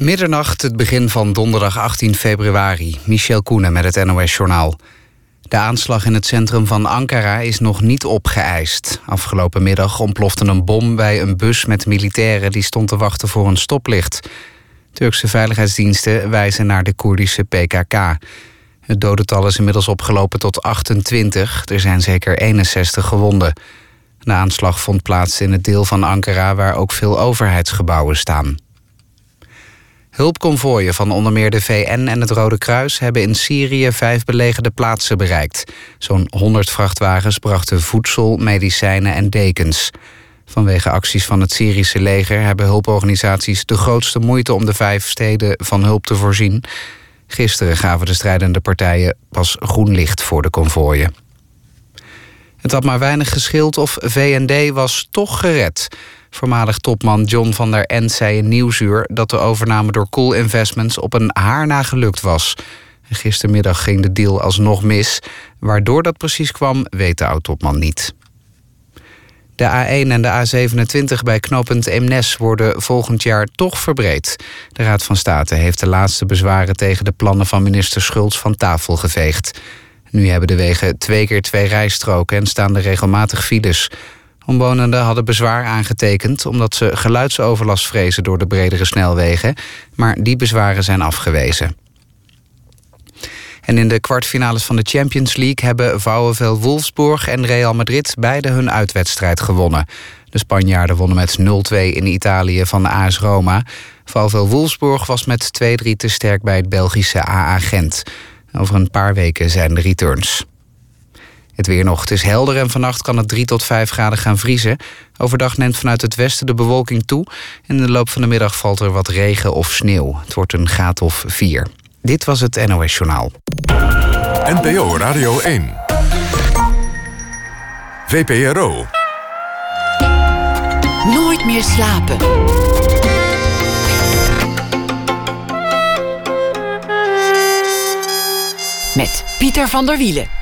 Middernacht, het begin van donderdag 18 februari. Michel Koenen met het NOS-journaal. De aanslag in het centrum van Ankara is nog niet opgeëist. Afgelopen middag ontplofte een bom bij een bus met militairen... die stond te wachten voor een stoplicht. Turkse veiligheidsdiensten wijzen naar de Koerdische PKK. Het dodental is inmiddels opgelopen tot 28. Er zijn zeker 61 gewonden. De aanslag vond plaats in het deel van Ankara... waar ook veel overheidsgebouwen staan. Hulpconvooien van onder meer de VN en het Rode Kruis hebben in Syrië vijf belegerde plaatsen bereikt. Zo'n 100 vrachtwagens brachten voedsel, medicijnen en dekens. Vanwege acties van het Syrische leger hebben hulporganisaties de grootste moeite om de vijf steden van hulp te voorzien. Gisteren gaven de strijdende partijen pas groen licht voor de konvooien. Het had maar weinig geschild of VND was toch gered. Voormalig topman John van der End zei in Nieuwsuur... dat de overname door Cool Investments op een haar na gelukt was. Gistermiddag ging de deal alsnog mis. Waardoor dat precies kwam, weet de oud-topman niet. De A1 en de A27 bij knooppunt Eemnes worden volgend jaar toch verbreed. De Raad van State heeft de laatste bezwaren tegen de plannen van minister Schultz van tafel geveegd. Nu hebben de wegen twee keer twee rijstroken en staan er regelmatig files. Omwonenden hadden bezwaar aangetekend omdat ze geluidsoverlast vrezen door de bredere snelwegen, maar die bezwaren zijn afgewezen. En in de kwartfinales van de Champions League hebben Vouwenvel Wolfsburg en Real Madrid beide hun uitwedstrijd gewonnen. De Spanjaarden wonnen met 0-2 in Italië van de AS Roma. Vouwenvel Wolfsburg was met 2-3 te sterk bij het Belgische AA Gent. Over een paar weken zijn de returns. Het weer nog. Het is helder en vannacht kan het 3 tot 5 graden gaan vriezen. Overdag neemt vanuit het westen de bewolking toe. En in de loop van de middag valt er wat regen of sneeuw. Het wordt een graad of 4. Dit was het NOS Journaal. NPO Radio 1. VPRO. Nooit meer slapen. Met Pieter van der Wielen.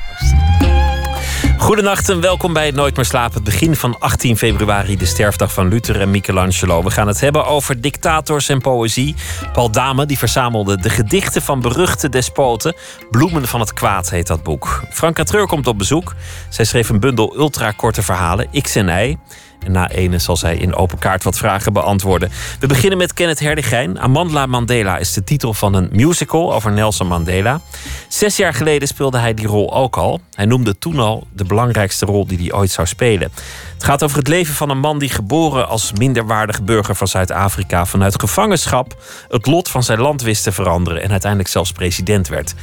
Goedenacht en welkom bij het Nooit meer slapen. Het begin van 18 februari, de sterfdag van Luther en Michelangelo. We gaan het hebben over dictators en poëzie. Paul Dame die verzamelde de gedichten van beruchte despoten. Bloemen van het kwaad heet dat boek. Franka Treur komt op bezoek. Zij schreef een bundel ultrakorte verhalen, X en Y. En na ene zal zij in open kaart wat vragen beantwoorden. We beginnen met Kenneth Herdigijn. Amandla Mandela is de titel van een musical over Nelson Mandela. Zes jaar geleden speelde hij die rol ook al. Hij noemde toen al de belangrijkste rol die hij ooit zou spelen. Het gaat over het leven van een man die geboren als minderwaardige burger van Zuid-Afrika vanuit gevangenschap het lot van zijn land wist te veranderen en uiteindelijk zelfs president werd.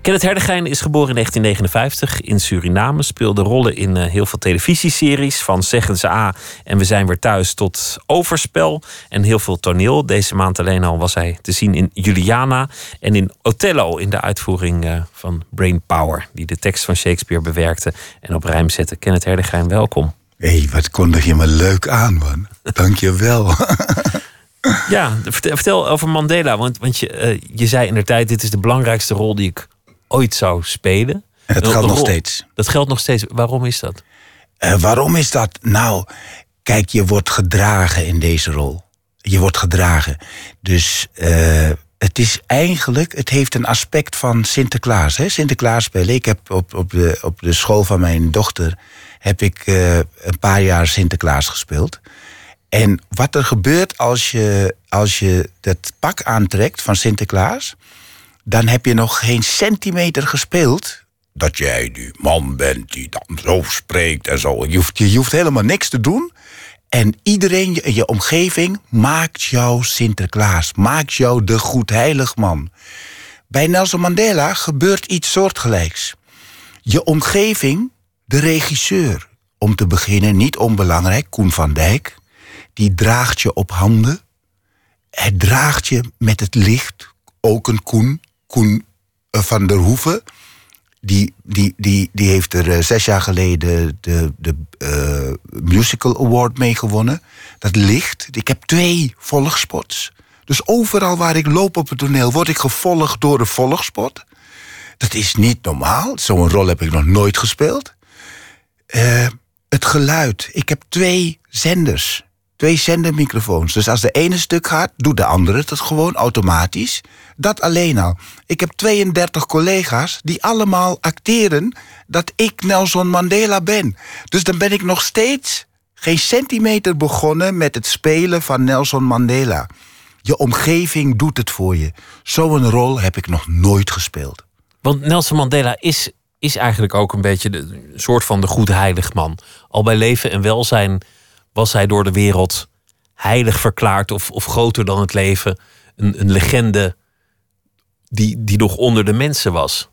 Kenneth Herdegijn is geboren in 1959 in Suriname, speelde rollen in eh, heel veel televisieseries van Zeggen ze A en We zijn weer thuis tot Overspel en heel veel toneel. Deze maand alleen al was hij te zien in Juliana en in Othello in de uitvoering eh, van Brain Power, die de tekst van Shakespeare bewerkte en op rijm zette. Kenneth Herdegijn, welkom. Hé, hey, wat kondig je me leuk aan, man. Dank je wel. ja, vertel, over Mandela. Want, want je, uh, je zei in de tijd: dit is de belangrijkste rol die ik ooit zou spelen. Het geldt nog steeds. Dat geldt nog steeds. Waarom is dat? Uh, waarom is dat? Nou, kijk, je wordt gedragen in deze rol. Je wordt gedragen. Dus uh, het is eigenlijk, het heeft een aspect van Sinterklaas. Hè? Sinterklaas spelen. Ik heb op, op, de, op de school van mijn dochter heb ik uh, een paar jaar Sinterklaas gespeeld. En wat er gebeurt als je, als je dat pak aantrekt van Sinterklaas, dan heb je nog geen centimeter gespeeld. Dat jij die man bent die dan zo spreekt en zo. Je hoeft, je hoeft helemaal niks te doen. En iedereen in je omgeving maakt jou Sinterklaas. Maakt jou de goedheilig man. Bij Nelson Mandela gebeurt iets soortgelijks. Je omgeving de regisseur, om te beginnen, niet onbelangrijk, Koen van Dijk, die draagt je op handen. Hij draagt je met het licht, ook een Koen, Koen eh, van der Hoeven. Die, die, die, die heeft er uh, zes jaar geleden de, de uh, Musical Award mee gewonnen. Dat licht. Ik heb twee volgspots. Dus overal waar ik loop op het toneel word ik gevolgd door de volgspot. Dat is niet normaal. Zo'n rol heb ik nog nooit gespeeld. Uh, het geluid. Ik heb twee zenders. Twee zendermicrofoons. Dus als de ene stuk gaat, doet de andere het gewoon automatisch. Dat alleen al. Ik heb 32 collega's die allemaal acteren dat ik Nelson Mandela ben. Dus dan ben ik nog steeds geen centimeter begonnen met het spelen van Nelson Mandela. Je omgeving doet het voor je. Zo'n rol heb ik nog nooit gespeeld. Want Nelson Mandela is, is eigenlijk ook een beetje de soort van de goed heilig man. Al bij leven en welzijn was hij door de wereld heilig verklaard of, of groter dan het leven. Een, een legende die, die nog onder de mensen was.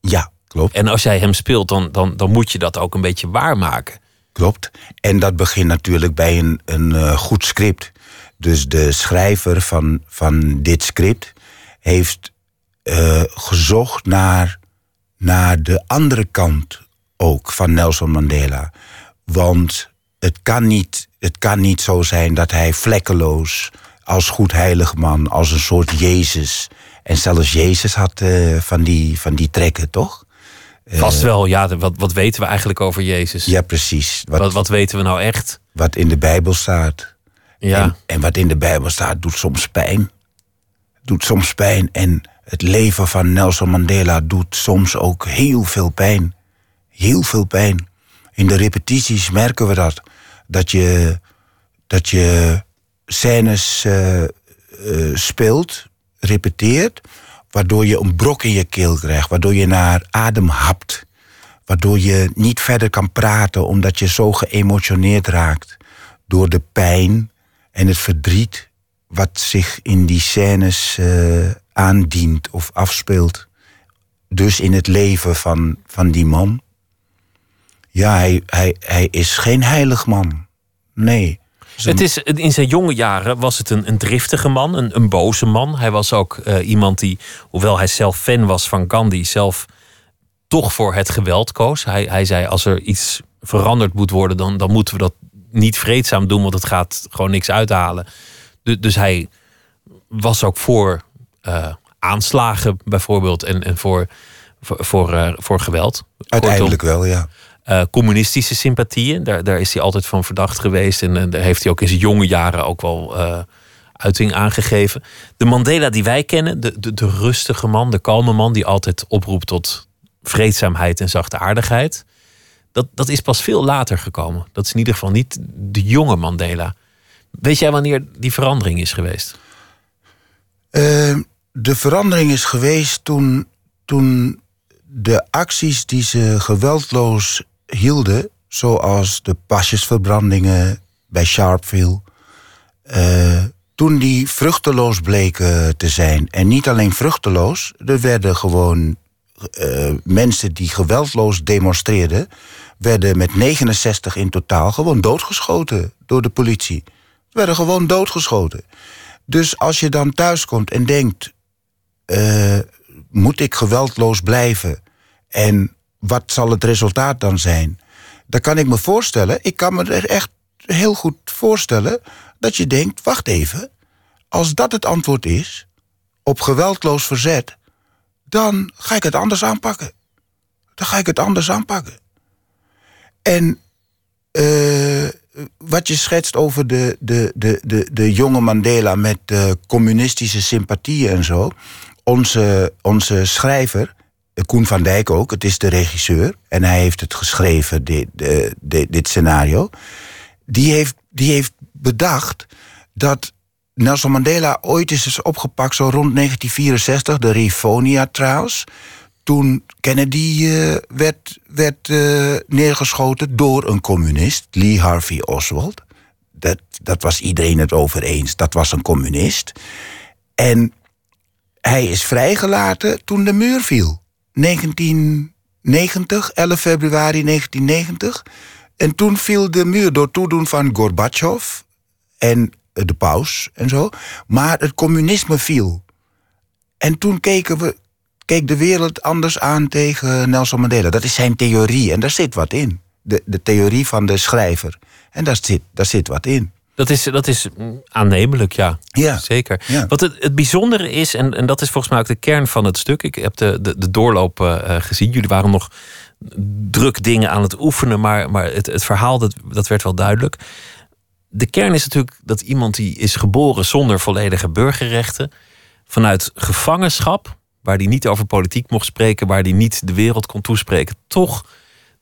Ja, klopt. En als jij hem speelt, dan, dan, dan moet je dat ook een beetje waarmaken. Klopt. En dat begint natuurlijk bij een, een uh, goed script. Dus de schrijver van, van dit script heeft uh, gezocht naar, naar de andere kant ook van Nelson Mandela. Want het kan, niet, het kan niet zo zijn dat hij vlekkeloos als goed heilig man, als een soort Jezus. En zelfs Jezus had uh, van, die, van die trekken, toch? Vast wel, ja. Wat, wat weten we eigenlijk over Jezus? Ja, precies. Wat, wat, wat weten we nou echt? Wat in de Bijbel staat. Ja. En, en, wat in de Bijbel staat doet soms pijn. Doet soms pijn. En het leven van Nelson Mandela doet soms ook heel veel pijn. Heel veel pijn. In de repetities merken we dat. Dat je, dat je scènes uh, uh, speelt, repeteert, waardoor je een brok in je keel krijgt, waardoor je naar adem hapt, waardoor je niet verder kan praten omdat je zo geëmotioneerd raakt door de pijn en het verdriet wat zich in die scènes uh, aandient of afspeelt. Dus in het leven van, van die man. Ja, hij, hij, hij is geen heilig man. Nee. Het is, in zijn jonge jaren was het een, een driftige man, een, een boze man. Hij was ook uh, iemand die, hoewel hij zelf fan was van Gandhi, zelf toch voor het geweld koos. Hij, hij zei: als er iets veranderd moet worden, dan, dan moeten we dat niet vreedzaam doen, want het gaat gewoon niks uithalen. Dus, dus hij was ook voor uh, aanslagen bijvoorbeeld en, en voor, voor, voor, uh, voor geweld. Uiteindelijk Kortom, wel, ja. Uh, communistische sympathieën, daar, daar is hij altijd van verdacht geweest. En, en daar heeft hij ook in zijn jonge jaren ook wel uiting aangegeven. De Mandela die wij kennen, de, de, de rustige man, de kalme man... die altijd oproept tot vreedzaamheid en zachtaardigheid... Dat, dat is pas veel later gekomen. Dat is in ieder geval niet de jonge Mandela. Weet jij wanneer die verandering is geweest? Uh, de verandering is geweest toen, toen de acties die ze geweldloos hielden, zoals de pasjesverbrandingen bij Sharpeville, uh, toen die vruchteloos bleken te zijn. En niet alleen vruchteloos, er werden gewoon uh, mensen die geweldloos demonstreerden, werden met 69 in totaal gewoon doodgeschoten door de politie. Ze werden gewoon doodgeschoten. Dus als je dan thuiskomt en denkt: uh, moet ik geweldloos blijven? En wat zal het resultaat dan zijn? Dan kan ik me voorstellen, ik kan me er echt heel goed voorstellen dat je denkt: wacht even, als dat het antwoord is op geweldloos verzet, dan ga ik het anders aanpakken. Dan ga ik het anders aanpakken. En uh, wat je schetst over de, de, de, de, de jonge Mandela met de communistische sympathieën en zo. Onze, onze schrijver, Koen van Dijk ook, het is de regisseur. En hij heeft het geschreven, dit, dit, dit scenario. Die heeft, die heeft bedacht dat Nelson Mandela ooit is opgepakt, zo rond 1964, de Rifonia Trials toen Kennedy uh, werd, werd uh, neergeschoten door een communist, Lee Harvey Oswald. Dat, dat was iedereen het over eens. Dat was een communist. En hij is vrijgelaten toen de muur viel. 1990, 11 februari 1990. En toen viel de muur door toedoen van Gorbachev en de paus en zo. Maar het communisme viel. En toen keken we, keek de wereld anders aan tegen Nelson Mandela. Dat is zijn theorie en daar zit wat in. De, de theorie van de schrijver. En daar zit, daar zit wat in. Dat is, dat is aannemelijk, ja. Ja. Zeker. Ja. Wat het, het bijzondere is, en, en dat is volgens mij ook de kern van het stuk. Ik heb de, de, de doorloop uh, gezien. Jullie waren nog druk dingen aan het oefenen, maar, maar het, het verhaal dat, dat werd wel duidelijk. de kern is natuurlijk dat iemand die is geboren zonder volledige burgerrechten, vanuit gevangenschap, waar hij niet over politiek mocht spreken, waar hij niet de wereld kon toespreken, toch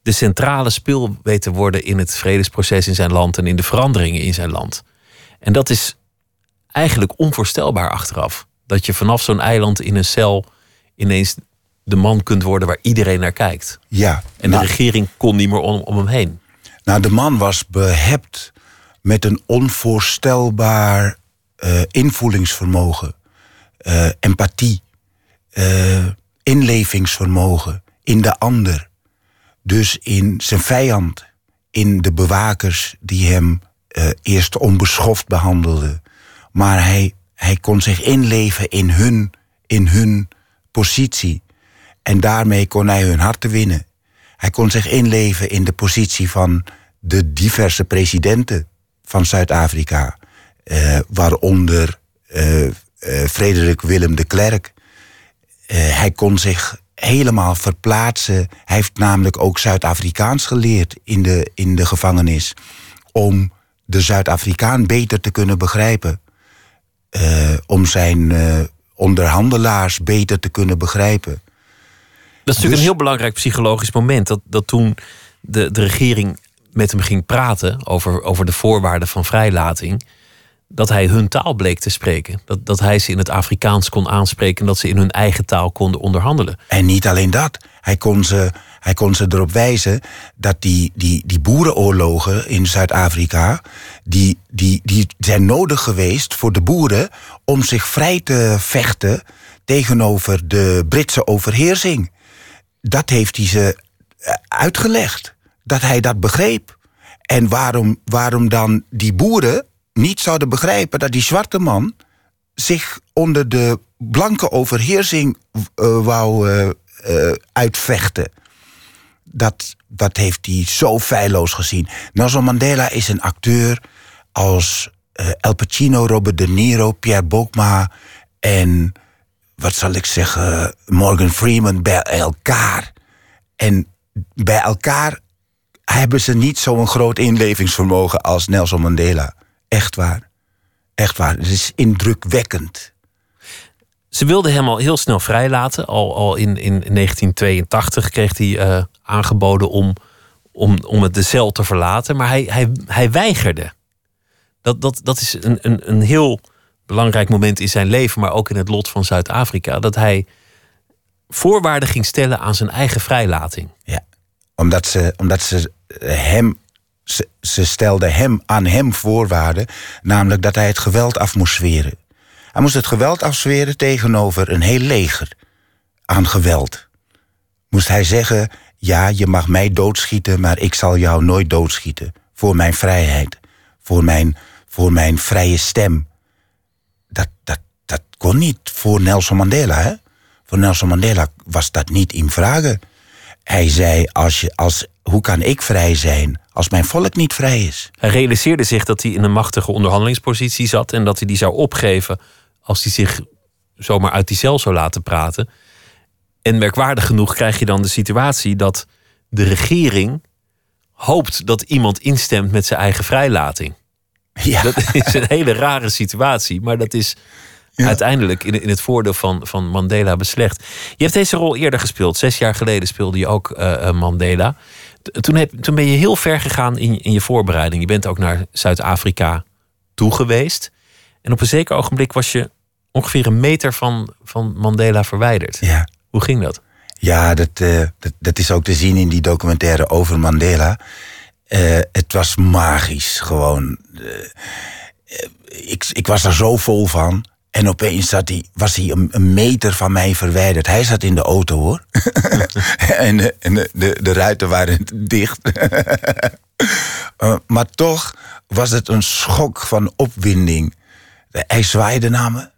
de centrale speel weet te worden in het vredesproces in zijn land en in de veranderingen in zijn land. En dat is eigenlijk onvoorstelbaar achteraf. Dat je vanaf zo'n eiland in een cel ineens de man kunt worden waar iedereen naar kijkt. Ja. En de nou, regering kon niet meer om, om hem heen. nou, de man was behept met een onvoorstelbaar eh, invoelingsvermogen, eh, empathie, eh, inlevingsvermogen in de ander. Dus in zijn vijand, in de bewakers die hem eh, eerst onbeschoft behandelden. Maar hij, hij kon zich inleven in hun, in hun positie. En daarmee kon hij hun harten winnen. Hij kon zich inleven in de positie van de diverse presidenten van Zuid-Afrika. eh, waaronder eh, Frederik Willem de Klerk. Hij kon zich helemaal verplaatsen. Hij heeft namelijk ook Zuid-Afrikaans geleerd in de, in de gevangenis. Om de Zuid-Afrikaan beter te kunnen begrijpen. Eh, om zijn eh, onderhandelaars beter te kunnen begrijpen. Dat is natuurlijk Dus- een heel belangrijk psychologisch moment. Dat, dat toen de, de regering met hem ging praten over, over de voorwaarden van vrijlating. Dat hij hun taal bleek te spreken. Dat, dat hij ze in het Afrikaans kon aanspreken. En dat ze in hun eigen taal konden onderhandelen. En niet alleen dat. Hij kon ze, hij kon ze erop wijzen dat die, die, die boerenoorlogen in Zuid-Afrika... Die, die, die zijn nodig geweest voor de boeren om zich vrij te vechten... tegenover de Britse overheersing. Dat heeft hij ze eh, uitgelegd. Dat hij dat begreep. En waarom, waarom dan die boeren niet zouden begrijpen dat die zwarte man zich onder de blanke overheersing eh, wou eh, eh, uitvechten. Dat, dat heeft hij zo feilloos gezien. Nelson Mandela is een acteur als El Pacino, Robert De Niro, Pierre Bokma en wat zal ik zeggen, Morgan Freeman bij elkaar. En bij elkaar hebben ze niet zo'n groot inlevingsvermogen als Nelson Mandela. Echt waar. Echt waar. Het is indrukwekkend. Ze wilden hem al heel snel vrijlaten. Al, al in, in 1982 kreeg hij eh, aangeboden om, om, om het de cel te verlaten. Maar hij, hij, hij weigerde. Dat, dat, dat is een, een, een heel belangrijk moment in zijn leven, maar ook in het lot van Zuid-Afrika. Dat hij voorwaarden ging stellen aan zijn eigen vrijlating. Ja. Omdat ze, omdat ze hem. Ze, stelden hem aan hem voorwaarden. Namelijk dat hij het geweld af moest zweren. Hij moest het geweld afzweren tegenover een heel leger aan geweld. Moest hij zeggen: Ja, je mag mij doodschieten, maar ik zal jou nooit doodschieten. Voor mijn vrijheid. Voor mijn, voor mijn vrije stem. Dat, dat, dat kon niet voor Nelson Mandela, hè? Voor Nelson Mandela was dat niet in vragen. Hij zei: als je, als, Hoe kan ik vrij zijn als mijn volk niet vrij is? Hij realiseerde zich dat hij in een machtige onderhandelingspositie zat en dat hij die zou opgeven als hij zich zomaar uit die cel zou laten praten. En merkwaardig genoeg krijg je dan de situatie dat de regering hoopt dat iemand instemt met zijn eigen vrijlating. Ja, Dat is een hele rare situatie, maar dat is Ja. uiteindelijk in, in het voordeel van, van Mandela beslecht. Je hebt deze rol eerder gespeeld. Zes jaar geleden speelde je ook eh, eh, Mandela. Toen, heb, toen ben je heel ver gegaan in, in je voorbereiding. Je bent ook naar Zuid-Afrika toe geweest. En op een zeker ogenblik was je ongeveer een meter van, van Mandela verwijderd. ja. Hoe ging dat? Ja, dat, eh, dat, dat is ook te zien in die documentaire over Mandela. Eh, het was magisch, gewoon. Eh, ik, ik was er zo vol van. En opeens zat hij, was hij een, een meter van mij verwijderd. Hij zat in de auto, hoor. en de, en de, de, de ruiten waren dicht. Eh, maar toch was het een schok van opwinding. Hij zwaaide naar me.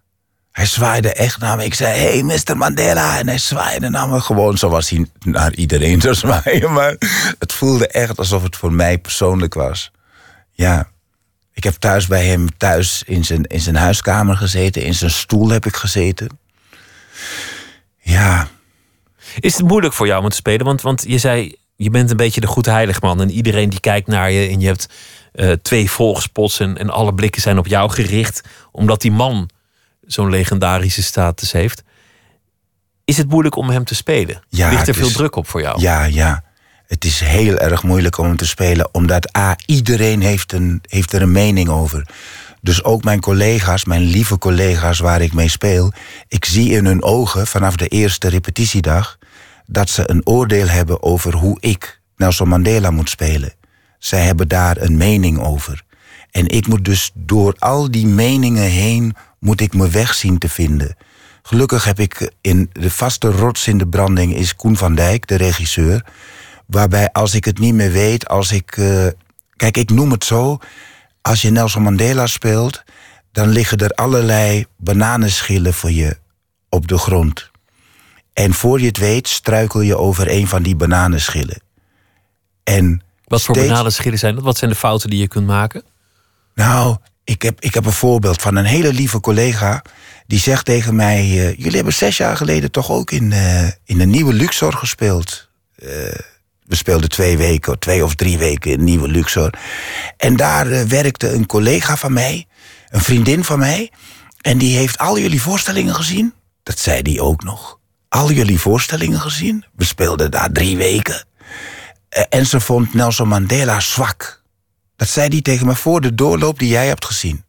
Hij zwaaide echt naar me. Ik zei, hey, Mr. Mandela. En hij zwaaide naar me gewoon zoals hij naar iedereen zou zwaaien. Maar het voelde echt alsof het voor mij persoonlijk was. Ja. Ik heb thuis bij hem, thuis in zijn, in zijn huiskamer gezeten. In zijn stoel heb ik gezeten. Ja, Is het moeilijk voor jou om te spelen? Want, want je zei, je bent een beetje de goed heiligman. En iedereen die kijkt naar je en je hebt eh, twee volgspots en, en alle blikken zijn op jou gericht, omdat die man zo'n legendarische status heeft. Is het moeilijk om hem te spelen? Ja, Ligt er veel druk op voor jou? Ja, ja. Het is heel erg moeilijk om te spelen, omdat A, iedereen heeft, een, heeft er een mening over. Dus ook mijn collega's, mijn lieve collega's waar ik mee speel, ik zie in hun ogen vanaf de eerste repetitiedag dat ze een oordeel hebben over hoe ik Nelson Mandela moet spelen. Zij hebben daar een mening over. En ik moet dus door al die meningen heen moet ik mijn weg zien te vinden. Gelukkig heb ik in de vaste rots in de branding is Koen van Dijk, de regisseur. Waarbij als ik het niet meer weet, als ik. eh, kijk, ik noem het zo. Als je Nelson Mandela speelt, dan liggen er allerlei bananenschillen voor je op de grond. En voor je het weet, struikel je over een van die bananenschillen. En Wat voor steeds- bananenschillen zijn dat? Wat zijn de fouten die je kunt maken? Nou, ik heb, ik heb een voorbeeld van een hele lieve collega. Die zegt tegen mij: eh, Jullie hebben zes jaar geleden toch ook in, eh, in een nieuwe Luxor gespeeld? Eh, we speelden twee weken, twee of drie weken in nieuwe Luxor. En daar eh, werkte een collega van mij, een vriendin van mij. En die heeft al jullie voorstellingen gezien. Dat zei die ook nog. Al jullie voorstellingen gezien. We speelden daar drie weken. Eh, en ze vond Nelson Mandela zwak. Dat zei hij tegen me voor de doorloop die jij hebt gezien.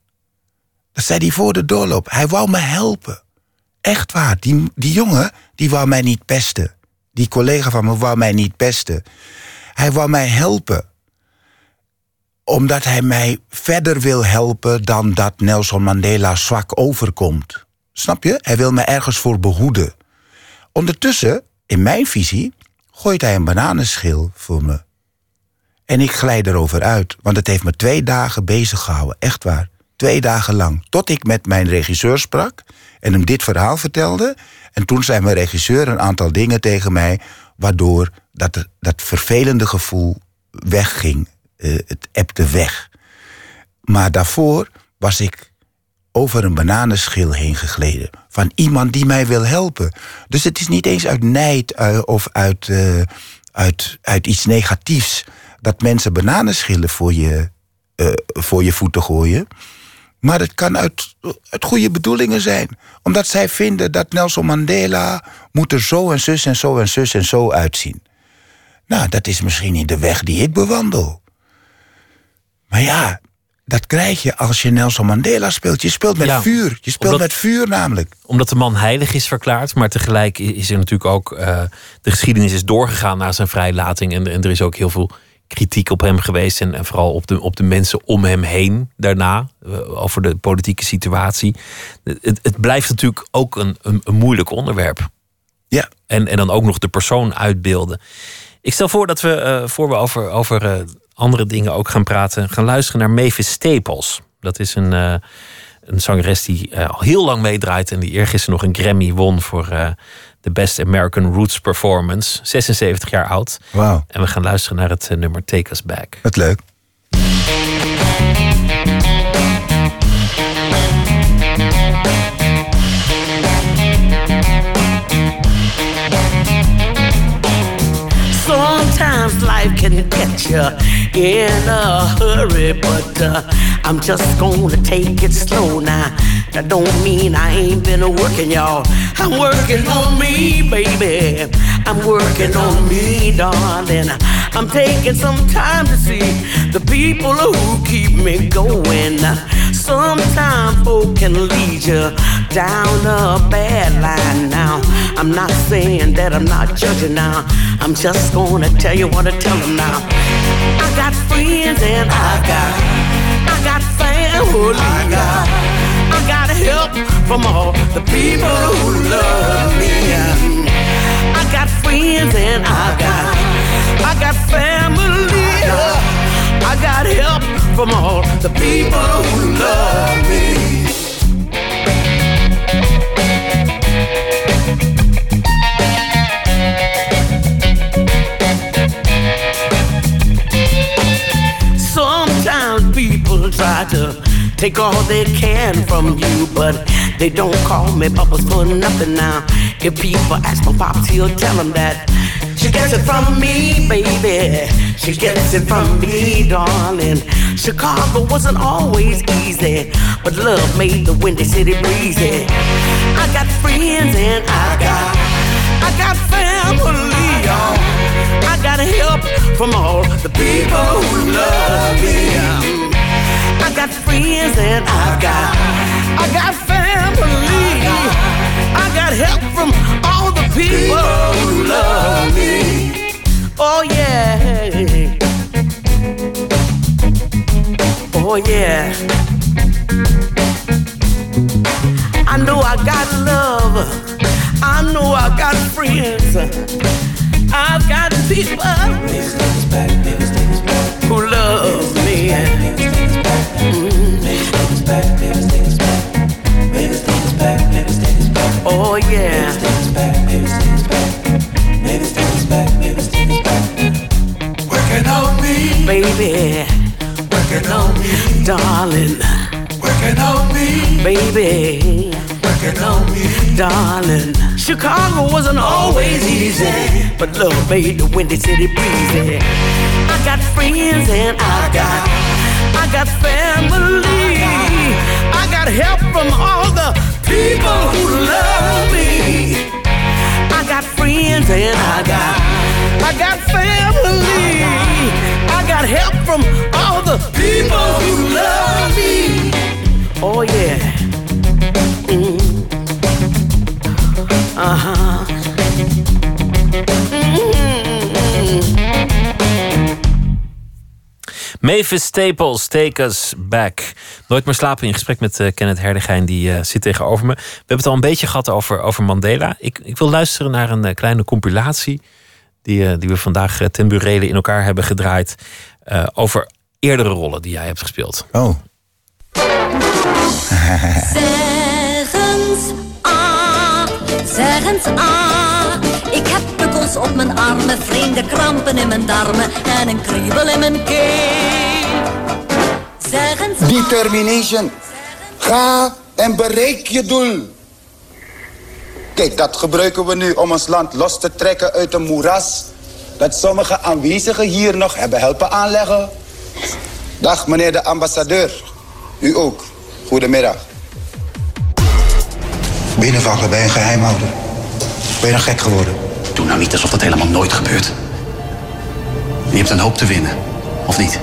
Dat zei hij voor de doorloop. Hij wou me helpen. Echt waar. Die, die jongen, die wou mij niet pesten. Die collega van me wou mij niet pesten. Hij wou mij helpen. Omdat hij mij verder wil helpen dan dat Nelson Mandela zwak overkomt. Snap je? Hij wil me ergens voor behoeden. Ondertussen, in mijn visie, gooit hij een bananenschil voor me. En ik glijd erover uit, want het heeft me twee dagen bezig gehouden. Echt waar. Twee dagen lang. Tot ik met mijn regisseur sprak en hem dit verhaal vertelde. En toen zei mijn regisseur een aantal dingen tegen mij, waardoor dat, dat vervelende gevoel wegging. Eh, het ebde weg. Maar daarvoor was ik over een bananenschil heen gegleden. Van iemand die mij wil helpen. Dus het is niet eens uit nijd eh, of uit, eh, uit, uit iets negatiefs dat mensen bananenschillen voor je, voor je voeten gooien. Maar het kan uit, uit goede bedoelingen zijn. Omdat zij vinden dat Nelson Mandela moet er zo en zus en zo en zus en zo uitzien. Nou, dat is misschien niet de weg die ik bewandel. Maar ja, dat krijg je als je Nelson Mandela speelt. Je speelt met Ja, vuur. Je speelt omdat- met vuur namelijk. Omdat de man heilig is verklaard, maar tegelijk is er natuurlijk ook. eh, de geschiedenis is doorgegaan na zijn vrijlating. En, en er is ook heel veel kritiek op hem geweest. En, en vooral op de, op de mensen om hem heen daarna. eh, over de politieke situatie. Het, het blijft natuurlijk ook een, een, een moeilijk onderwerp. Ja, En, en dan ook nog de persoon uitbeelden. Ik stel voor dat we, eh, voor we over, over eh, andere dingen ook gaan praten, gaan luisteren naar Mavis Staples. Dat is een, een zangeres die al heel lang meedraait en die eergisteren nog een Grammy won voor de Best American Roots Performance. 76 jaar oud. wauw. En we gaan luisteren naar het eh, nummer Take Us Back. Wat leuk. Life can get you in a hurry, but uh, I'm just gonna take it slow now. That don't mean I ain't been working, y'all. I'm working on me, baby. I'm working on me, darling. I'm taking some time to see the people who keep me going. Sometimes folk can lead you down a bad line now. I'm not saying that I'm not judging now. I'm just gonna tell you what I tell them now. I got friends and I got, I got family. I got, I got help from all the people who love me. I got friends and I got, I got family. I got help from all the people who love me. Sometimes people try to take all they can from you, but they don't call me Bubbles for nothing now. If people ask my pops, he'll tell them that gets it from me, baby. She gets it from me, darling. Chicago wasn't always easy, but love made the windy city breezy. I got friends and I got, I got family. I got help from all the people who love me. I got friends and I got, I got family. I got help from all people who love me. Oh yeah. Oh yeah. I know I got love. I know I got friends. I've got people who love me. Mm. Oh yeah. Baby, working on me, darling, working on me, baby, working on me. darling. Chicago wasn't always easy, but love made the windy city breezy. I got friends and I got, I got family. I got help from all the people who love me. I got friends and I got, I got family. I got help from all the people who love me. Oh yeah. Mm. Uh-huh. Mavis Staples, Take Us Back. Nooit meer slapen in gesprek met eh, Kenneth Herdegijn, die eh, zit tegenover me. We hebben het al een beetje gehad over, over Mandela. Ik, ik wil luisteren naar een eh, kleine compilatie die, eh, die we vandaag eh, ten burele in elkaar hebben gedraaid. eh, over eerdere rollen die jij hebt gespeeld. Oh, Zeg eens ah, zeg eens ah. Ik heb pukkels op mijn armen, vreemde krampen in mijn darmen en een kriebel in mijn keel. Zeg eens ah, Determination. Ga en bereik je doel. Kijk, dat gebruiken we nu om ons land los te trekken uit een moeras... dat sommige aanwezigen hier nog hebben helpen aanleggen. Dag, meneer de ambassadeur. U ook. Goedemiddag. Binnenvallen bij een geheimhouder. Ben je nog gek geworden? Doe nou niet alsof dat helemaal nooit gebeurt. Je hebt een hoop te winnen, of niet?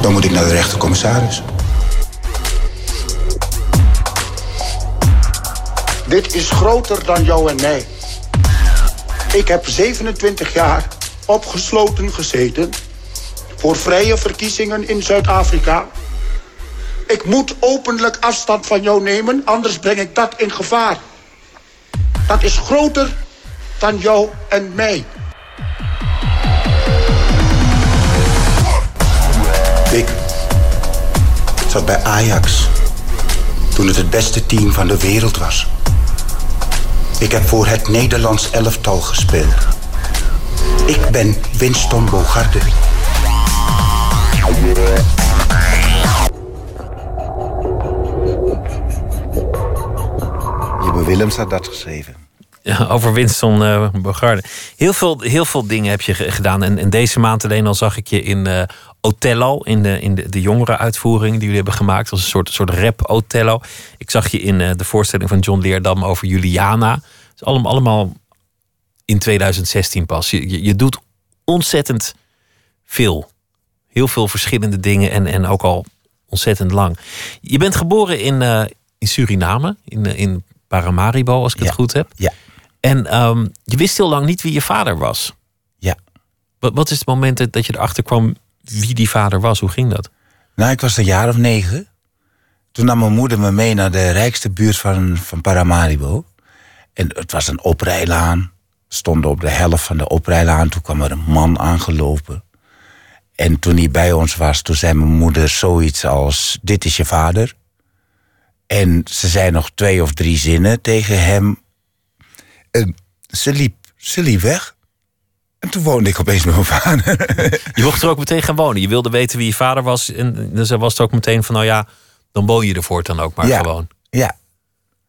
Dan moet ik naar de rechtercommissaris. Dit is groter dan jou en mij. Ik heb 27 jaar opgesloten gezeten voor vrije verkiezingen in Zuid-Afrika. Ik moet openlijk afstand van jou nemen, anders breng ik dat in gevaar. Dat is groter dan jou en mij. Ik zat bij Ajax toen het het beste team van de wereld was. Ik heb voor het Nederlands elftal gespeeld. Ik ben Winston Bogarde. Jibbe Willems had dat geschreven. Ja, over Winston eh Bogarde. Heel veel, heel veel dingen heb je ge- gedaan. En, en deze maand alleen al zag ik je in eh Otello. In, de, in de, de jongere uitvoering die jullie hebben gemaakt. als een soort, soort rap Otello. Ik zag je in eh, de voorstelling van John Leerdam over Juliana. Het is allemaal, allemaal in 2016 pas. Je, je, je doet ontzettend veel. Heel veel verschillende dingen en, en ook al ontzettend lang. Je bent geboren in, eh, in Suriname, in, eh, in Paramaribo, als ik het goed heb. Ja. En ehm, je wist heel lang niet wie je vader was. Ja. Wat, wat is het moment dat- dat je erachter kwam wie die vader was? Hoe ging dat? Nou, ik was een jaar of negen. Toen nam mijn moeder me mee naar de rijkste buurt van, van Paramaribo. En het was een oprijlaan. Stonden op de helft van de oprijlaan. Toen kwam er een man aangelopen. En toen hij bij ons was, toen zei mijn moeder zoiets als... Dit is je vader. En ze zei nog twee of drie zinnen tegen hem. En ze liep, ze liep weg. En toen woonde ik opeens met mijn vader. Je mocht er ook meteen gaan wonen. Je wilde weten wie je vader was. En dus was het ook meteen van, nou ja, dan woon je er voortaan ook maar Ja. gewoon. Ja,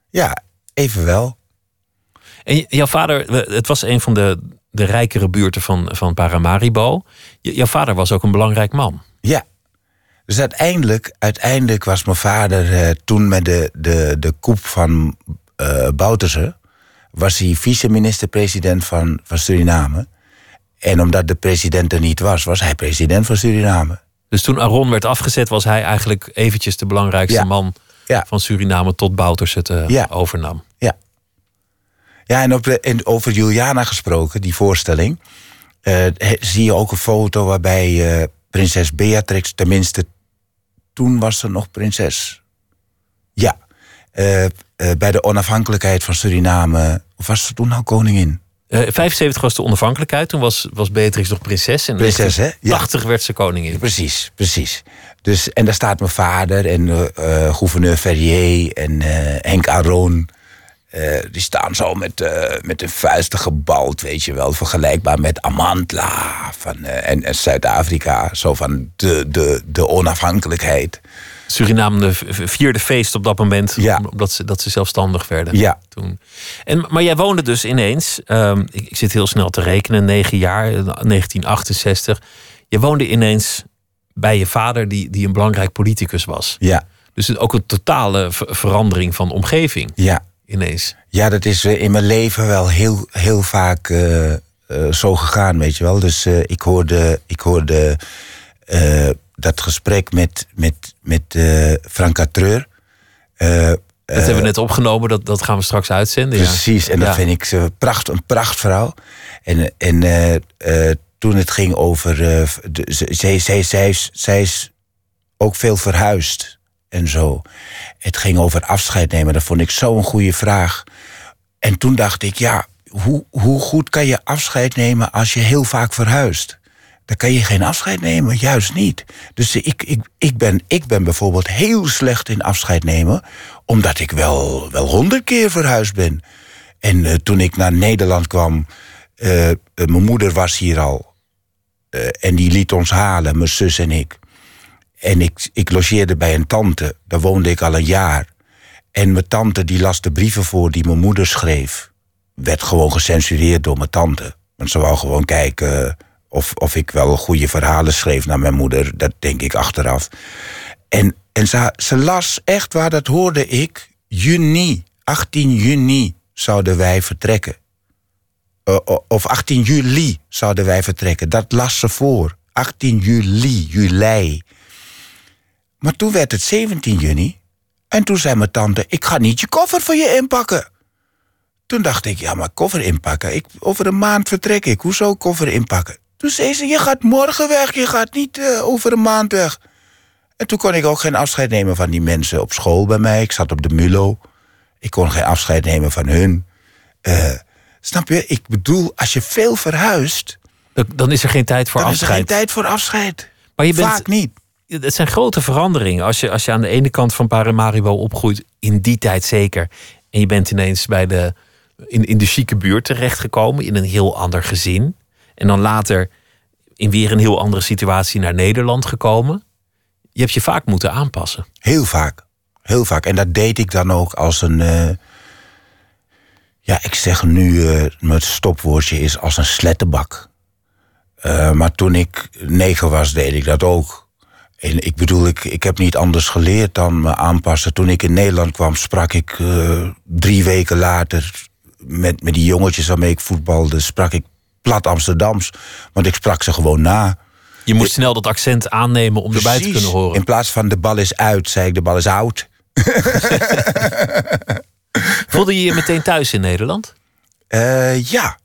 ja, even wel. En jouw vader, het was een van de, de rijkere buurten van, van Paramaribo. Jouw vader was ook een belangrijk man. Ja. Dus uiteindelijk, uiteindelijk was mijn vader eh, toen met de, de, de coup van eh Bouterse... was hij vice-minister-president van, van Suriname. En omdat de president er niet was, was hij president van Suriname. Dus toen Aron werd afgezet, was hij eigenlijk eventjes de belangrijkste Ja. man Ja. van Suriname tot Bouters het eh, Ja. overnam. Ja. Ja, en, op de, en over Juliana gesproken, die voorstelling... eh, zie je ook een foto waarbij eh, prinses Beatrix... tenminste, toen was ze nog prinses. Ja. bij de onafhankelijkheid van Suriname... Of was ze toen al koningin? Eh 75 was de onafhankelijkheid, toen was, was Beatrix nog prinses. En in Prinses, hè? Ja. 80 werd ze koningin. Precies, precies. Dus, en daar staat mijn vader en eh, eh, gouverneur Ferrier en eh, Henk Aron. Eh, die staan zo met, eh, met hun vuisten gebald, weet je wel. Vergelijkbaar met Amantla van, eh, en, en Zuid-Afrika. Zo van de, de, de onafhankelijkheid. Suriname de vierde feest op dat moment, Ja. omdat ze, dat ze zelfstandig werden. Ja. Toen. En, maar jij woonde dus ineens, ehm, ik, ik zit heel snel te rekenen, negen jaar, eh, 1968. Je woonde ineens bij je vader, die, die een belangrijk politicus was. Ja, Dus ook een totale ver- verandering van omgeving ja. ineens. Ja, dat is eh, in mijn leven wel heel, heel vaak eh, eh, zo gegaan, weet je wel. Dus eh, ik hoorde, ik hoorde eh, dat gesprek met, met, met eh Frank Catreur. Eh, Dat hebben we net opgenomen, dat, dat gaan we straks uitzenden. ja. Precies, en dat Ja. vind ik ze pracht, een prachtvrouw. En, en eh, eh, toen het ging over. eh, de, ze- zij, zij, zij is ook veel verhuisd en zo. Het ging over afscheid nemen. Dat vond ik zo'n goede vraag. En toen dacht ik, ja, hoe, hoe goed kan je afscheid nemen als je heel vaak verhuist? Dan kan je geen afscheid nemen, juist niet. Dus ik, ik, ik, ben, ik ben bijvoorbeeld heel slecht in afscheid nemen, omdat ik wel wel honderd keer verhuisd ben. En eh, toen ik naar Nederland kwam, eh, eh, mijn moeder was hier al. En die liet ons halen, mijn zus en ik. En ik, ik logeerde bij een tante, daar woonde ik al een jaar. En mijn tante die las de brieven voor die mijn moeder schreef. Werd gewoon gecensureerd door mijn tante. Want ze wou gewoon kijken of, of ik wel goede verhalen schreef naar mijn moeder. Dat denk ik achteraf. En, en ze, ze las echt waar, dat hoorde ik. Juni, 18 juni zouden wij vertrekken. Eh, of 18 juli zouden wij vertrekken. Dat las ze voor. 18 juli, juli. Maar toen werd het 17 juni. En toen zei mijn tante: Ik ga niet je koffer voor je inpakken. Toen dacht ik: Ja, maar koffer inpakken. Ik, over een maand vertrek ik. Hoezo koffer inpakken? Toen zei ze: Je gaat morgen weg. Je gaat niet eh, over een maand weg. En toen kon ik ook geen afscheid nemen van die mensen op school bij mij. Ik zat op de Mulo. Ik kon geen afscheid nemen van hun. Eh, snap je? Ik bedoel, als je veel verhuist, Dan- Dan is er geen tijd voor dan is er afscheid. geen tijd voor afscheid. Maar je bent, Vaak niet. Het zijn grote veranderingen. Als je, als je aan de ene kant van Paramaribo opgroeit, in die tijd zeker. En je bent ineens bij de, in, in de chique buurt terechtgekomen, in een heel ander gezin. En dan later in weer een heel andere situatie naar Nederland gekomen. Je hebt je vaak moeten aanpassen. Heel vaak. Heel vaak. En dat deed ik dan ook als een. eh, ja, ik zeg nu, eh mijn stopwoordje is als een slettenbak. Eh, maar toen ik negen was, deed ik dat ook. En ik bedoel, ik, ik heb niet anders geleerd dan me aanpassen. Toen ik in Nederland kwam, sprak ik drie weken later met, met die jongetjes waarmee ik voetbalde, sprak ik plat Amsterdams. Want ik sprak ze gewoon na. Je moest snel dat accent aannemen om erbij te kunnen horen. In plaats van de bal is uit, zei ik de bal is oud. Voelde je je meteen thuis in Nederland? Eh, ja.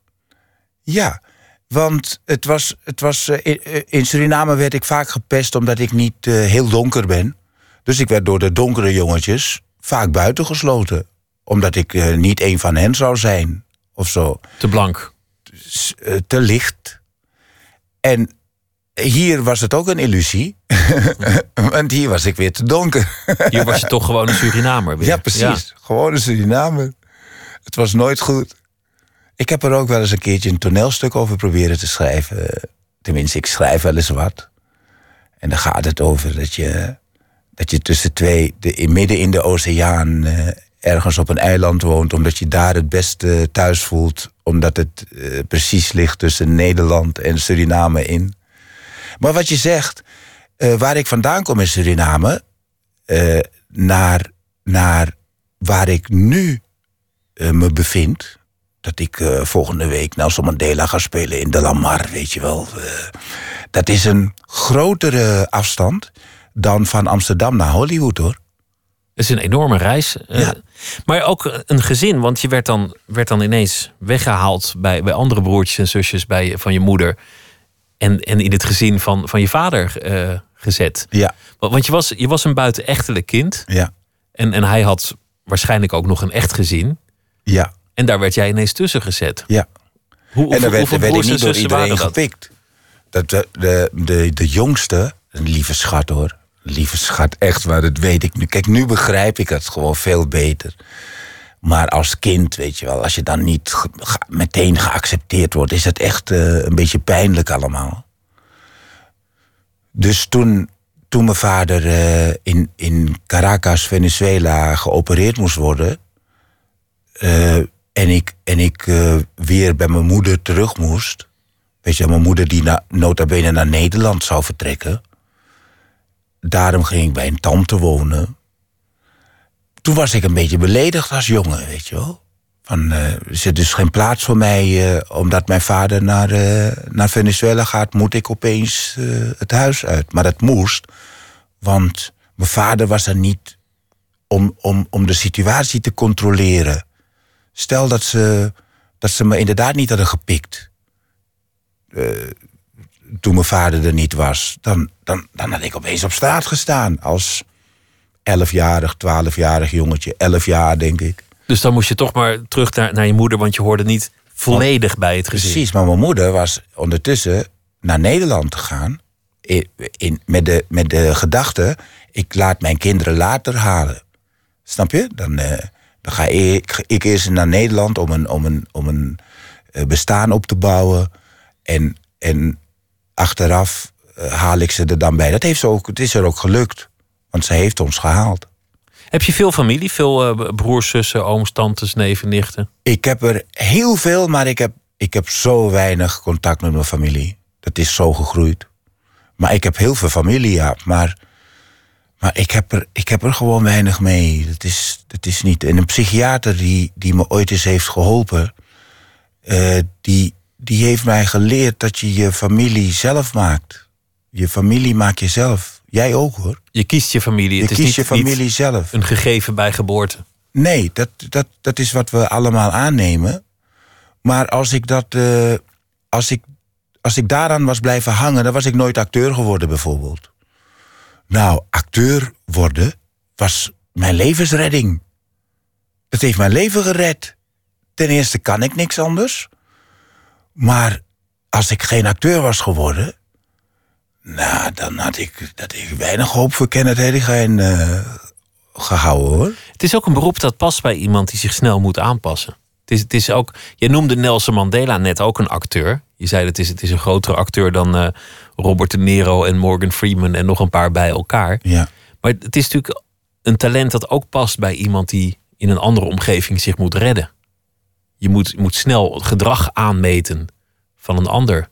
Ja. Want het was, het was, eh, in- eh, in Suriname werd ik vaak gepest omdat ik niet heel donker ben. Dus ik werd door de donkere jongetjes vaak buitengesloten. Omdat ik niet een van hen zou zijn. Of zo. Te blank. Eh, te licht. En hier was het ook een illusie. Want hier was ik weer te donker. Hier was je toch gewoon een Surinamer weer. Ja, precies. Gewoon een Surinamer. Het was nooit goed. Ik heb er ook wel eens een keertje een toneelstuk over proberen te schrijven. Tenminste, ik schrijf wel eens wat. En dan gaat het over dat je, dat je tussen twee, de, midden in de oceaan, eh, ergens op een eiland woont, omdat je daar het beste thuis voelt, omdat het eh, precies ligt tussen Nederland en Suriname in. Maar wat je zegt, eh, waar ik vandaan kom in Suriname, eh, naar, naar waar ik nu me bevind, dat ik volgende week Nelson Mandela ga spelen in de Lamar, weet je wel. dat is een grotere afstand dan van Amsterdam naar Hollywood, hoor. Het is een enorme reis. eh, maar ook een gezin, want je werd dan, werd dan ineens weggehaald bij, bij andere broertjes en zusjes bij, van je moeder. En, en in het gezin van, van je vader eh, gezet. Ja. Want je was, je was een buitenechtelijk kind. Ja. En, en hij had waarschijnlijk ook nog een echt gezin. Ja. En daar werd jij ineens tussen gezet. Ja. Hoe, en dan werd, werd ik niet door iedereen dat? gepikt. Dat de, de, de, de jongste, een lieve schat hoor. Lieve schat, echt waar, dat weet ik nu. Kijk, nu begrijp ik het gewoon veel beter. Maar als kind, weet je wel, als je dan niet meteen geaccepteerd wordt, is het echt eh, een beetje pijnlijk allemaal. Dus toen, toen mijn vader eh, in, in Caracas, Venezuela, geopereerd moest worden. eh, en ik, en ik weer bij mijn moeder terug moest. Weet je, mijn moeder die na, nota bene naar Nederland zou vertrekken. Daarom ging ik bij een tante wonen. Toen was ik een beetje beledigd als jongen, weet je wel. Van, eh, er zit dus geen plaats voor mij, eh, omdat mijn vader naar, eh, naar Venezuela gaat, moet ik opeens het huis uit. Maar dat moest, want mijn vader was er niet om, om, om de situatie te controleren. Stel dat ze, dat ze me inderdaad niet hadden gepikt. Toen mijn vader er niet was. Dan, dan, dan had ik opeens op straat gestaan. Als 11-jarig, 12-jarig jongetje. 11 jaar, denk ik. Dus dan moest je toch maar terug naar, naar je moeder, want je hoorde niet volledig bij het gezin. Precies, maar mijn moeder was ondertussen naar Nederland gegaan. In, in, met, de, met de gedachte, ik laat mijn kinderen later halen. Snap je? Dan, eh, dan ga ik, ik eerst naar Nederland om een, om een, om een eh, bestaan op te bouwen. En, en achteraf eh, haal ik ze er dan bij. Dat heeft ze ook, het is er ook gelukt. Want ze heeft ons gehaald. Heb je veel familie? Veel eh, broers, zussen, ooms, tantes, neven, nichten? Ik heb er heel veel, maar ik heb, ik heb zo weinig contact met mijn familie. Dat is zo gegroeid. Maar ik heb heel veel familie, ja. Maar, maar ik, heb er, ik heb er gewoon weinig mee. Dat is, dat is niet. En een psychiater die, die me ooit eens heeft geholpen... eh, die, die heeft mij geleerd dat je je familie zelf maakt. Je familie maak je zelf. Jij ook, hoor. Je kiest je familie. Je het is kiest niet, je familie niet zelf. een gegeven bij geboorte. Nee, dat, dat, dat is wat we allemaal aannemen. Maar als ik, dat, eh, als, ik, als ik daaraan was blijven hangen, dan was ik nooit acteur geworden, bijvoorbeeld. Nou, acteur worden was mijn levensredding. Dat heeft mijn leven gered. Ten eerste kan ik niks anders. Maar als ik geen acteur was geworden. Nou, dan had ik, dat ik weinig hoop voor Kenneth Hedigijn eh gehouden hoor. Het is ook een beroep dat past bij iemand die zich snel moet aanpassen. Het is, het is ook, je noemde Nelson Mandela net ook een acteur. Je zei het is, het is een grotere acteur dan eh, Robert De Niro en Morgan Freeman en nog een paar bij elkaar. Ja. Maar het is natuurlijk een talent dat ook past bij iemand die in een andere omgeving zich moet redden. Je moet, je moet snel gedrag aanmeten van een ander.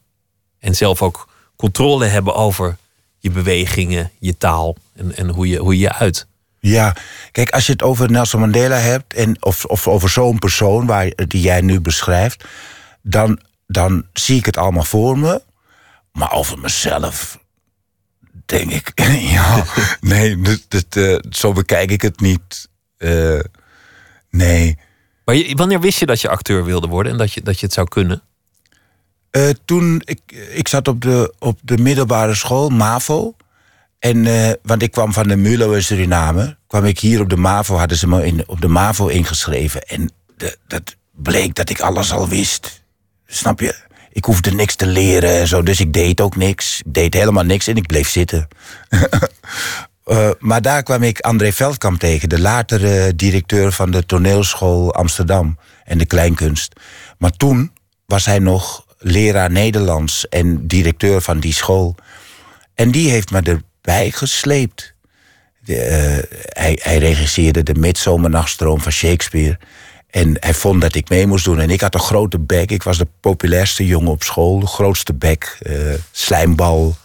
En zelf ook controle hebben over je bewegingen, je taal en, en hoe, je, hoe je uit. Ja, kijk, als je het over Nelson Mandela hebt, en, of, of over zo'n persoon waar, die jij nu beschrijft, dan, dan zie ik het allemaal voor me. Maar over mezelf denk ik, ja, nee, dat, eh, zo bekijk ik het niet. Eh, nee. Maar wanneer wist je dat je acteur wilde worden en dat je, dat je het zou kunnen? Eh, toen, ik, ik zat op de, op de middelbare school, MAVO. En, eh, want ik kwam van de MULO in Suriname. Kwam ik hier op de MAVO, hadden ze me in, op de MAVO ingeschreven. En de, dat bleek dat ik alles al wist. Snap je? Ik hoefde niks te leren en zo, dus ik deed ook niks. Ik deed helemaal niks en ik bleef zitten. Eh, maar daar kwam ik André Veldkamp tegen, de latere directeur van de toneelschool Amsterdam en de kleinkunst. Maar toen was hij nog leraar Nederlands en directeur van die school. En die heeft me erbij gesleept. Eh, hij, hij regisseerde de Midzomernachtstroom van Shakespeare. En hij vond dat ik mee moest doen. En ik had een grote bek. Ik was de populairste jongen op school. De grootste bek. eh, slijmbal.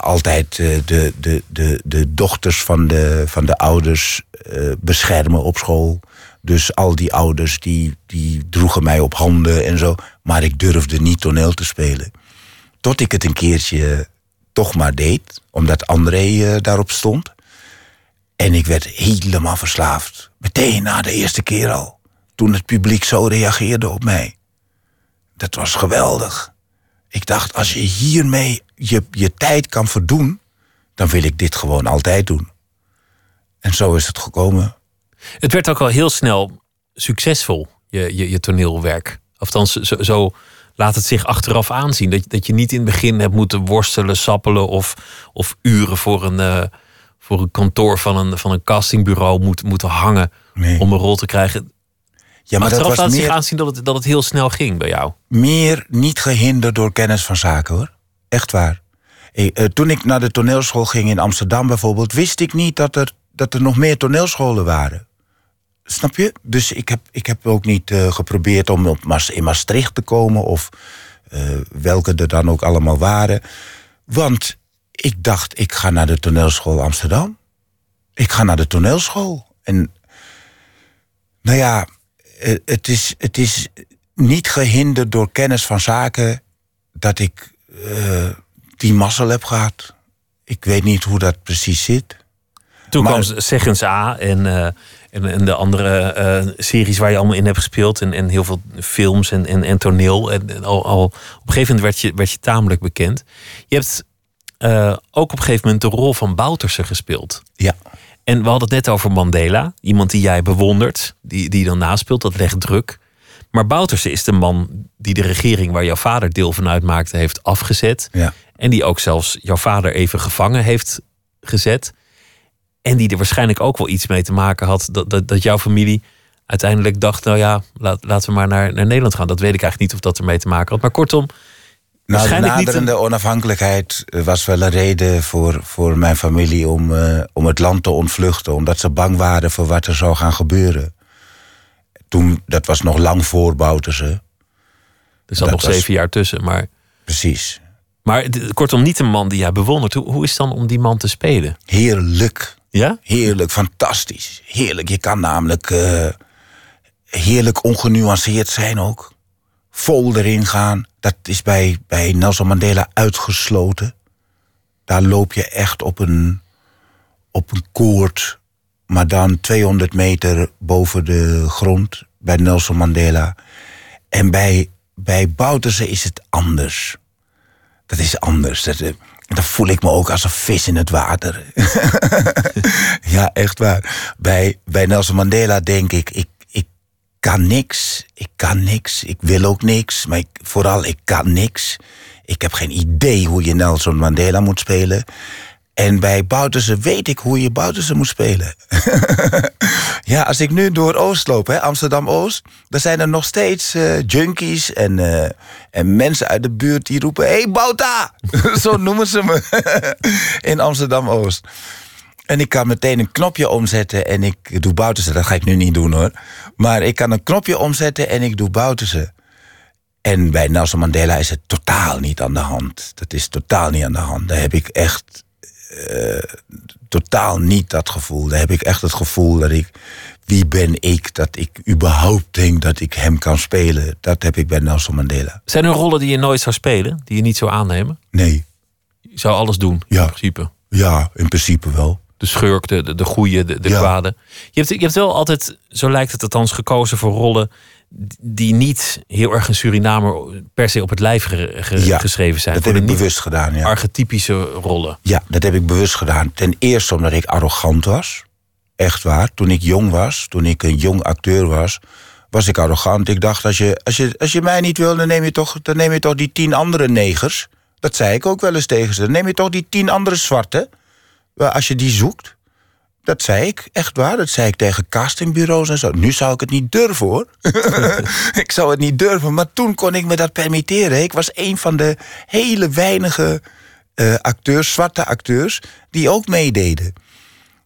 Altijd eh, de, de, de, de dochters van de, van de ouders eh, beschermen op school. Dus al die ouders die, die droegen mij op handen en zo. Maar ik durfde niet toneel te spelen. Tot ik het een keertje toch maar deed. Omdat André eh, daarop stond. En ik werd helemaal verslaafd. Meteen na de eerste keer al. Toen het publiek zo reageerde op mij. Dat was geweldig. Ik dacht, als je hiermee je, je tijd kan verdoen... dan wil ik dit gewoon altijd doen. En zo is het gekomen. Het werd ook al heel snel succesvol, je, je, je toneelwerk. Althans, zo, zo laat het zich achteraf aanzien. Dat, dat je niet in het begin hebt moeten worstelen, sappelen of, of uren voor een, eh, voor een kantoor van een, van een castingbureau moet, moeten hangen om een rol te krijgen. Ja, maar dat was laat het zich meer- aanzien dat het, dat het heel snel ging bij jou. meer niet gehinderd door kennis van zaken hoor. Echt waar. Eh, toen ik naar de toneelschool ging in Amsterdam bijvoorbeeld, wist ik niet dat er, dat er nog meer toneelscholen waren. Snap je? Dus ik heb, ik heb ook niet eh, geprobeerd om op in Maastricht te komen of eh, welke er dan ook allemaal waren. Want ik dacht, ik ga naar de toneelschool Amsterdam. Ik ga naar de toneelschool. En nou ja, het is, het is niet gehinderd door kennis van zaken dat ik eh, die mazzel heb gehad. Ik weet niet hoe dat precies zit. Toen Maar- kwam Zeggens A en, eh, en, en de andere eh, series waar je allemaal in hebt gespeeld. En, en heel veel films en, en, en toneel. En, en al, al, op een gegeven moment werd je, werd je tamelijk bekend. Je hebt ook op een gegeven moment de rol van Bouterse gespeeld. Ja. En we hadden het net over Mandela. Iemand die jij bewondert, die, die dan naspeelt. Dat legt druk. Maar Bouterse is de man die de regering waar jouw vader deel van uitmaakte heeft afgezet. Ja. En die ook zelfs jouw vader even gevangen heeft gezet. En die er waarschijnlijk ook wel iets mee te maken had dat, dat, dat jouw familie uiteindelijk dacht, nou ja, laat, laten we maar naar, naar Nederland gaan. Dat weet ik eigenlijk niet of dat ermee te maken had. Maar kortom, Nou, de naderende onafhankelijkheid eh, was wel een reden voor, voor mijn familie om, eh, om het land te ontvluchten. Omdat ze bang waren voor wat er zou gaan gebeuren. Toen, dat was nog lang voor Bouterse. Er zat Dat nog was- zeven jaar tussen. Maar, Precies. maar kortom, niet een man die jij bewondert. Hoe, hoe is het dan om die man te spelen? Heerlijk. Ja? Heerlijk, fantastisch. Heerlijk. Je kan namelijk eh, heerlijk ongenuanceerd zijn ook. Vol erin gaan. Dat is bij, bij Nelson Mandela uitgesloten. Daar loop je echt op een, op een koord. Maar dan 200 meter boven de grond. Bij Nelson Mandela. En bij, bij Bouterse is het anders. Dat is anders. Dat, eh, dan voel ik me ook als een vis in het water. ja, echt waar. Bij, bij Nelson Mandela denk ik, ik, ik kan niks. Ik kan niks. Ik wil ook niks. Maar vooral, ik kan niks. Ik heb geen idee hoe je Nelson Mandela moet spelen. En bij Bouterse weet ik hoe je Bouterse moet spelen. ja, als ik nu door Oost loop, hè, Amsterdam-Oost... dan zijn er nog steeds eh, junkies en, eh, en mensen uit de buurt die roepen... Hé, hey, Bouta! Zo noemen ze me in Amsterdam-Oost. En ik kan meteen een knopje omzetten en ik doe Bouterse. Dat ga ik nu niet doen, hoor. Maar ik kan een knopje omzetten en ik doe Bouterse. En bij Nelson Mandela is het totaal niet aan de hand. Dat is totaal niet aan de hand. Daar heb ik echt eh, totaal niet dat gevoel. Daar heb ik echt het gevoel dat ik... Wie ben ik dat ik überhaupt denk dat ik hem kan spelen? Dat heb ik bij Nelson Mandela. Zijn er rollen die je nooit zou spelen? Die je niet zou aannemen? Nee. Je zou alles doen, Ja. in principe. Ja, in principe wel. De schurk, de, de, de goeie, de, de Ja. kwade. Je hebt, je hebt wel altijd, zo lijkt het althans, gekozen voor rollen... die niet heel erg een Surinamer per se op het lijf ge- ge- Ja, geschreven zijn. dat heb ik bewust gedaan, ja. archetypische rollen. Ja, dat heb ik bewust gedaan. Ten eerste omdat ik arrogant was. Echt waar. Toen ik jong was, toen ik een jong acteur was, was ik arrogant. Ik dacht, als je, als je, als je mij niet wil, dan neem, je toch, dan neem je toch die tien andere negers. Dat zei ik ook wel eens tegen ze. Dan neem je toch die tien andere zwarte, als je die zoekt. Dat zei ik, echt waar. Dat zei ik tegen castingbureaus en zo. Nu zou ik het niet durven, hoor. ik zou het niet durven, maar toen kon ik me dat permitteren. Ik was een van de hele weinige eh, acteurs, zwarte acteurs, die ook meededen.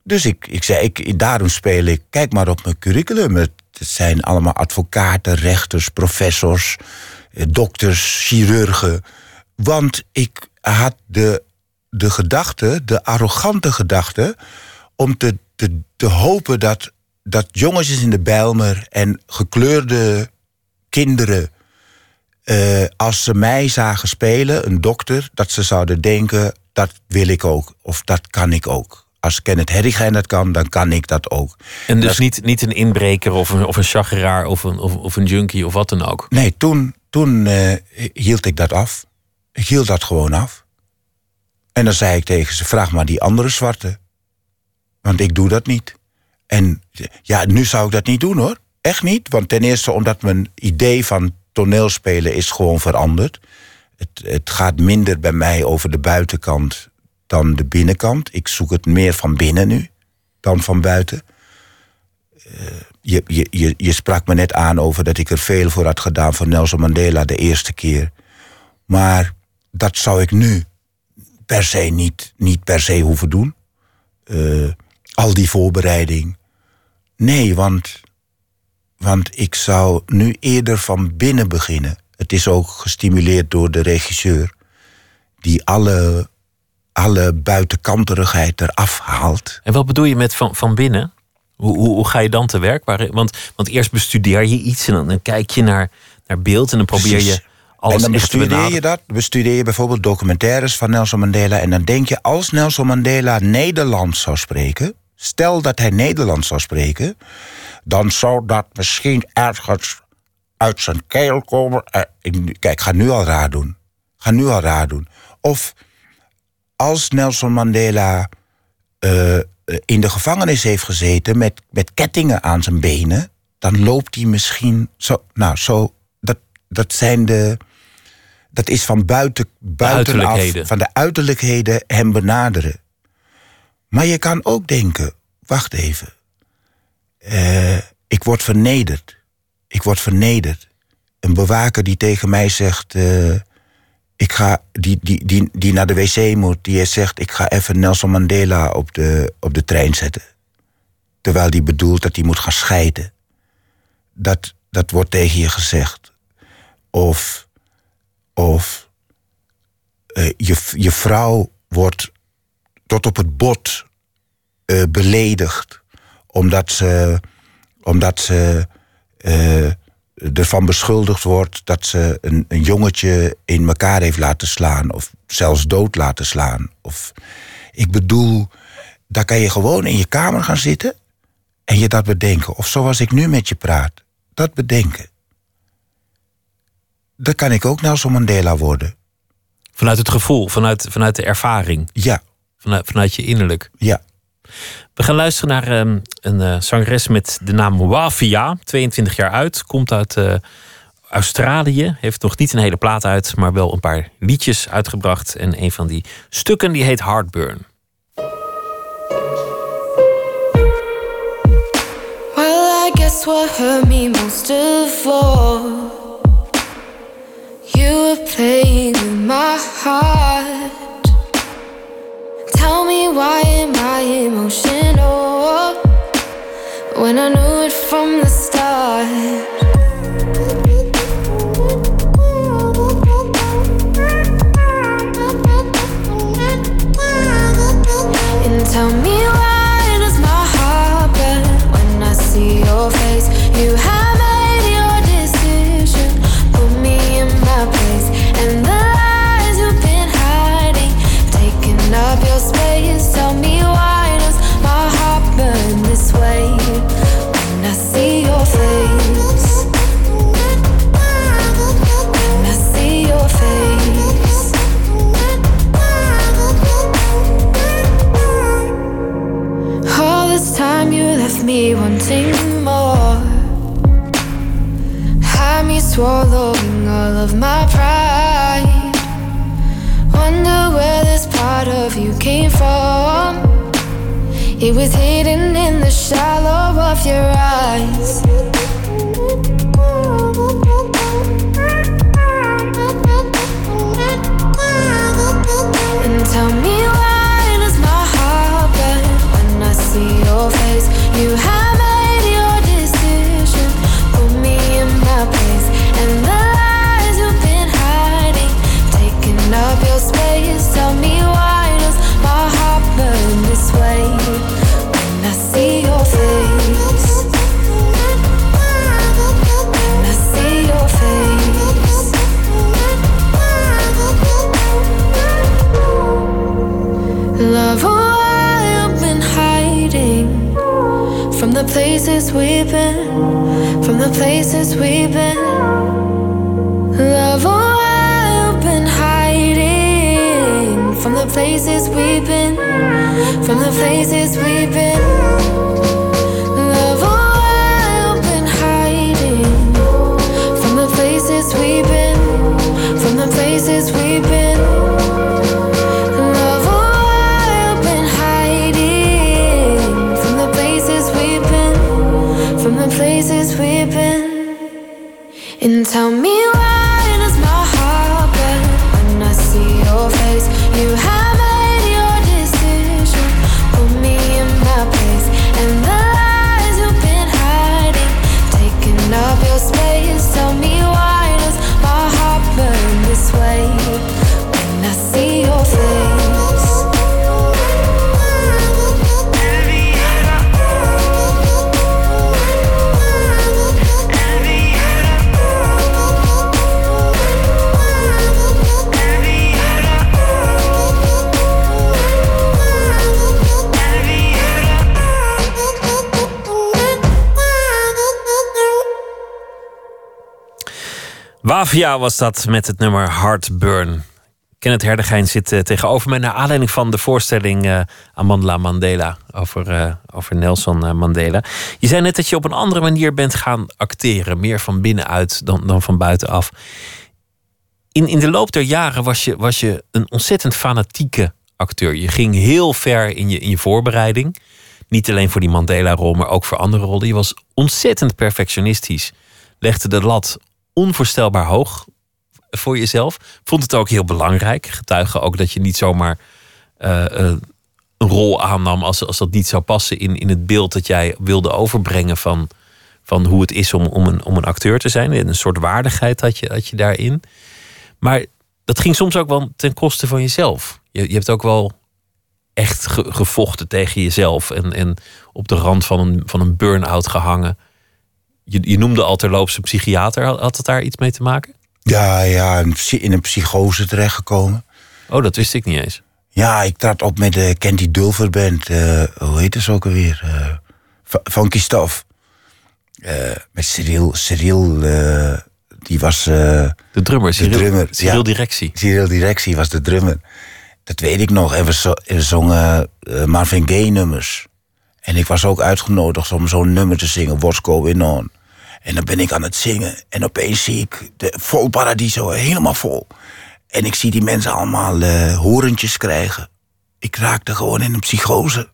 Dus ik, ik zei, ik, daarom speel ik, kijk maar op mijn curriculum. Het, zijn allemaal advocaten, rechters, professors, eh, dokters, chirurgen. Want ik had de, de gedachte, de arrogante gedachte, om te, te, te hopen dat, dat jongetjes in de Bijlmer en gekleurde kinderen, eh, als ze mij zagen spelen, een dokter, dat ze zouden denken: dat wil ik ook, of dat kan ik ook. Als Kenneth Herrigein dat kan, dan kan ik dat ook. En dus Dat- niet, niet een inbreker of een, of een chageraar of een, of, of een junkie of wat dan ook. Nee, toen, toen eh, hield ik dat af. Ik hield dat gewoon af. En dan zei ik tegen ze: vraag maar die andere zwarte. Want ik doe dat niet. En ja, nu zou ik dat niet doen hoor. Echt niet. Want ten eerste omdat mijn idee van toneelspelen is gewoon veranderd. Het, het gaat minder bij mij over de buitenkant dan de binnenkant. Ik zoek het meer van binnen nu dan van buiten. Eh, je, je, je, je sprak me net aan over dat ik er veel voor had gedaan voor Nelson Mandela de eerste keer. Maar dat zou ik nu per se niet, niet per se hoeven doen. Eh, al die voorbereiding. Nee, want, want ik zou nu eerder van binnen beginnen. Het is ook gestimuleerd door de regisseur, die alle, alle buitenkanterigheid eraf haalt. En wat bedoel je met van, van binnen? Hoe, hoe, hoe ga je dan te werk? Want, want eerst bestudeer je iets en dan, dan kijk je naar, naar beeld en dan probeer Precies. je alles en dan te bestudeer je dat. Bestudeer je bijvoorbeeld documentaires van Nelson Mandela. En dan denk je, als Nelson Mandela Nederlands zou spreken. Stel dat hij Nederlands zou spreken. Dan zou dat misschien ergens uit zijn keel komen. Eh, Kijk, ga nu al raar doen. Ga nu al raar doen. Of als Nelson Mandela eh, eh, in de gevangenis heeft gezeten met, met kettingen aan zijn benen, dan loopt hij misschien zo. Nou, zo. Dat, dat zijn de. Dat is van buiten, buitenaf, van de uiterlijkheden hem benaderen. Maar je kan ook denken: wacht even. Eh, ik word vernederd. Ik word vernederd. Een bewaker die tegen mij zegt. eh, ik ga, die, die, die, die naar de wc moet, die zegt: Ik ga even Nelson Mandela op de, op de trein zetten. Terwijl die bedoelt dat hij moet gaan scheiden. Dat, dat wordt tegen je gezegd. Of, of eh, je, je vrouw wordt tot op het bot eh, beledigd. Omdat ze, omdat ze eh, ervan beschuldigd wordt dat ze een, een jongetje in elkaar heeft laten slaan. Of zelfs dood laten slaan. Of, ik bedoel, daar kan je gewoon in je kamer gaan zitten en je dat bedenken. Of zoals ik nu met je praat, dat bedenken. Dan kan ik ook Nelson Mandela worden. Vanuit het gevoel, vanuit, vanuit de ervaring. Ja. Vanuit, vanuit je innerlijk. Ja. We gaan luisteren naar ehm, een eh, zangeres met de naam Wafia. 22 jaar uit. Komt uit eh, Australië. Heeft nog niet een hele plaat uit, maar wel een paar liedjes uitgebracht. En een van die stukken die heet Heartburn. Well, I guess what me most of all, you were playing my heart. Tell me why am I emotional when I knew it from the start? And tell me why does my heart burn when I see your face? You swallowing all of my pride. Wonder where this part of you came from. It was hidden in the shallow of your eyes. Wavia was dat met het nummer Heartburn. Kenneth Herdegijn zit eh, tegenover mij naar aanleiding van de voorstelling eh Amandla Mandela over, eh, over Nelson Mandela. Je zei net dat je op een andere manier bent gaan acteren, meer van binnenuit dan, dan van buitenaf. In, in de loop der jaren was je, was je een ontzettend fanatieke acteur. Je ging heel ver in je, in je voorbereiding. Niet alleen voor die Mandela-rol, maar ook voor andere rollen. Je was ontzettend perfectionistisch. Legde de lat onvoorstelbaar hoog voor jezelf. Vond het ook heel belangrijk. Getuige ook dat je niet zomaar eh, eh, een rol aannam als, als dat niet zou passen in, in het beeld dat jij wilde overbrengen van, van hoe het is om, om, een, om een acteur te zijn. Een soort waardigheid had je, had je daarin. Maar dat ging soms ook wel ten koste van jezelf. Je, je hebt ook wel echt ge- gevochten tegen jezelf en, en op de rand van een, van een burn-out gehangen. Je, je noemde al terloops een psychiater. Had, het daar iets mee te maken? Ja, ja, in een psychose terechtgekomen. Oh, dat wist ik niet eens. Ja, ik trad op met de Candy Dulver Band. eh, hoe heet ze ook alweer? Eh Funky Stuff. Eh, met Cyril. Cyril, eh, die was... eh, De drummer, Cyril- de drummer. Cyril Directie. Cyril Directie was de drummer. Dat weet ik nog. En we, zo- we zongen eh, Marvin Gaye nummers. En ik was ook uitgenodigd om zo'n nummer te zingen. What's going on? En dan ben ik aan het zingen. En opeens zie ik de, vol Paradiso, helemaal vol. En ik zie die mensen allemaal eh horentjes krijgen. Ik raakte gewoon in een psychose.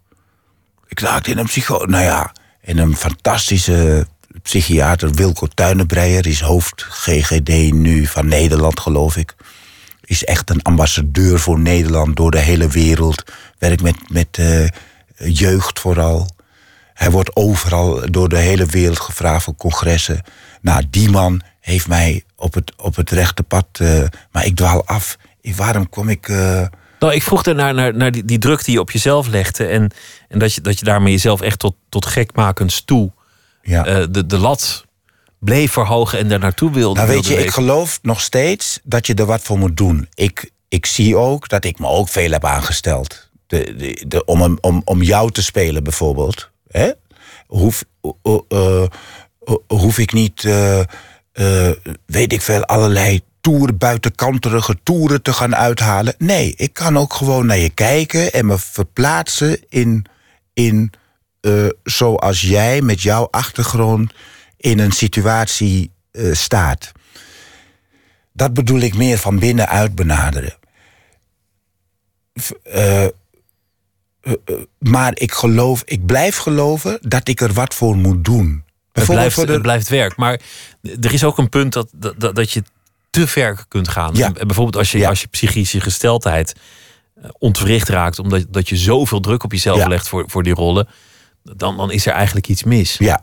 Ik raakte in een psychose. Nou ja, in een fantastische psychiater, Wilco Tuinenbreier, is hoofd GGD nu van Nederland, geloof ik. Is echt een ambassadeur voor Nederland door de hele wereld. Werkt met, met eh, jeugd vooral. Hij wordt overal door de hele wereld gevraagd voor congressen. Nou, die man heeft mij op het, op het rechte pad. eh, maar ik dwaal af. Waarom kom ik. eh, Nou, ik vroeg naar, naar, naar die, die druk die je op jezelf legde. En, en dat, je, dat je daarmee jezelf echt tot, tot gekmakens toe Ja. eh, de, de lat bleef verhogen en daar naartoe wilde. Nou, weet je, ik geloof nog steeds dat je er wat voor moet doen. Ik, ik zie ook dat ik me ook veel heb aangesteld. De, de, om, om, om jou te spelen bijvoorbeeld. Hè? Hoef, eh, hoef ik niet, eh, eh, weet ik veel, allerlei toeren, buitenkanterige toeren te gaan uithalen. Nee, ik kan ook gewoon naar je kijken en me verplaatsen in, in zoals jij met jouw achtergrond in een situatie staat. Dat bedoel ik meer van binnenuit benaderen. V- eh, eh, maar ik geloof, ik blijf geloven dat ik er wat voor moet doen. Het blijft, voor de- het blijft werk. Maar er is ook een punt dat, dat, dat je te ver kunt gaan. Ja. Bijvoorbeeld als je, als je psychische gesteldheid eh, ontwricht raakt... omdat dat je zoveel druk op jezelf Ja. legt voor, voor die rollen... Dan, dan is er eigenlijk iets mis. Ja,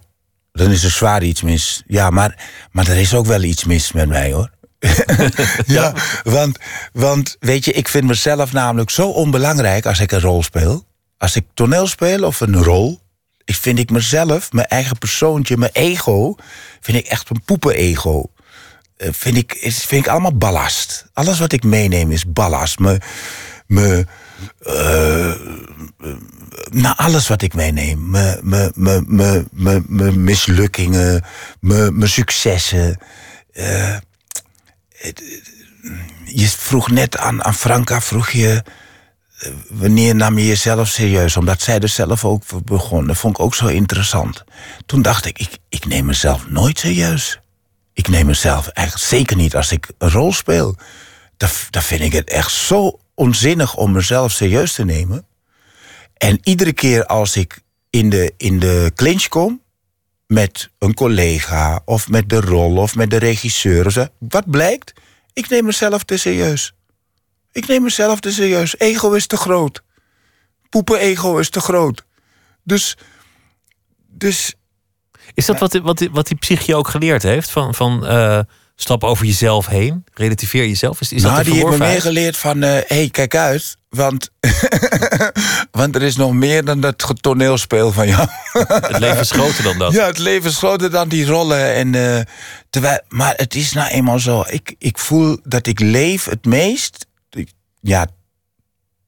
dan is er zwaar iets mis. Ja, maar, maar er is ook wel iets mis met mij hoor. ja, want, want weet je, ik vind mezelf namelijk zo onbelangrijk als ik een rol speel. Als ik toneel speel of een rol, ik vind ik mezelf, mijn eigen persoontje, mijn ego, vind ik echt een poepen-ego. Eh, vind, ik, vind ik allemaal ballast. Alles wat ik meeneem is ballast. Me, me, naar alles wat ik meeneem. Mijn- mijn- mijn- mijn- mijn- Mijn mislukkingen, mijn successen. Je vroeg net aan, aan Franka, vroeg je... Wanneer nam je jezelf serieus? Omdat zij er zelf ook begon. Dat vond ik ook zo interessant. Toen dacht ik, ik, neem mezelf nooit serieus. Ik neem mezelf eigenlijk zeker niet als ik een rol speel. Dan, vind ik het echt zo onzinnig om mezelf serieus te nemen. En iedere keer als ik in de, in de clinch kom met een collega of met de rol of met de regisseur, wat blijkt? Ik neem mezelf te serieus. Ik neem mezelf te serieus. Ego is te groot. Poepen-ego is te groot. Dus, dus Is dat wat, wat, wat die psychie ook geleerd heeft? Van, van eh, stap over jezelf heen, relativeer jezelf? Is, is nou, dat die heeft me verworvenheid? meegeleerd van... hé, hey, kijk uit, want, want er is nog meer dan dat toneelspeel van jou. Het leven is groter dan dat. Ja, het leven is groter dan die rollen. En, eh, terwijl, maar het is nou eenmaal zo. Ik, ik voel dat ik leef het meest... Ja,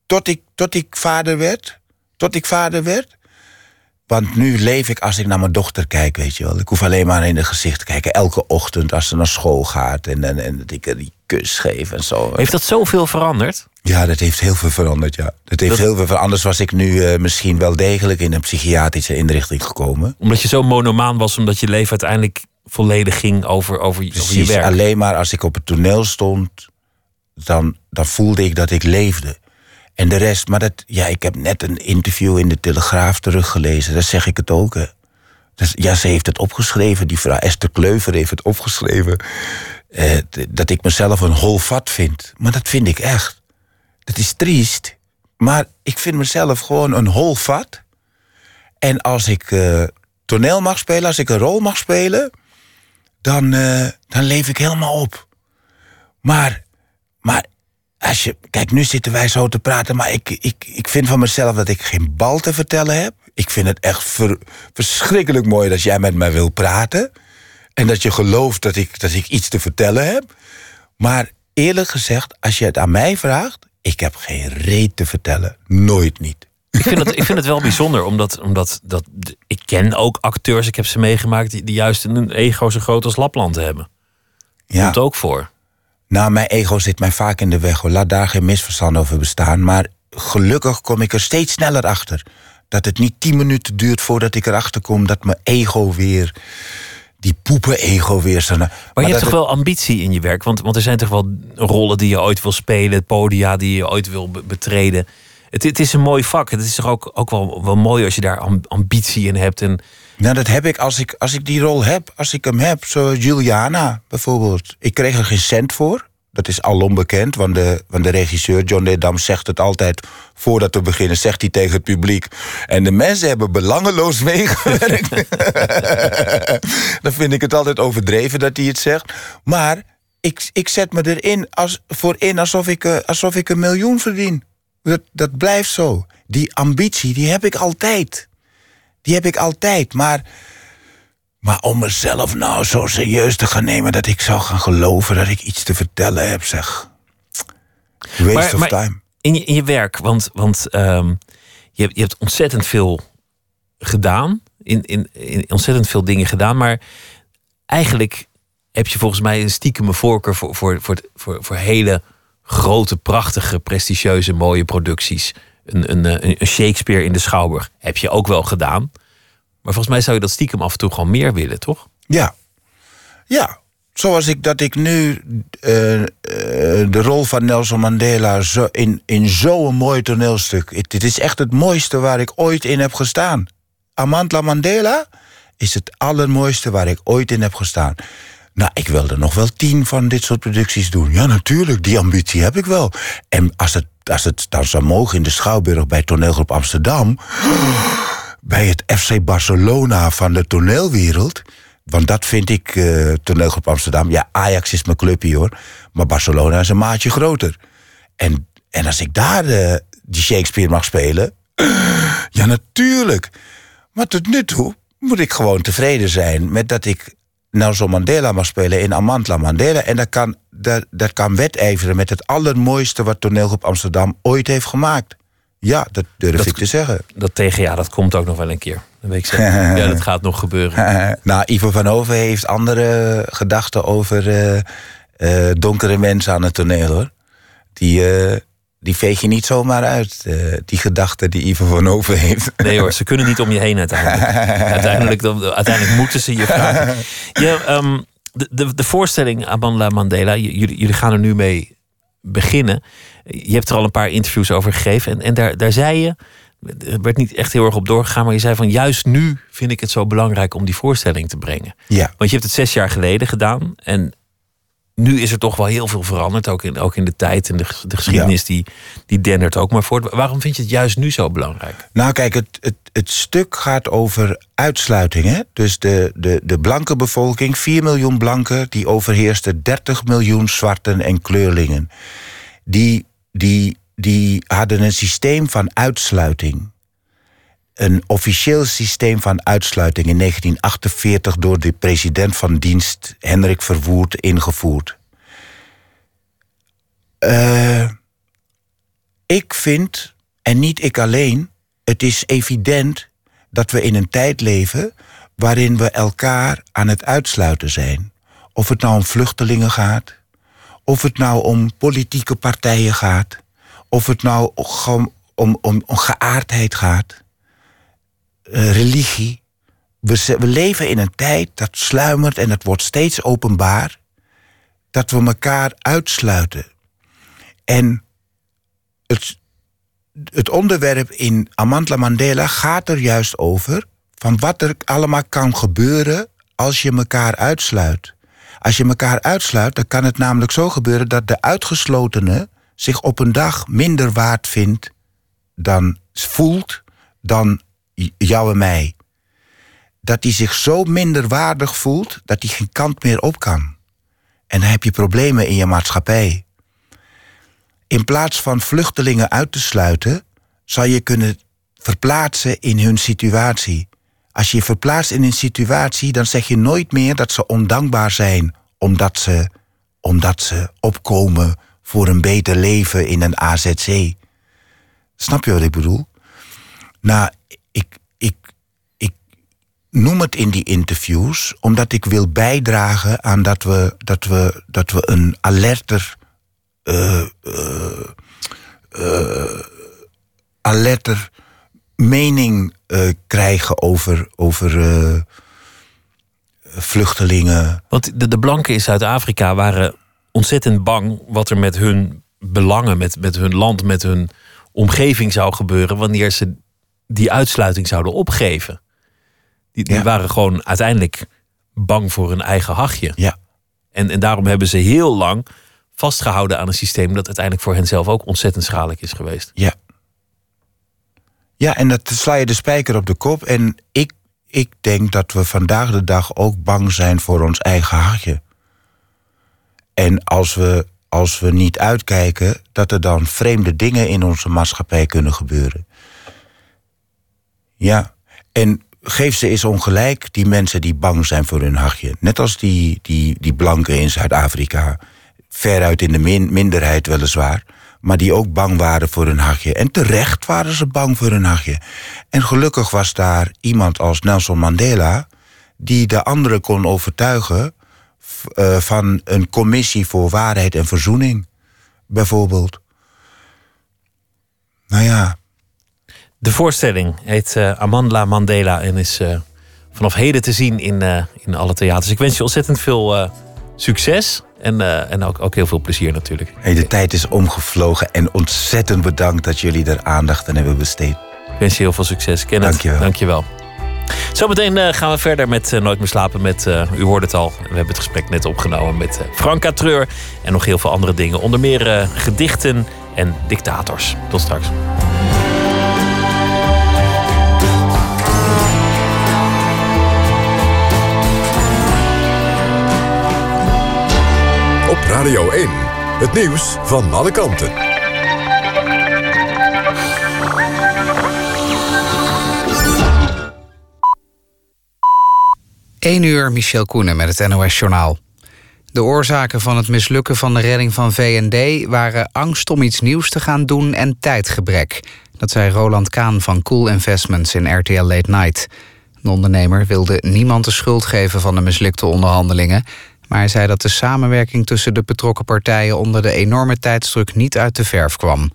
tot ik, tot ik vader werd. Tot ik vader werd. Want nu leef ik als ik naar mijn dochter kijk, weet je wel. Ik hoef alleen maar in het gezicht te kijken. Elke ochtend als ze naar school gaat. En, en, en dat ik haar die kus geef en zo. Heeft dat zoveel veranderd? Ja, dat heeft heel veel veranderd, ja. Dat heeft Dat- heel veel veranderd. Anders was ik nu eh, misschien wel degelijk in een psychiatrische inrichting gekomen. Omdat je zo monomaan was, omdat je leven uiteindelijk volledig ging over, over, over je werk. alleen maar als ik op het toneel stond, dan, dan voelde ik dat ik leefde. En de rest, maar dat, ja, ik heb net een interview in de Telegraaf teruggelezen, daar zeg ik het ook. Hè. Dus, ja, ze heeft het opgeschreven, die vrouw Esther Kleuver heeft het opgeschreven. eh, dat ik mezelf een hol vat vind. Maar dat vind ik echt. Dat is triest. Maar ik vind mezelf gewoon een hol vat. En als ik eh, toneel mag spelen, als ik een rol mag spelen, dan, eh, dan leef ik helemaal op. Maar, maar als je. Kijk, nu zitten wij zo te praten, maar ik, ik, ik vind van mezelf dat ik geen bal te vertellen heb. Ik vind het echt ver- verschrikkelijk mooi dat jij met mij wil praten. En dat je gelooft dat ik, dat ik iets te vertellen heb. Maar eerlijk gezegd, als je het aan mij vraagt, ik heb geen reet te vertellen. Nooit niet. Ik vind, het, ik vind het wel bijzonder, omdat, omdat dat, ik ken ook acteurs, ik heb ze meegemaakt, die, die juist een ego zo groot als Lapland hebben. Ja. Komt ook voor. Nou, mijn ego zit mij vaak in de weg. Hoor. Laat daar geen misverstand over bestaan. Maar gelukkig kom ik er steeds sneller achter. Dat het niet tien minuten duurt voordat ik erachter kom dat mijn ego weer. Die poepen-ego weer. Maar Maar je hebt toch het- wel ambitie in je werk? Want, want er zijn toch wel rollen die je ooit wil spelen, podia die je ooit wil be- betreden. Het, het is een mooi vak. Het is toch ook, ook wel, wel mooi als je daar am- ambitie in hebt. En Nou, dat heb ik als, ik als ik die rol heb. Als ik hem heb. Zo Juliana bijvoorbeeld. Ik kreeg er geen cent voor. Dat is alom bekend. Want de, want de regisseur John Dedam zegt het altijd. Voordat we beginnen zegt hij tegen het publiek. En de mensen hebben belangeloos meegewerkt. Dan vind ik het altijd overdreven dat hij het zegt. Maar ik, ik zet me erin als, voor in alsof ik, eh, alsof ik een miljoen verdien. Dat, dat blijft zo. Die ambitie, die heb ik altijd. Die heb ik altijd. Maar, maar om mezelf nou zo serieus te gaan nemen... dat ik zou gaan geloven dat ik iets te vertellen heb, zeg. Waste of time. In je, in je werk, want, want ehm, je, hebt, je hebt ontzettend veel gedaan. In, in, in ontzettend veel dingen gedaan. Maar eigenlijk heb je volgens mij een stiekeme voorkeur voor, voor, voor, voor, voor hele grote, prachtige, prestigieuze, mooie producties. Eh, een Shakespeare in de Schouwburg heb je ook wel gedaan. Maar volgens mij zou je dat stiekem af en toe gewoon meer willen, toch? Ja. Ja. Zoals ik dat ik nu eh, eh, de rol van Nelson Mandela zo in, in zo'n mooi toneelstuk. Het is echt het mooiste waar ik ooit in heb gestaan. Amantla Mandela is het allermooiste waar ik ooit in heb gestaan. Nou, ik wil er nog wel tien van dit soort producties doen. Ja, natuurlijk, die ambitie heb ik wel. En als het, als het dan zou mogen in de Schouwburg bij Toneelgroep Amsterdam... bij het FC Barcelona van de toneelwereld... want dat vind ik, eh Toneelgroep Amsterdam... ja, Ajax is mijn clubje, hoor. Maar Barcelona is een maatje groter. En, en als ik daar eh, die Shakespeare mag spelen... ja, natuurlijk. Maar tot nu toe moet ik gewoon tevreden zijn... met dat ik Nelson Mandela mag spelen in Amantla Mandela. En dat kan, dat, dat kan wedijveren met het allermooiste... wat Toneelgroep Amsterdam ooit heeft gemaakt. Ja, dat durf Dat- ik te zeggen. Dat tegen, ja, dat komt ook nog wel een keer. Dat weet ik zeker. ja, dat gaat nog gebeuren. nou, Ivo van Hoven heeft andere gedachten over eh, eh, donkere mensen aan het toneel hoor. Die, eh, die veeg je niet zomaar uit. eh, die gedachten die Ivo van Hoven heeft. Nee hoor, ze kunnen niet om je heen uiteindelijk. uiteindelijk, dan, uiteindelijk moeten ze je vragen. Ehm, de, de, de voorstelling Amanda Mandela, jullie gaan er nu mee beginnen. Je hebt er al een paar interviews over gegeven. En, en daar, daar zei je, er werd niet echt heel erg op doorgegaan, maar je zei van juist nu vind ik het zo belangrijk om die voorstelling te brengen. Ja. Want je hebt het zes jaar geleden gedaan. En nu is er toch wel heel veel veranderd. Ook in, ook in de tijd en de, ges- de geschiedenis die, die dendert ook maar voort. Waarom vind je het juist nu zo belangrijk? Nou, kijk, het, het, het stuk gaat over uitsluiting. Hè? Dus de, de, de blanke bevolking, 4 miljoen blanken, die overheerste 30 miljoen zwarten en kleurlingen. Die, die, die hadden een systeem van uitsluiting. Een officieel systeem van uitsluiting in 1948 door de president van dienst Hendrik Verwoerd ingevoerd. Eh, ik vind, en niet ik alleen, het is evident dat we in een tijd leven waarin we elkaar aan het uitsluiten zijn. Of het nou om vluchtelingen gaat, of het nou om politieke partijen gaat, of het nou om, om, om geaardheid gaat, eh, religie. We, we leven in een tijd dat sluimert en het wordt steeds openbaar dat we elkaar uitsluiten. En het, het onderwerp in Amandla Mandela gaat er juist over van wat er allemaal kan gebeuren als je elkaar uitsluit. Als je elkaar uitsluit, dan kan het namelijk zo gebeuren dat de uitgeslotene zich op een dag minder waard vindt dan voelt dan jou en mij. Dat hij zich zo minder waardig voelt dat hij geen kant meer op kan. En dan heb je problemen in je maatschappij. In plaats van vluchtelingen uit te sluiten, zou je kunnen verplaatsen in hun situatie. Als je je verplaatst in een situatie, dan zeg je nooit meer dat ze ondankbaar zijn omdat ze, omdat ze opkomen voor een beter leven in een AZC. Snap je wat ik bedoel? Ik noem het in die interviews omdat ik wil bijdragen aan dat we, dat we, dat we een alerter eh, eh, eh, alerter mening krijgen over, over vluchtelingen. Want de, de blanken in Zuid-Afrika waren ontzettend bang wat er met hun belangen, met, met hun land, met hun omgeving zou gebeuren wanneer ze die uitsluiting zouden opgeven. Die, die Ja. waren gewoon uiteindelijk bang voor hun eigen hachje. Ja. En, en daarom hebben ze heel lang vastgehouden aan een systeem dat uiteindelijk voor hen zelf ook ontzettend schadelijk is geweest. Ja. Ja, en dat sla je de spijker op de kop. En ik, ik denk dat we vandaag de dag ook bang zijn voor ons eigen hartje. En als we, als we niet uitkijken, dat er dan vreemde dingen in onze maatschappij kunnen gebeuren. Ja, en geef ze eens ongelijk, die mensen die bang zijn voor hun hartje. Net als die, die, die blanken in Zuid-Afrika. Veruit in de min, minderheid weliswaar. Maar die ook bang waren voor hun hartje. En terecht waren ze bang voor hun hartje. En gelukkig was daar iemand als Nelson Mandela... die de anderen kon overtuigen... eh, van een commissie voor waarheid en verzoening. Bijvoorbeeld. Nou ja, De voorstelling heet eh, Amandla Mandela en is eh, vanaf heden te zien in, eh, in alle theaters. Ik wens je ontzettend veel succes en, en ook, ook heel veel plezier natuurlijk. Hey, de tijd is omgevlogen en ontzettend bedankt dat jullie er aandacht aan hebben besteed. Ik wens je heel veel succes. Kenneth, Dankjewel. dankjewel. Zometeen gaan we verder met Nooit meer slapen met, u hoorde het al, we hebben het gesprek net opgenomen met eh, Franka Treur en nog heel veel andere dingen. Onder meer gedichten en dictators. Tot straks. Radio 1. Het nieuws van alle kanten. 1 uur, Michel Koenen met het NOS-journaal. De oorzaken van het mislukken van de redding van VND waren angst om iets nieuws te gaan doen en tijdgebrek. Dat zei Roland Kaan van Cool Investments in RTL Late Night. De ondernemer wilde niemand de schuld geven van de mislukte onderhandelingen... maar hij zei dat de samenwerking tussen de betrokken partijen... onder de enorme tijdsdruk niet uit de verf kwam.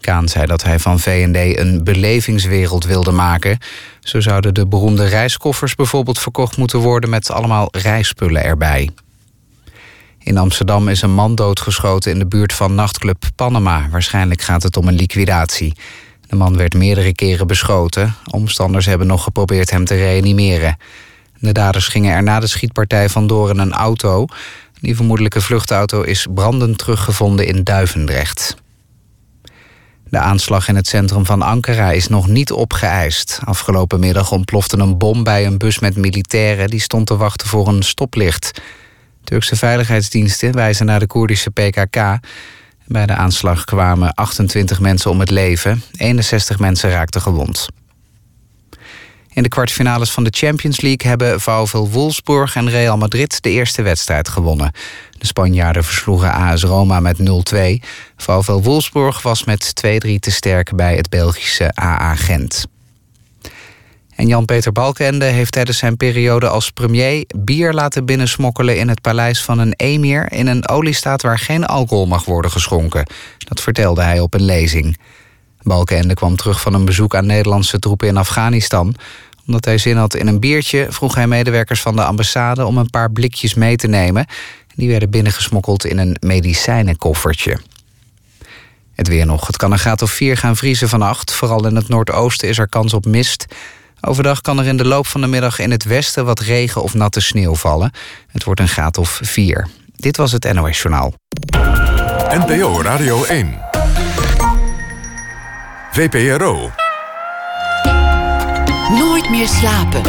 Kaan zei dat hij van V&D een belevingswereld wilde maken. Zo zouden de beroemde reiskoffers bijvoorbeeld verkocht moeten worden... met allemaal reispullen erbij. In Amsterdam is een man doodgeschoten in de buurt van nachtclub Panama. Waarschijnlijk gaat het om een liquidatie. De man werd meerdere keren beschoten. Omstanders hebben nog geprobeerd hem te reanimeren. De daders gingen er na de schietpartij vandoor in een auto. Die vermoedelijke vluchtauto is brandend teruggevonden in Duivendrecht. De aanslag in het centrum van Ankara is nog niet opgeëist. Afgelopen middag ontplofte een bom bij een bus met militairen... die stond te wachten voor een stoplicht. Turkse veiligheidsdiensten wijzen naar de Koerdische PKK. Bij de aanslag kwamen 28 mensen om het leven. 61 mensen raakten gewond. In de kwartfinales van de Champions League hebben VfL Wolfsburg en Real Madrid de eerste wedstrijd gewonnen. De Spanjaarden versloegen AS Roma met 0-2. VfL Wolfsburg was met 2-3 te sterk bij het Belgische AA Gent. En Jan-Peter Balkenende heeft tijdens zijn periode als premier bier laten binnensmokkelen in het paleis van een emir in een oliestaat waar geen alcohol mag worden geschonken. Dat vertelde hij op een lezing. Balkenende kwam terug van een bezoek aan Nederlandse troepen in Afghanistan. Omdat hij zin had in een biertje, vroeg hij medewerkers van de ambassade om een paar blikjes mee te nemen. Die werden binnengesmokkeld in een medicijnenkoffertje. Het weer nog. Het kan een graad of 4 gaan vriezen vannacht. Vooral in het noordoosten is er kans op mist. Overdag kan er in de loop van de middag in het westen wat regen of natte sneeuw vallen. Het wordt een graad of 4. Dit was het NOS Journaal. NPO Radio 1. VPRO. Meer slapen.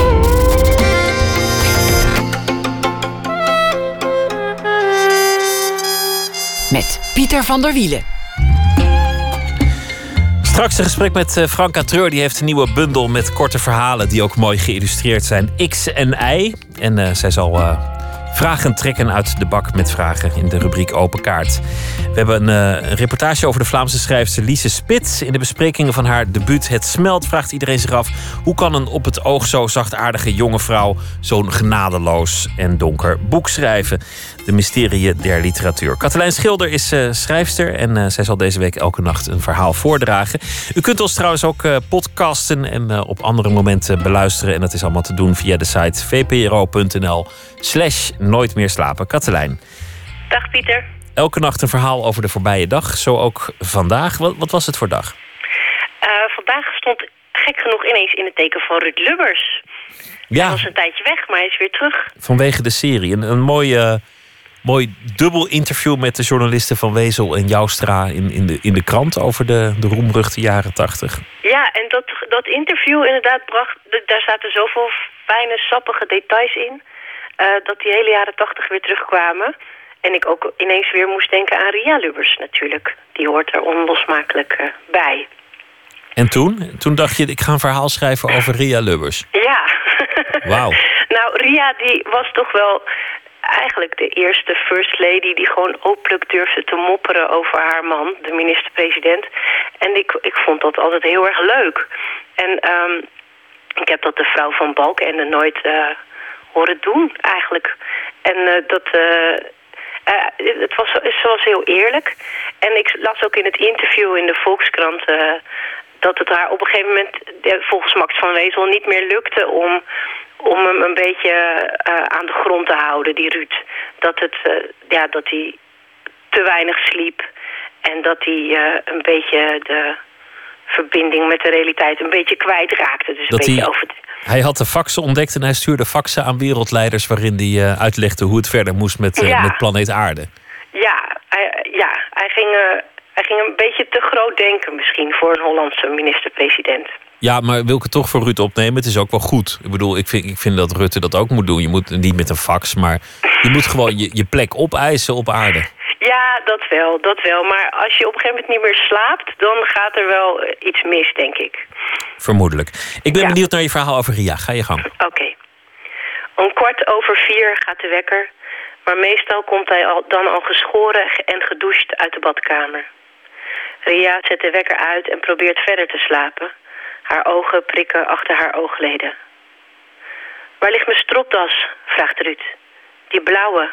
Met Pieter van der Wielen. Straks een gesprek met eh, Franka Treur. Die heeft een nieuwe bundel met korte verhalen die ook mooi geïllustreerd zijn. X en Y. En uh, zij zal uh, vragen trekken uit de bak met vragen in de rubriek Open Kaart. We hebben een, een reportage over de Vlaamse schrijfster Lise Spits. In de besprekingen van haar debuut Het Smelt vraagt iedereen zich af... hoe kan een op het oog zo zachtaardige jonge vrouw... zo'n genadeloos en donker boek schrijven? De mysterieën der literatuur. Katelijn Schilder is uh, schrijfster en uh, zij zal deze week elke nacht een verhaal voordragen. U kunt ons trouwens ook uh, podcasten en op andere momenten beluisteren. En dat is allemaal te doen via de site vpro.nl slash nooit meer slapen. Katelijn. Dag Pieter. Elke nacht een verhaal over de voorbije dag. Zo ook vandaag. Wat, wat was het voor dag? vandaag stond gek genoeg ineens in het teken van Ruud Lubbers. Ja. Hij was een tijdje weg, maar hij is weer terug. Vanwege de serie. Een, een mooie mooi dubbel interview met de journalisten van Wezel en Joustra in, in, de, in de krant over de, de roemruchte jaren tachtig. Ja, en dat, dat interview inderdaad bracht, daar zaten zoveel fijne, sappige details in, uh, dat die hele jaren tachtig weer terugkwamen. En ik ook ineens weer moest denken aan Ria Lubbers natuurlijk. Die hoort er onlosmakelijk uh, bij. En toen? Toen dacht je, ik ga een verhaal schrijven over Ria Lubbers. Ja. Wauw. nou, Ria die was toch wel eigenlijk de eerste first lady die gewoon openlijk durfde te mopperen over haar man, de minister-president. En ik, ik vond dat altijd heel erg leuk. En um, ik heb dat de vrouw van Balkenende nooit uh, horen doen eigenlijk. En uh, dat... Uh, het was, ze was heel eerlijk. En ik las ook in het interview in de Volkskrant... Dat het haar op een gegeven moment, volgens Max van Wezel, niet meer lukte om om hem een beetje uh, aan de grond te houden, die Ruud. Dat, het, uh, ja, dat hij te weinig sliep en dat hij uh, een beetje de verbinding met de realiteit een beetje kwijtraakte. Dus dat een beetje hij, over hij had de faxen ontdekt en hij stuurde faxen aan wereldleiders... waarin hij uitlegde hoe het verder moest met, ja. met planeet Aarde. Ja, hij, ja, hij, ging, hij ging een beetje te groot denken misschien voor een Hollandse minister-president. Ja, maar wil ik het toch voor Rutte opnemen? Het is ook wel goed. Ik bedoel, ik vind, ik vind dat Rutte dat ook moet doen. Je moet niet met een fax, maar je moet gewoon je, je plek opeisen op aarde. Ja, dat wel, dat wel. Maar als je op een gegeven moment niet meer slaapt... dan gaat er wel iets mis, denk ik. Vermoedelijk. Ik ben ja. benieuwd naar je verhaal over Ria. Ga je gang. Oké. Okay. Om kwart over vier gaat de wekker... maar meestal komt hij al, dan al geschoren en gedoucht uit de badkamer. Ria zet de wekker uit en probeert verder te slapen. Haar ogen prikken achter haar oogleden. Waar ligt mijn stropdas? vraagt Ruud. Die blauwe.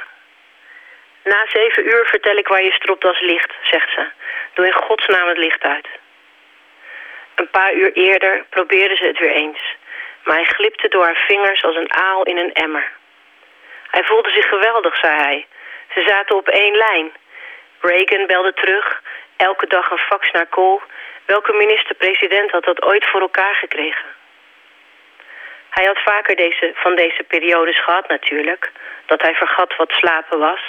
Na zeven uur vertel ik waar je stropdas ligt, zegt ze. Doe in godsnaam het licht uit. Een paar uur eerder probeerde ze het weer eens. Maar hij glipte door haar vingers als een aal in een emmer. Hij voelde zich geweldig, zei hij. Ze zaten op één lijn. Reagan belde terug, elke dag een fax naar Kool. Welke minister-president had dat ooit voor elkaar gekregen? Hij had vaker deze, van deze periodes gehad natuurlijk. Dat hij vergat wat slapen was.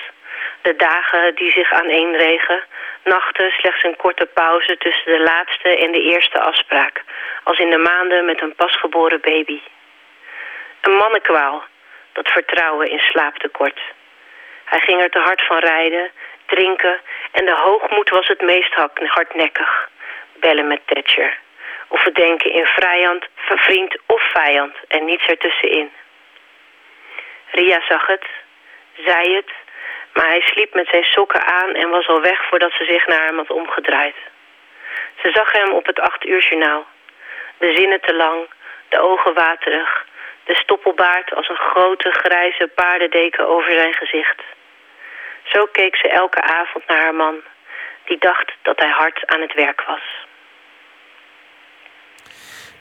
De dagen die zich aaneenregen. Nachten slechts een korte pauze tussen de laatste en de eerste afspraak. Als in de maanden met een pasgeboren baby. Een mannenkwaal. Dat vertrouwen in slaaptekort. Hij ging er te hard van rijden, drinken en de hoogmoed was het meest hardnekkig. Bellen met Thatcher. Of denken in vrijand, vriend of vijand en niets ertussenin. Ria zag het, zei het, maar hij sliep met zijn sokken aan en was al weg voordat ze zich naar hem had omgedraaid. Ze zag hem op het acht uur journaal. De zinnen te lang, de ogen waterig, de stoppelbaard als een grote grijze paardendeken over zijn gezicht. Zo keek ze elke avond naar haar man, die dacht dat hij hard aan het werk was.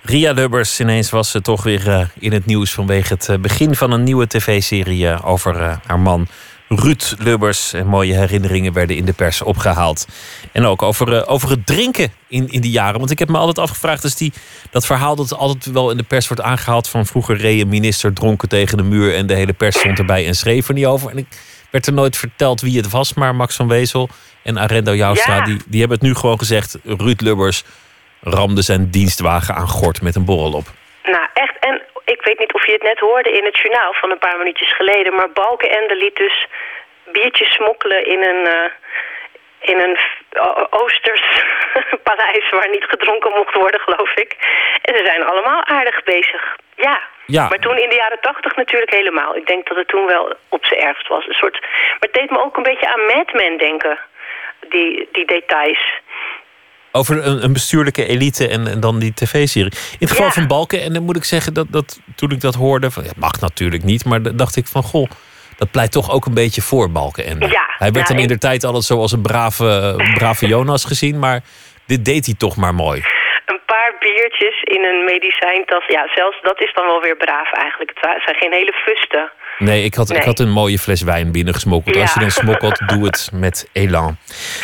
Ria Lubbers, ineens was ze toch weer uh, in het nieuws vanwege het uh, begin van een nieuwe tv-serie uh, over haar man Ruud Lubbers. En mooie herinneringen werden in de pers opgehaald. En ook over, over het drinken in, in die jaren. Want ik heb me altijd afgevraagd, is die, dat verhaal dat altijd wel in de pers wordt aangehaald van vroeger reed minister dronken tegen de muur en de hele pers stond erbij en schreef er niet over. En ik werd er nooit verteld wie het was, maar Max van Wezel en Arendo Joustra, Ja. die, die hebben het nu gewoon gezegd. Ruud Lubbers ramde zijn dienstwagen aan gort met een borrel op. Nou, echt. En ik weet niet of je het net hoorde in het journaal van een paar minuutjes geleden. Maar Balkenende liet dus biertjes smokkelen in een, eh, in een Oosters paleis waar niet gedronken mocht worden, geloof ik. En ze zijn allemaal aardig bezig. Ja. Ja. Maar toen in de jaren tachtig natuurlijk helemaal. Ik denk dat het toen wel op zijn ergst was. Een soort, maar het deed me ook een beetje aan Mad Men denken. Die, die details. Over een, een bestuurlijke elite en, en dan die tv-serie. In het geval Ja. van Balken, en dan moet ik zeggen dat, dat toen ik dat hoorde, van, ja, mag natuurlijk niet, maar dacht ik van goh, dat pleit toch ook een beetje voor Balken. En Ja, hij werd dan in de tijd altijd zo als een brave, een brave Jonas gezien, maar dit deed hij toch maar mooi. Een paar biertjes in een medicijntas. Ja, zelfs dat is dan wel weer braaf eigenlijk. Het zijn geen hele fusten. Nee, ik had, ik had een mooie fles wijn binnengesmokkeld. Als je Ja. dan smokkelt, doe het met elan.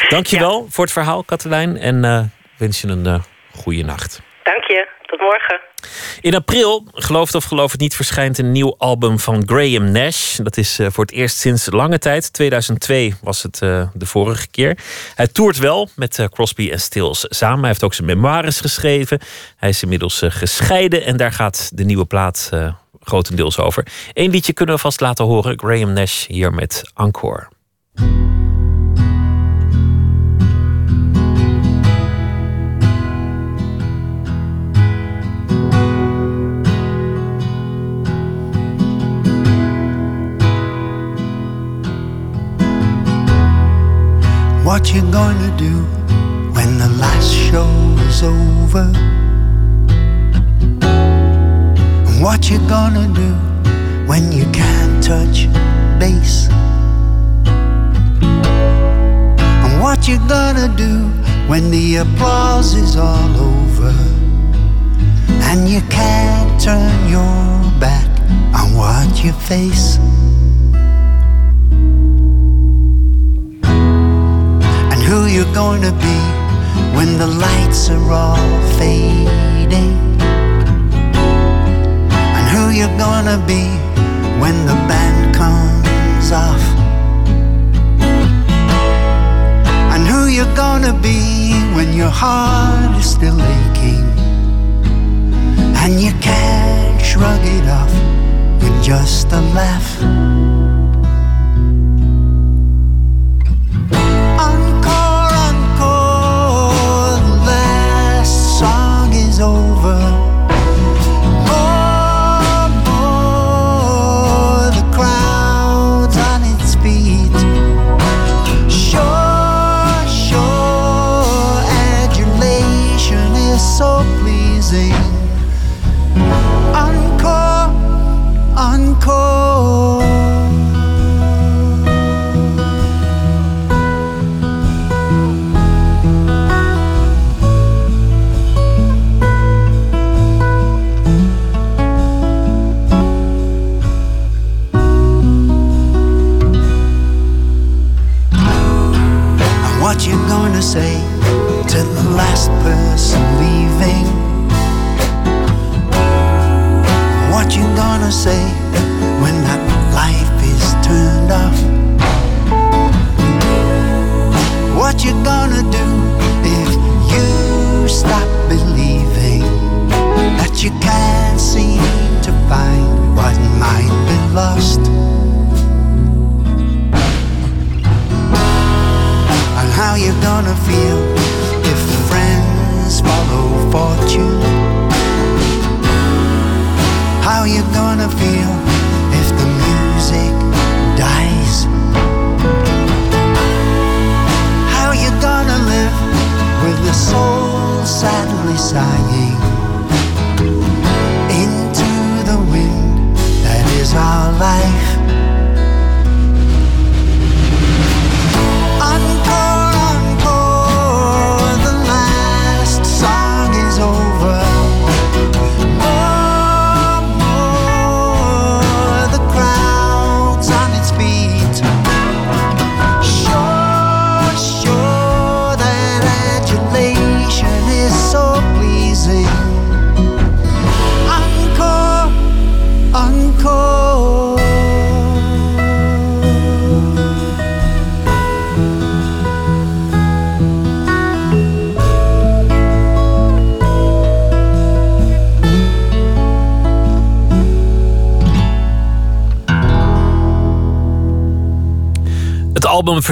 Dankjewel voor het verhaal, Katelijn. En eh, wens je een eh goede nacht. Dank je. Tot morgen. In april, geloof het of geloof het niet, verschijnt een nieuw album van Graham Nash. Dat is eh, voor het eerst sinds lange tijd. 2002 was het de vorige keer. Hij toert wel met Crosby en Stills samen. Hij heeft ook zijn memoires geschreven. Hij is inmiddels gescheiden en daar gaat de nieuwe plaat grotendeels over. Eén liedje kunnen we vast laten horen. Graham Nash hier met Encore. What you gonna do when the last show is over? What you gonna do when you can't touch base? And what you gonna do when the applause is all over? And you can't turn your back on what you face? and who you're going to be when the lights are all fading, you're to be when the band comes off, and who you're to be when your heart is still aching, and you can't shrug it off with just a laugh. To say to the last person leaving? What you gonna say when that life is turned off? What you gonna do if you stop believing that you can't seem to find what might be lost? gonna feel if friends follow fortune? How you gonna feel?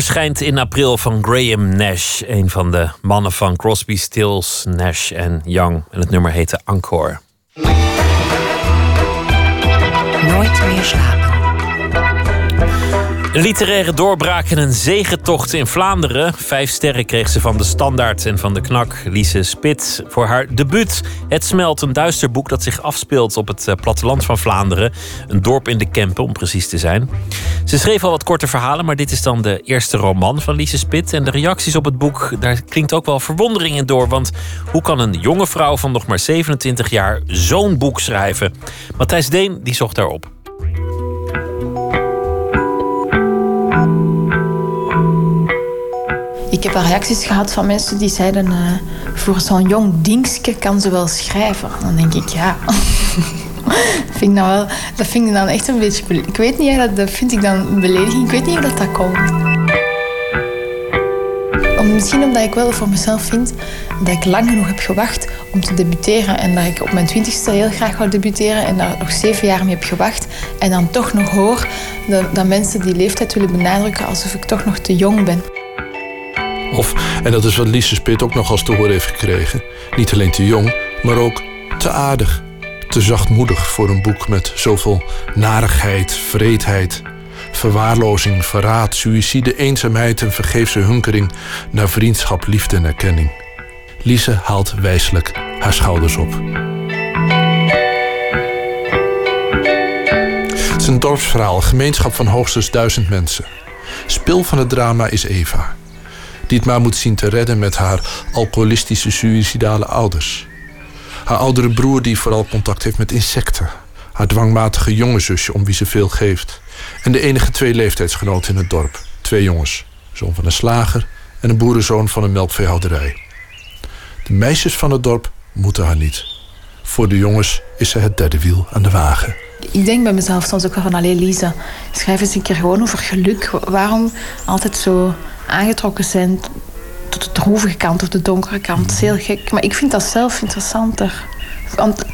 Verschijnt in april van Graham Nash, een van de mannen van Crosby, Stills, Nash en Young. En het nummer heette Encore. Nooit meer slapen. Literaire doorbraak en een zegentocht in Vlaanderen. Vijf sterren kreeg ze van de Standaard en van de Knak. Lise Spit voor haar debuut. Het smelt een duister boek dat zich afspeelt op het eh, platteland van Vlaanderen. Een dorp in de Kempen, om precies te zijn. Ze schreef al wat korte verhalen, maar dit is dan de eerste roman van Lise Spit. En de reacties op het boek, daar klinkt ook wel verwondering in door. Want hoe kan een jonge vrouw van nog maar 27 jaar zo'n boek schrijven? Matthijs Deen die zocht daarop. Ik heb al reacties gehad van mensen die zeiden... eh, voor zo'n jong dingske kan ze wel schrijven. Dan denk ik, ja... vind dat vind ik dan echt een beetje... Ik weet niet, dat, vind ik dan een belediging. Ik weet niet hoe dat, dat komt. Om, misschien omdat ik wel voor mezelf vind dat ik lang genoeg heb gewacht om te debuteren. En dat ik op mijn twintigste heel graag wou debuteren en daar nog zeven jaar mee heb gewacht. En dan toch nog hoor dat mensen die leeftijd willen benadrukken alsof ik toch nog te jong ben. Of, en dat is wat Lise Spit ook nog als te horen heeft gekregen. Niet alleen te jong, maar ook te aardig. Te zachtmoedig voor een boek met zoveel narigheid, vreedheid, verwaarlozing, verraad, suïcide, eenzaamheid en vergeefse hunkering naar vriendschap, liefde en erkenning. Lise haalt wijselijk haar schouders op. Het is een dorpsverhaal, een gemeenschap van hoogstens duizend mensen. Spil van het drama is Eva die het maar moet zien te redden met haar alcoholistische, suïcidale ouders. Haar oudere broer die vooral contact heeft met insecten. Haar dwangmatige jonge zusje om wie ze veel geeft. En de enige twee leeftijdsgenoten in het dorp. Twee jongens. Zoon van een slager en een boerenzoon van een melkveehouderij. De meisjes van het dorp moeten haar niet. Voor de jongens is ze het derde wiel aan de wagen. Ik denk bij mezelf soms ook wel van, allee Lisa, schrijf eens een keer gewoon over geluk. Waarom altijd zo aangetrokken zijn tot de droevige kant of de donkere kant? Dat is heel gek, maar ik vind dat zelf interessanter. Want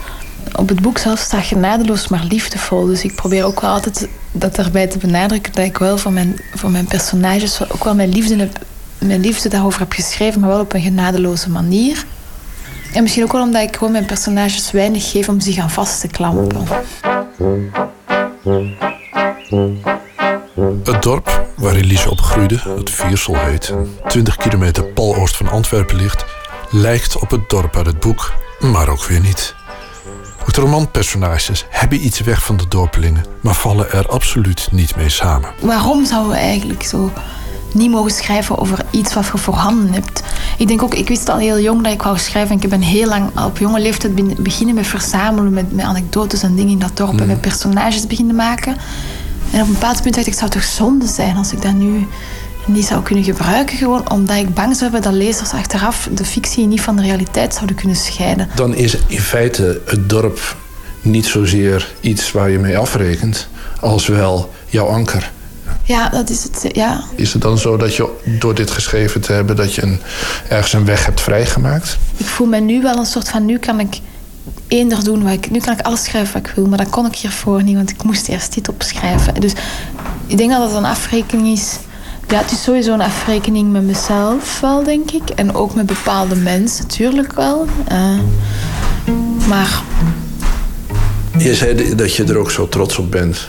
op het boek zelf staat genadeloos maar liefdevol. Dus ik probeer ook wel altijd dat erbij te benadrukken dat ik wel voor mijn, voor mijn personages ook wel mijn liefde, heb, mijn liefde daarover heb geschreven, maar wel op een genadeloze manier. En misschien ook wel omdat ik gewoon mijn personages weinig geef om zich aan vast te klampen. Het dorp waar Elise opgroeide, het Viersel heet, 20 kilometer paloost van Antwerpen ligt, lijkt op het dorp uit het boek, maar ook weer niet. Ook de romanpersonages hebben iets weg van de dorpelingen, maar vallen er absoluut niet mee samen. Waarom zouden we eigenlijk zo niet mogen schrijven over iets wat je voorhanden hebt? Ik denk ook, ik wist al heel jong dat ik wou schrijven. Ik ben heel lang op jonge leeftijd beginnen met verzamelen, met, met anekdotes en dingen in dat dorp en met personages beginnen maken. En op een bepaald punt dacht ik, het zou toch zonde zijn als ik dat nu niet zou kunnen gebruiken, gewoon omdat ik bang zou hebben dat lezers achteraf de fictie niet van de realiteit zouden kunnen scheiden. Dan is in feite het dorp niet zozeer iets waar je mee afrekent, als wel jouw anker. Ja, dat is het. Ja, Is het dan zo dat je door dit geschreven te hebben, dat je een, ergens een weg hebt vrijgemaakt? ik voel me nu wel een soort van, nu kan ik eender doen wat ik... Nu kan ik alles schrijven wat ik wil, maar dat kon ik hiervoor niet, want ik moest eerst dit opschrijven. Dus ik denk dat het een afrekening is... Ja, het is sowieso een afrekening met mezelf wel, denk ik. En ook met bepaalde mensen, natuurlijk wel. Eh, maar Je zei dat je er ook zo trots op bent.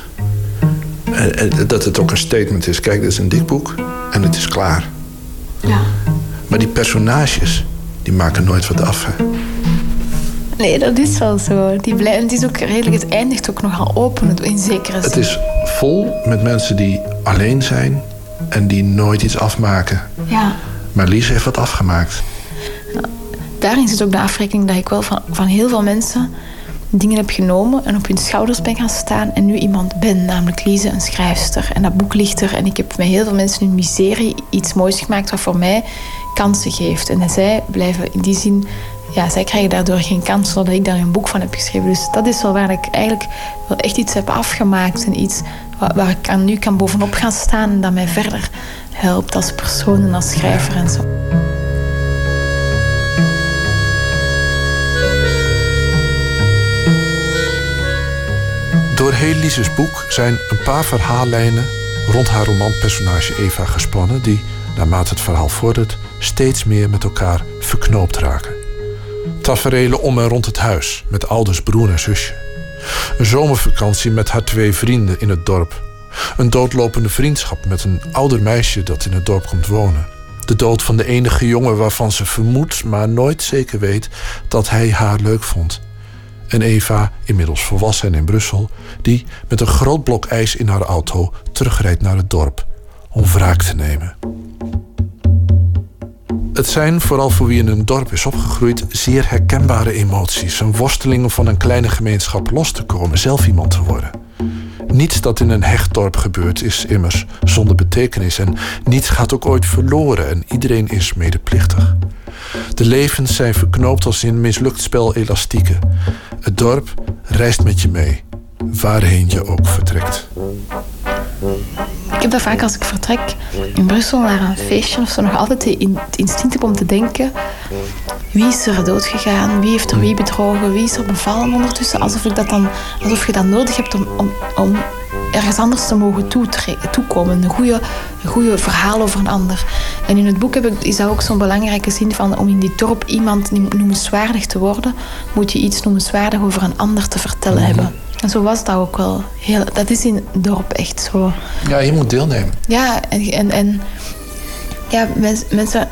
En, en dat het ook een statement is. Kijk, dit is een dik boek en het is klaar. Ja. Maar die personages, die maken nooit wat af. Hè? Nee, dat is wel zo. Die blij, en het is ook redelijk, het eindigt ook nogal open in zekere zin. Het is vol met mensen die alleen zijn en die nooit iets afmaken. Ja. Maar Lies heeft wat afgemaakt. Daarin zit ook de afrekening dat ik wel van, van heel veel mensen dingen heb genomen en op hun schouders ben gaan staan en nu iemand ben, namelijk Lise, een schrijfster. En dat boek ligt er en ik heb met heel veel mensen in miserie iets moois gemaakt wat voor mij kansen geeft. En zij blijven in die zin, ja, zij krijgen daardoor geen kans, zodat ik daar een boek van heb geschreven. Dus dat is wel waar ik eigenlijk wel echt iets heb afgemaakt en iets waar, ik aan nu kan bovenop gaan staan en dat mij verder helpt als persoon en als schrijver en zo. Door heel Lises boek zijn een paar verhaallijnen rond haar romanpersonage Eva gespannen, die, naarmate het verhaal vordert, steeds meer met elkaar verknoopt raken. Taferelen om en rond het huis met ouders, broer en zusje. Een zomervakantie met haar twee vrienden in het dorp. Een doodlopende vriendschap met een ouder meisje dat in het dorp komt wonen. De dood van de enige jongen waarvan ze vermoedt, maar nooit zeker weet dat hij haar leuk vond. En Eva, inmiddels volwassen en in Brussel, die met een groot blok ijs in haar auto terugrijdt naar het dorp om wraak te nemen. Het zijn, vooral voor wie in een dorp is opgegroeid, zeer herkenbare emoties. Een worsteling om van een kleine gemeenschap los te komen, zelf iemand te worden. Niets dat in een hecht dorp gebeurt is immers zonder betekenis en niets gaat ook ooit verloren en iedereen is medeplichtig. De levens zijn verknoopt als in mislukt spel elastieken. Het dorp reist met je mee, waarheen je ook vertrekt. Ik heb dat vaak als ik vertrek in Brussel naar een feestje of zo nog altijd het instinct heb om te denken: wie is er dood gegaan? Wie heeft er wie bedrogen? Wie is er bevallen ondertussen? Alsof, ik dat dan, alsof je dat nodig hebt om, om, om ergens anders te mogen toekomen. Een goede, een goede verhaal over een ander. En in het boek heb ik, is dat ook zo'n belangrijke zin van om in die dorp iemand noemenswaardig te worden, moet je iets noemenswaardig over een ander te vertellen Mhm. hebben. En zo was dat ook wel. Heel, dat is in het dorp echt zo. Ja, je moet deelnemen. Ja, en, en, en ja, mens- mensen,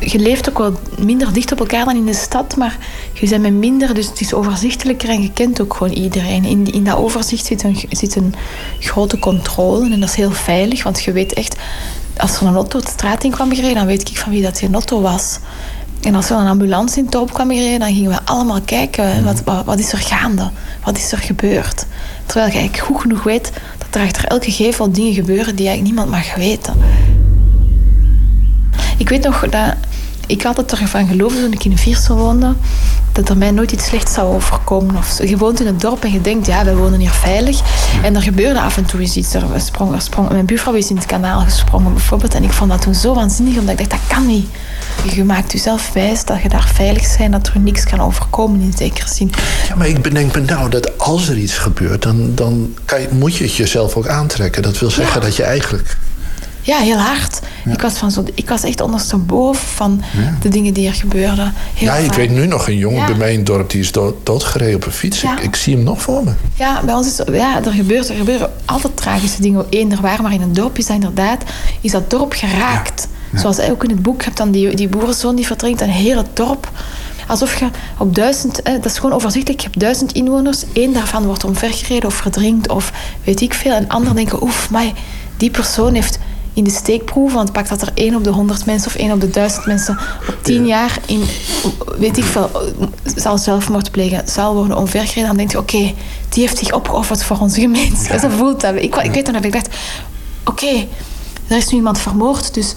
je leeft ook wel minder dicht op elkaar dan in de stad, maar je bent met minder, dus het is overzichtelijker en je kent ook gewoon iedereen. In, in dat overzicht zit een, zit een grote controle en dat is heel veilig, want je weet echt, als er een auto de straat in kwam gereden, dan weet ik van wie dat die auto was. En als er een ambulance in dorp kwam gereden, dan gingen we allemaal kijken, wat, wat, wat is er gaande? Wat is er gebeurd? Terwijl je eigenlijk goed genoeg weet dat er achter elke gevel dingen gebeuren die eigenlijk niemand mag weten. Ik weet nog dat ik altijd ervan geloofde toen ik in Viersel woonde, dat er mij nooit iets slechts zou overkomen. Of. Je woont in een dorp en je denkt, ja, wij wonen hier veilig. En er gebeurde af en toe eens iets. Er sprong, er sprong, mijn buurvrouw is in het kanaal gesprongen bijvoorbeeld. En ik vond dat toen zo waanzinnig, omdat ik dacht, dat kan niet. Je maakt jezelf wijs dat je daar veilig bent, dat er niks kan overkomen in zekere zin. Ja, maar ik bedenk me nou dat als er iets gebeurt, dan, dan kan je, moet je het jezelf ook aantrekken. Dat wil zeggen dat je eigenlijk. Ja, heel hard. Ik, was van zo, ik was echt ondersteboven van de dingen die er gebeurden. Heel ja, ik vaak. weet nu nog een jongen bij mij in het dorp die is dood, doodgereden op een fiets. Ik, ik zie hem nog voor me. Ja, bij ons is ja, er, gebeurt, er gebeuren altijd tragische dingen. Eén, er waren, maar in een dorp is dat inderdaad, is dat dorp geraakt. Zoals ook in het boek hebt dan die, die boerenzoon die verdrinkt een hele dorp. Alsof je op duizend, eh, dat is gewoon overzichtelijk, je hebt duizend inwoners, één daarvan wordt omvergereden of verdrinkt of weet ik veel. En anderen denken, oef, maar die persoon heeft in de steekproef, want pak dat er één op de honderd mensen of één op de duizend mensen op tien jaar in, weet ik veel, zal zelfmoord plegen, zal worden omvergereden, dan denk je, oké, die heeft zich opgeofferd voor onze gemeenschap. Zo voelt dat. Ik, ik weet nog dat ik dacht, oké, er is nu iemand vermoord, dus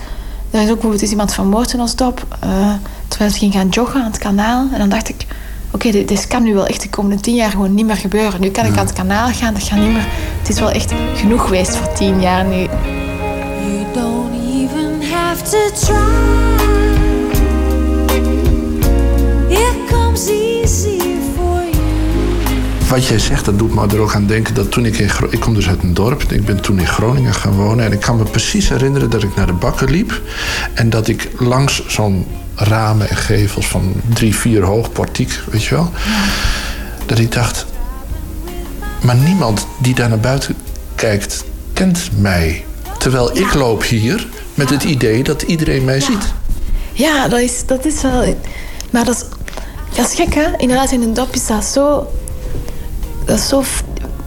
er is ook bijvoorbeeld is iemand vermoord in ons dorp, eh, terwijl ze ging gaan joggen aan het kanaal. En dan dacht ik, oké, dit, dit kan nu wel echt de komende tien jaar gewoon niet meer gebeuren. Nu kan ik aan het kanaal gaan, dat gaat niet meer. Het is wel echt genoeg geweest voor tien jaar nu. Wat jij zegt, dat doet me er ook aan denken dat toen ik in Gro- ik kom dus uit een dorp, ik ben toen in Groningen gaan wonen en ik kan me precies herinneren dat ik naar de bakker liep en dat ik langs zo'n ramen en gevels van drie, vier hoog portiek, weet je wel, dat ik dacht, maar niemand die daar naar buiten kijkt kent mij, terwijl ik loop hier met het idee dat iedereen mij ziet. Ja, dat is, dat is wel. Maar dat is, Dat is gek, hè? Inderdaad, in een dop is dat zo... Dat is zo...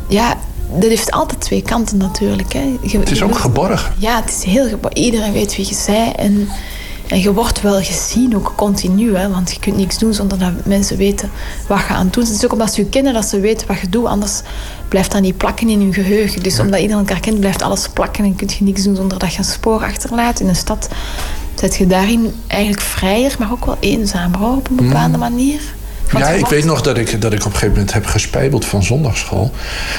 Ja, dat heeft altijd twee kanten natuurlijk. Hè. Je- Het is ook moet- geborgen. Ja, het is heel geborgen. Iedereen weet wie je bent. En, en je wordt wel gezien, ook continu. Hè, want je kunt niks doen zonder dat mensen weten wat je aan het doen bent. Het is ook omdat ze je kennen dat ze weten wat je doet. Anders blijft dat niet plakken in je geheugen. Dus omdat iedereen elkaar kent, blijft alles plakken. En kun je niks doen zonder dat je een spoor achterlaat. In een stad zet je daarin eigenlijk vrijer, maar ook wel eenzamer op een bepaalde manier. Want Ja, ik wordt- weet nog dat ik, dat ik op een gegeven moment heb gespijbeld van zondagschool.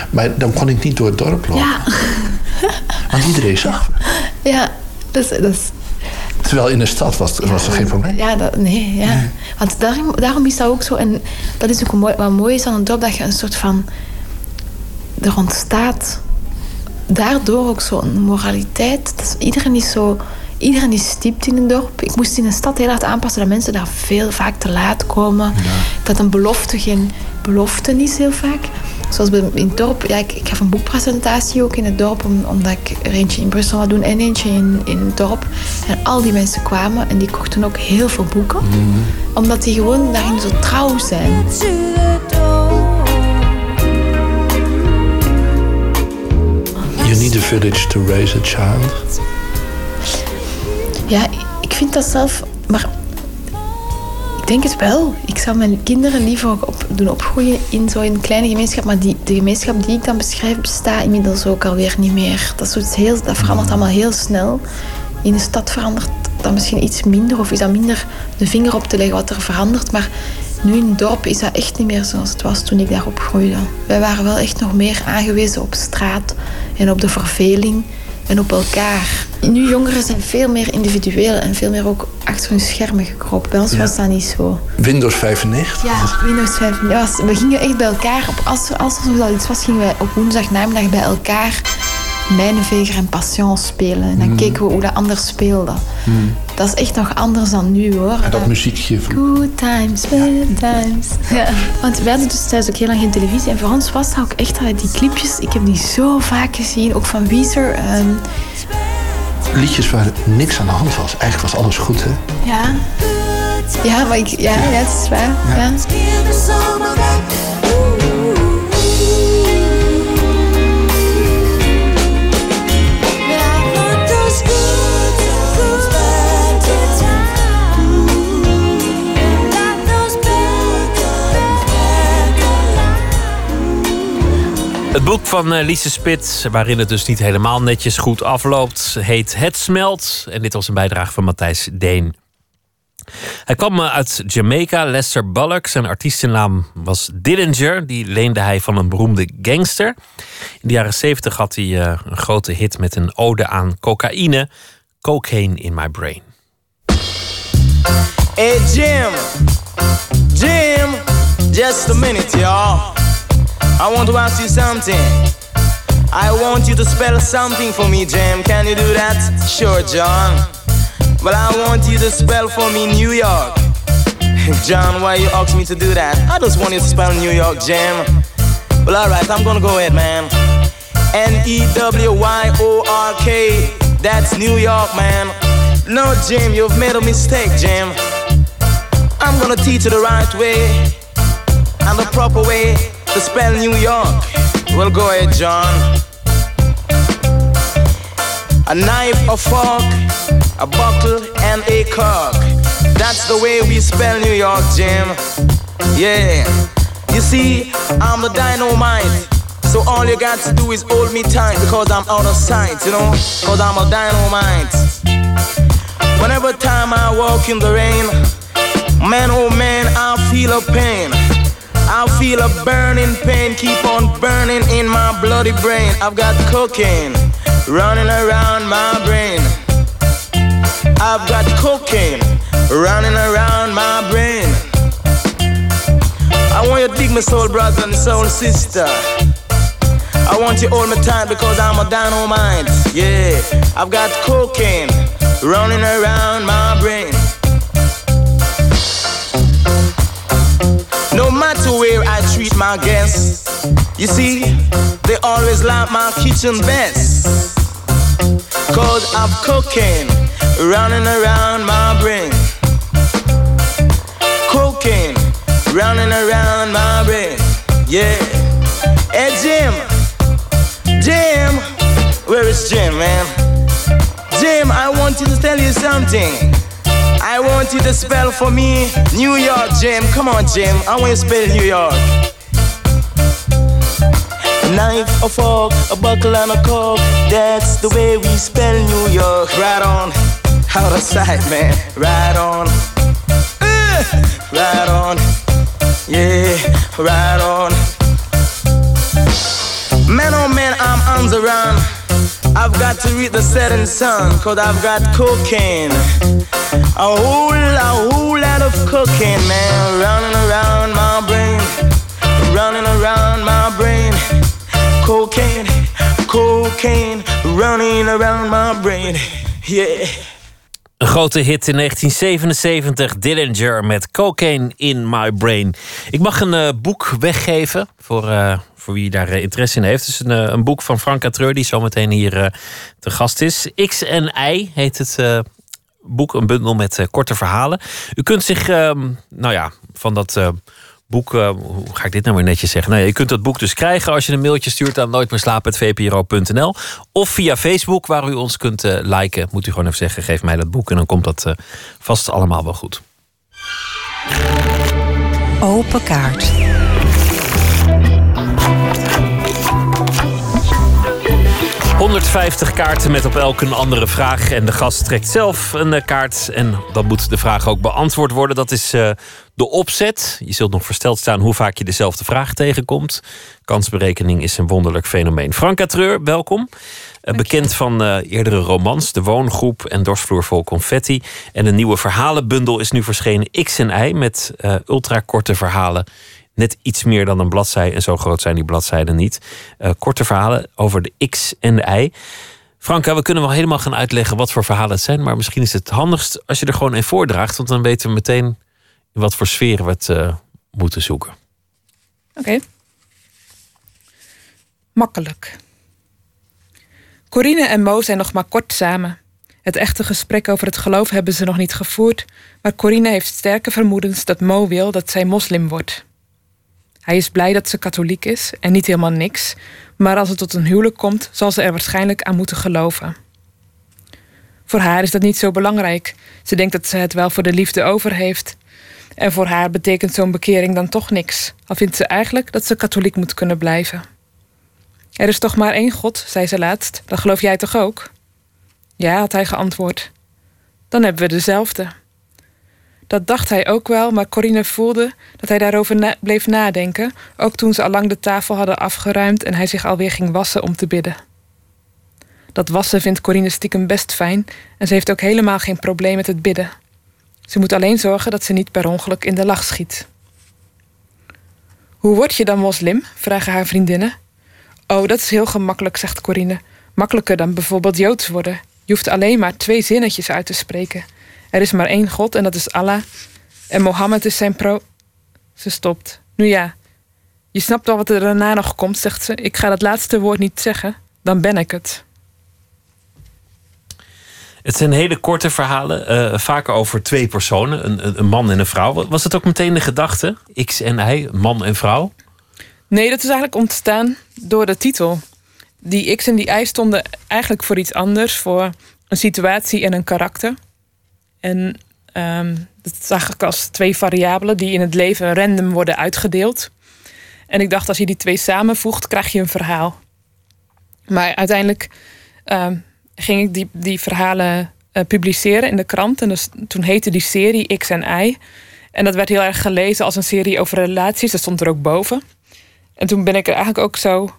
Maar dan kon ik niet door het dorp lopen. Ja, Want iedereen zag me. ja dat is, dat is Terwijl in de stad was, was er geen probleem. Ja, dat, nee, ja. Want daarom, daarom is dat ook zo. En dat is ook mooi, wat mooi is aan een dorp, dat je een soort van... Er ontstaat daardoor ook zo'n moraliteit. Dat is- iedereen is zo... Iedereen is stiept in een dorp. Ik moest in een stad heel hard aanpassen dat mensen daar veel vaak te laat komen. Dat een belofte geen belofte is heel vaak. Zoals in het dorp, ja, ik, ik gaf een boekpresentatie ook in het dorp, om- omdat ik er eentje in Brussel had doen en eentje in, in het dorp. En al die mensen kwamen en die kochten ook heel veel boeken, omdat die gewoon daarin zo trouw zijn. You need a village to raise a child. Ja, ik vind dat zelf, denk het wel. Ik zou mijn kinderen liever ook op, doen opgroeien in zo'n kleine gemeenschap. Maar die, de gemeenschap die ik dan beschrijf, bestaat inmiddels ook alweer niet meer. Dat, is heel, dat verandert allemaal heel snel. In de stad verandert dat misschien iets minder, of is dat minder de vinger op te leggen wat er verandert. Maar nu in het dorp is dat echt niet meer zoals het was toen ik daar opgroeide. Wij waren wel echt nog meer aangewezen op straat en op de verveling en op elkaar. Nu jongeren zijn veel meer individueel en veel meer ook achter hun schermen gekropen. Bij ons Ja. was dat niet zo. Windows 95. Ja, Windows 5. Ja, was- we gingen echt bij elkaar. Op, als, er, als er wel iets was, gingen wij op woensdagnamiddag bij elkaar Mijnenveger en Passion spelen. En dan Mm. keken we hoe dat anders speelde. Hmm. Dat is echt nog anders dan nu hoor. En dat muziekje van... Good times, bad times. Ja. Want wij hadden dus thuis ook heel lang geen televisie. En voor ons was dat ook echt dat die clipjes. Ik heb die zo vaak gezien. Ook van Weezer. ehm, Liedjes waar niks aan de hand was. Eigenlijk was alles goed, hè? ja. Ja, maar ik, ja, ja, het is waar. Ja. Het boek van eh, Lise Spit, waarin het dus niet helemaal netjes goed afloopt, heet Het Smelt. En dit was een bijdrage van Matthijs Deen. Hij kwam eh, uit Jamaica, Lester Bullock. Zijn artiestennaam was Dillinger. Die leende hij van een beroemde gangster. In de jaren 70 had hij eh, een grote hit met een ode aan cocaïne. Cocaine in my brain. Hey Jim, Jim, just a minute, y'all. I want to ask you something. I want you to spell something for me, Jim. Can you do that? Sure, John. Well, I want you to spell for me New York. John, why you ask me to do that? I just want you to spell New York, Jim. Well, alright, I'm gonna go ahead, man. N E W Y O R K. That's New York, man. No, Jim, you've made a mistake, Jim. I'm gonna teach you the right way and the proper way to spell New York. Well, go ahead, John. A knife, a fork, a bottle, and a cork. That's the way we spell New York, Jim. Yeah. You see, I'm the dynamite. So all you got to do is hold me tight because I'm out of sight, you know? Because I'm a dynamite. Whenever time I walk in the rain, man oh man, I feel a pain. I feel a burning pain, keep on burning in my bloody brain. I've got cocaine running around my brain. I've got cocaine running around my brain. I want you to dig my soul brother and soul sister. I want you all hold time because I'm a dynamite. Yeah, I've got cocaine running around my brain. Matter where I treat my guests, you see, they always like my kitchen best. Cause I've cocaine running around my brain. Cocaine running around my brain. Yeah. Hey, Jim. Jim. Where is Jim, man? Jim, I want you to tell you something. I want you to spell for me New York, Jim. Come on, Jim. I want you to spell New York. A knife, a fork, a buckle, and a cork. That's the way we spell New York. Right on. Out of sight, man. Right on. Uh, right on. Yeah, right on. Man, oh man, I'm on the run. I've got to read the setting sun, cause I've got cocaine. A whole, a lot of cocaine, man, running around my brain. Running around my brain. Cocaine, cocaine, running around my brain. Yeah. Een grote hit in 1977, Dillinger met Cocaine in My Brain. Ik mag een uh, boek weggeven voor, uh, voor wie daar uh, interesse in heeft. Het is een, een boek van Frank Catreur, die zometeen hier te gast is. X en Y heet het boek, een bundel met korte verhalen. U kunt zich, ehm, nou ja, van dat boek, uh, hoe ga ik dit nou weer netjes zeggen? Nou je kunt dat boek dus krijgen als je een mailtje stuurt aan nooitmeerslapen.vpro.nl of via Facebook, waar u ons kunt liken. Moet u gewoon even zeggen, geef mij dat boek en dan komt dat vast allemaal wel goed. Open kaart. ...150 kaarten met op elk een andere vraag. En de gast trekt zelf een kaart. En dan moet de vraag ook beantwoord worden. Dat is uh, de opzet. Je zult nog versteld staan hoe vaak je dezelfde vraag tegenkomt. Kansberekening is een wonderlijk fenomeen. Frank Catreur, welkom. Uh, bekend van uh, eerdere romans, De Woongroep en Dorsvloer vol confetti. En een nieuwe verhalenbundel is nu verschenen, X en Y, met ultrakorte verhalen. Net iets meer dan een bladzij, en zo groot zijn die bladzijden niet. korte verhalen over de X en de Y. Franka, we kunnen wel helemaal gaan uitleggen wat voor verhalen het zijn. Maar misschien is het handigst als je er gewoon een voordraagt. Want dan weten we meteen in wat voor sfeer we het uh, moeten zoeken. Oké. Makkelijk. Corine en Mo zijn nog maar kort samen. Het echte gesprek over het geloof hebben ze nog niet gevoerd, maar Corine heeft sterke vermoedens dat Mo wil dat zij moslim wordt. Hij is blij dat ze katholiek is en niet helemaal niks, maar als het tot een huwelijk komt, zal ze er waarschijnlijk aan moeten geloven. Voor haar is dat niet zo belangrijk. Ze denkt dat ze het wel voor de liefde over heeft. En voor haar betekent zo'n bekering dan toch niks, al vindt ze eigenlijk dat ze katholiek moet kunnen blijven. Er is toch maar één God, zei ze laatst. Dat geloof jij toch ook? Ja, had hij geantwoord. Dan hebben we dezelfde. Dat dacht hij ook wel, maar Corine voelde dat hij daarover bleef nadenken, ook toen ze al lang de tafel hadden afgeruimd en hij zich alweer ging wassen om te bidden. Dat wassen vindt Corine stiekem best fijn en ze heeft ook helemaal geen probleem met het bidden. Ze moet alleen zorgen dat ze niet per ongeluk in de lach schiet. Hoe word je dan moslim? vragen haar vriendinnen. Oh, dat is heel gemakkelijk, zegt Corine. Makkelijker dan bijvoorbeeld joods worden. Je hoeft alleen maar twee zinnetjes uit te spreken. Er is maar één God en dat is Allah. En Mohammed is zijn pro. Ze stopt. Nu ja, je snapt wel wat er daarna nog komt, zegt ze. Ik ga dat laatste woord niet zeggen, dan ben ik het. Het zijn hele korte verhalen, uh, vaak over twee personen, een, een, man en een vrouw. Was het ook meteen de gedachte, X en hij, man en vrouw? Nee, dat is eigenlijk ontstaan door de titel. Die X en die Y stonden eigenlijk voor iets anders, voor een situatie en een karakter. En um, dat zag ik als twee variabelen die in het leven random worden uitgedeeld. En ik dacht, als je die twee samenvoegt, krijg je een verhaal. Maar uiteindelijk um, ging ik die, die verhalen uh, publiceren in de krant. En dus, toen heette die serie X en Y. En dat werd heel erg gelezen als een serie over relaties. Dat stond er ook boven. En toen ben ik er eigenlijk ook zo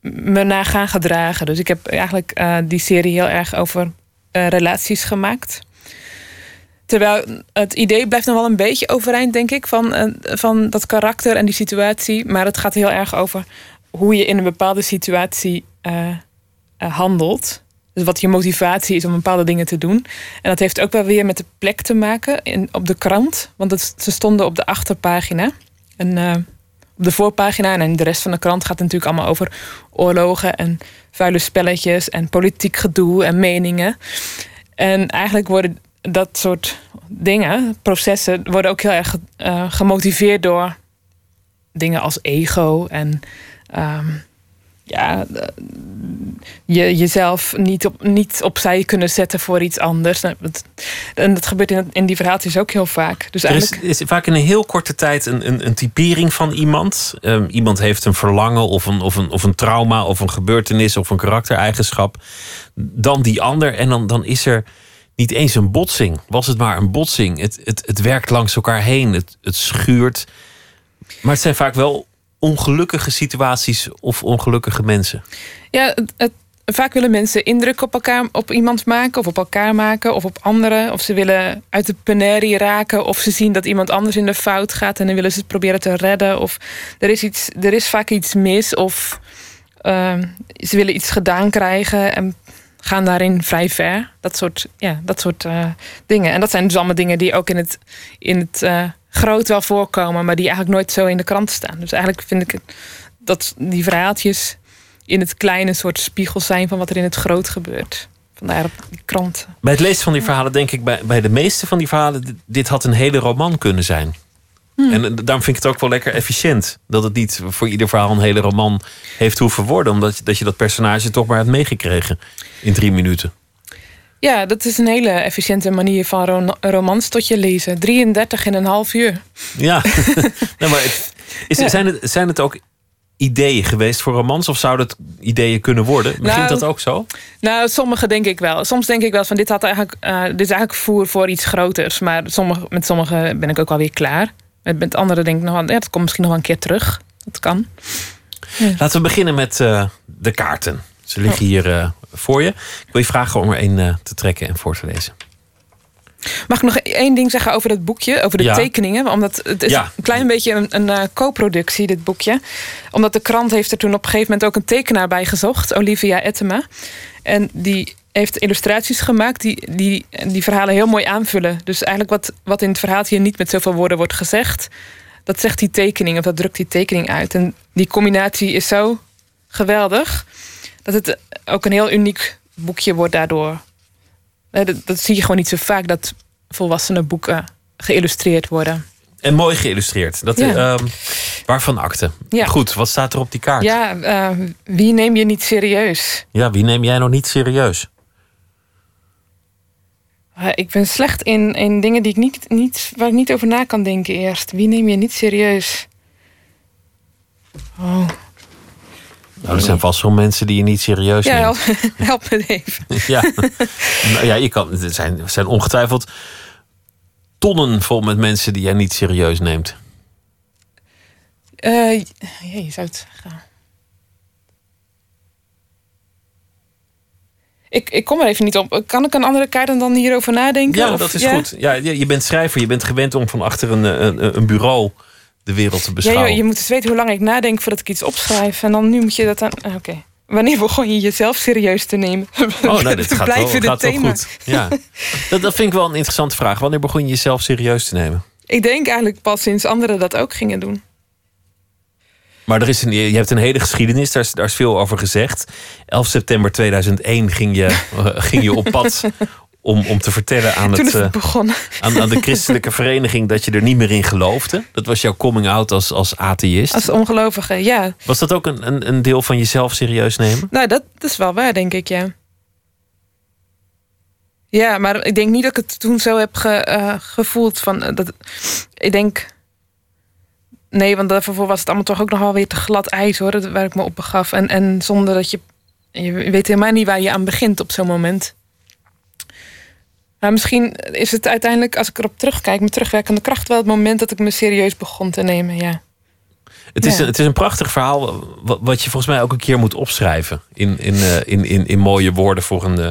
me naar gaan gedragen. Dus ik heb eigenlijk uh, die serie heel erg over uh, relaties gemaakt. Terwijl het idee blijft nog wel een beetje overeind, denk ik, van, uh, van dat karakter en die situatie. Maar het gaat heel erg over hoe je in een bepaalde situatie handelt. Dus wat je motivatie is om bepaalde dingen te doen. En dat heeft ook wel weer met de plek te maken in, op de krant. Want het, ze stonden op de achterpagina. En op de voorpagina en de rest van de krant gaat natuurlijk allemaal over oorlogen en vuile spelletjes en politiek gedoe en meningen. En eigenlijk worden dat soort dingen, processen, worden ook heel erg eh, gemotiveerd door dingen als ego en ehm, ja, eh, je, jezelf niet, op, niet opzij kunnen zetten voor iets anders. Nou, En dat gebeurt in, in die verhaaltjes ook heel vaak. Dus Er is, eigenlijk, is vaak in een heel korte tijd een, een, een typering van iemand. Ehm, iemand heeft een verlangen of een, of, een, of een trauma of een gebeurtenis of een karaktereigenschap. Dan die ander en dan, dan is er niet eens een botsing. Was het maar een botsing. Het, het, het werkt langs elkaar heen. Het, het schuurt. Maar het zijn vaak wel ongelukkige situaties of ongelukkige mensen. ja, het, vaak willen mensen indruk op elkaar, op iemand maken, of op elkaar maken, of op anderen. Of ze willen uit de penarie raken, of ze zien dat iemand anders in de fout gaat en dan willen ze het proberen te redden. Of er is, iets, er is vaak iets mis, of ehm, ze willen iets gedaan krijgen en gaan daarin vrij ver. Dat soort, ja, dat soort eh, dingen. En dat zijn dus allemaal dingen die ook in het, in het eh, groot wel voorkomen, maar die eigenlijk nooit zo in de krant staan. Dus eigenlijk vind ik dat die verhaaltjes in het kleine een soort spiegels zijn van wat er in het groot gebeurt. Vandaar op die kranten. Bij het lezen van die verhalen denk ik bij, bij de meeste van die verhalen... dit had een hele roman kunnen zijn. Hmm. En eh, daarom vind ik het ook wel lekker efficiënt. Dat het niet voor ieder verhaal een hele roman heeft hoeven worden. Omdat je, dat je dat personage toch maar hebt meegekregen in drie minuten. Ja, dat is een hele efficiënte manier van ro- romans tot je lezen. 33 in een half uur. Ja, maar het, is, Ja. zijn, het, zijn het ook ideeën geweest voor romans? Of zouden het ideeën kunnen worden? Begint Nou, dat ook zo? Nou, sommige denk ik wel. Soms denk ik wel van dit, had eigenlijk, eh, dit is eigenlijk voer voor iets groters. Maar sommige, met sommige ben ik ook alweer klaar. Met, met andere denk ik nog ja, dat komt misschien nog wel een keer terug. Dat kan. Laten we beginnen met eh, de kaarten. Ze liggen hier eh, voor je. Ik wil je vragen om er één eh, te trekken en voor te lezen. Mag ik nog één ding zeggen over dat boekje, over de Ja. tekeningen? Omdat het is Ja. een klein beetje een, een co-productie, dit boekje. Omdat de krant heeft er toen op een gegeven moment ook een tekenaar bij gezocht, Olivia Ettema. En die heeft illustraties gemaakt die, die die verhalen heel mooi aanvullen. Dus eigenlijk wat, wat in het verhaaltje niet met zoveel woorden wordt gezegd, dat zegt die tekening of dat drukt die tekening uit. En die combinatie is zo geweldig dat het ook een heel uniek boekje wordt daardoor. Dat, dat zie je gewoon niet zo vaak dat volwassenen boeken geïllustreerd worden. En mooi geïllustreerd. Dat, Ja. ehm, waarvan akte? Ja. Goed, wat staat er op die kaart? Ja, eh, wie neem je niet serieus? Ja, wie neem jij nog niet serieus? Ik ben slecht in, in dingen die ik niet, niet, waar ik niet over na kan denken eerst. Wie neem je niet serieus? Oh. Nou, er zijn vast wel mensen die je niet serieus Ja, neemt. help, help me even. Ja, nou ja je kan, er, zijn, er zijn ongetwijfeld tonnen vol met mensen die jij niet serieus neemt. Eh, ja, je zou het zeggen. Ik, ik kom er even niet op. Kan ik een andere kaart dan hierover nadenken? Ja, Of- dat is goed. Ja, je, bent schrijver, je bent gewend om van achter een, een, een bureau de wereld te Ja, beschouwen. joh, je moet eens weten hoe lang ik nadenk voordat ik iets opschrijf. En dan nu moet je dat dan. ah, Oké. Wanneer begon je jezelf serieus te nemen? Oh, nou, dit gaat wel, gaat wel goed. Ja. Dat, dat vind ik wel een interessante vraag. Wanneer begon je jezelf serieus te nemen? Ik denk eigenlijk pas sinds anderen dat ook gingen doen. Maar er is een, je hebt een hele geschiedenis, daar is, daar is veel over gezegd. 11 september 2001 ging je, eh, ging je op pad om, om te vertellen aan, het, het eh, aan, aan de christelijke vereniging dat je er niet meer in geloofde. Dat was jouw coming out als, als atheïst. Als ongelovige, ja. Was dat ook een, een, een deel van jezelf serieus nemen? Nou, dat, dat is wel waar, denk ik, ja. Ja, maar ik denk niet dat ik het toen zo heb ge- eh, gevoeld. Van, dat, ik denk... Nee, want daarvoor was het allemaal toch ook nog wel weer te glad ijs, hoor. Waar ik me op begaf. En, en zonder dat je... Je weet helemaal niet waar je aan begint op zo'n moment. Maar misschien is het uiteindelijk, als ik erop terugkijk... met terugwerkende kracht wel het moment dat ik me serieus begon te nemen, ja. Het is, Ja. het is een prachtig verhaal wa- wat je volgens mij ook een keer moet opschrijven. In, in, eh, in, in, in mooie woorden voor een, eh,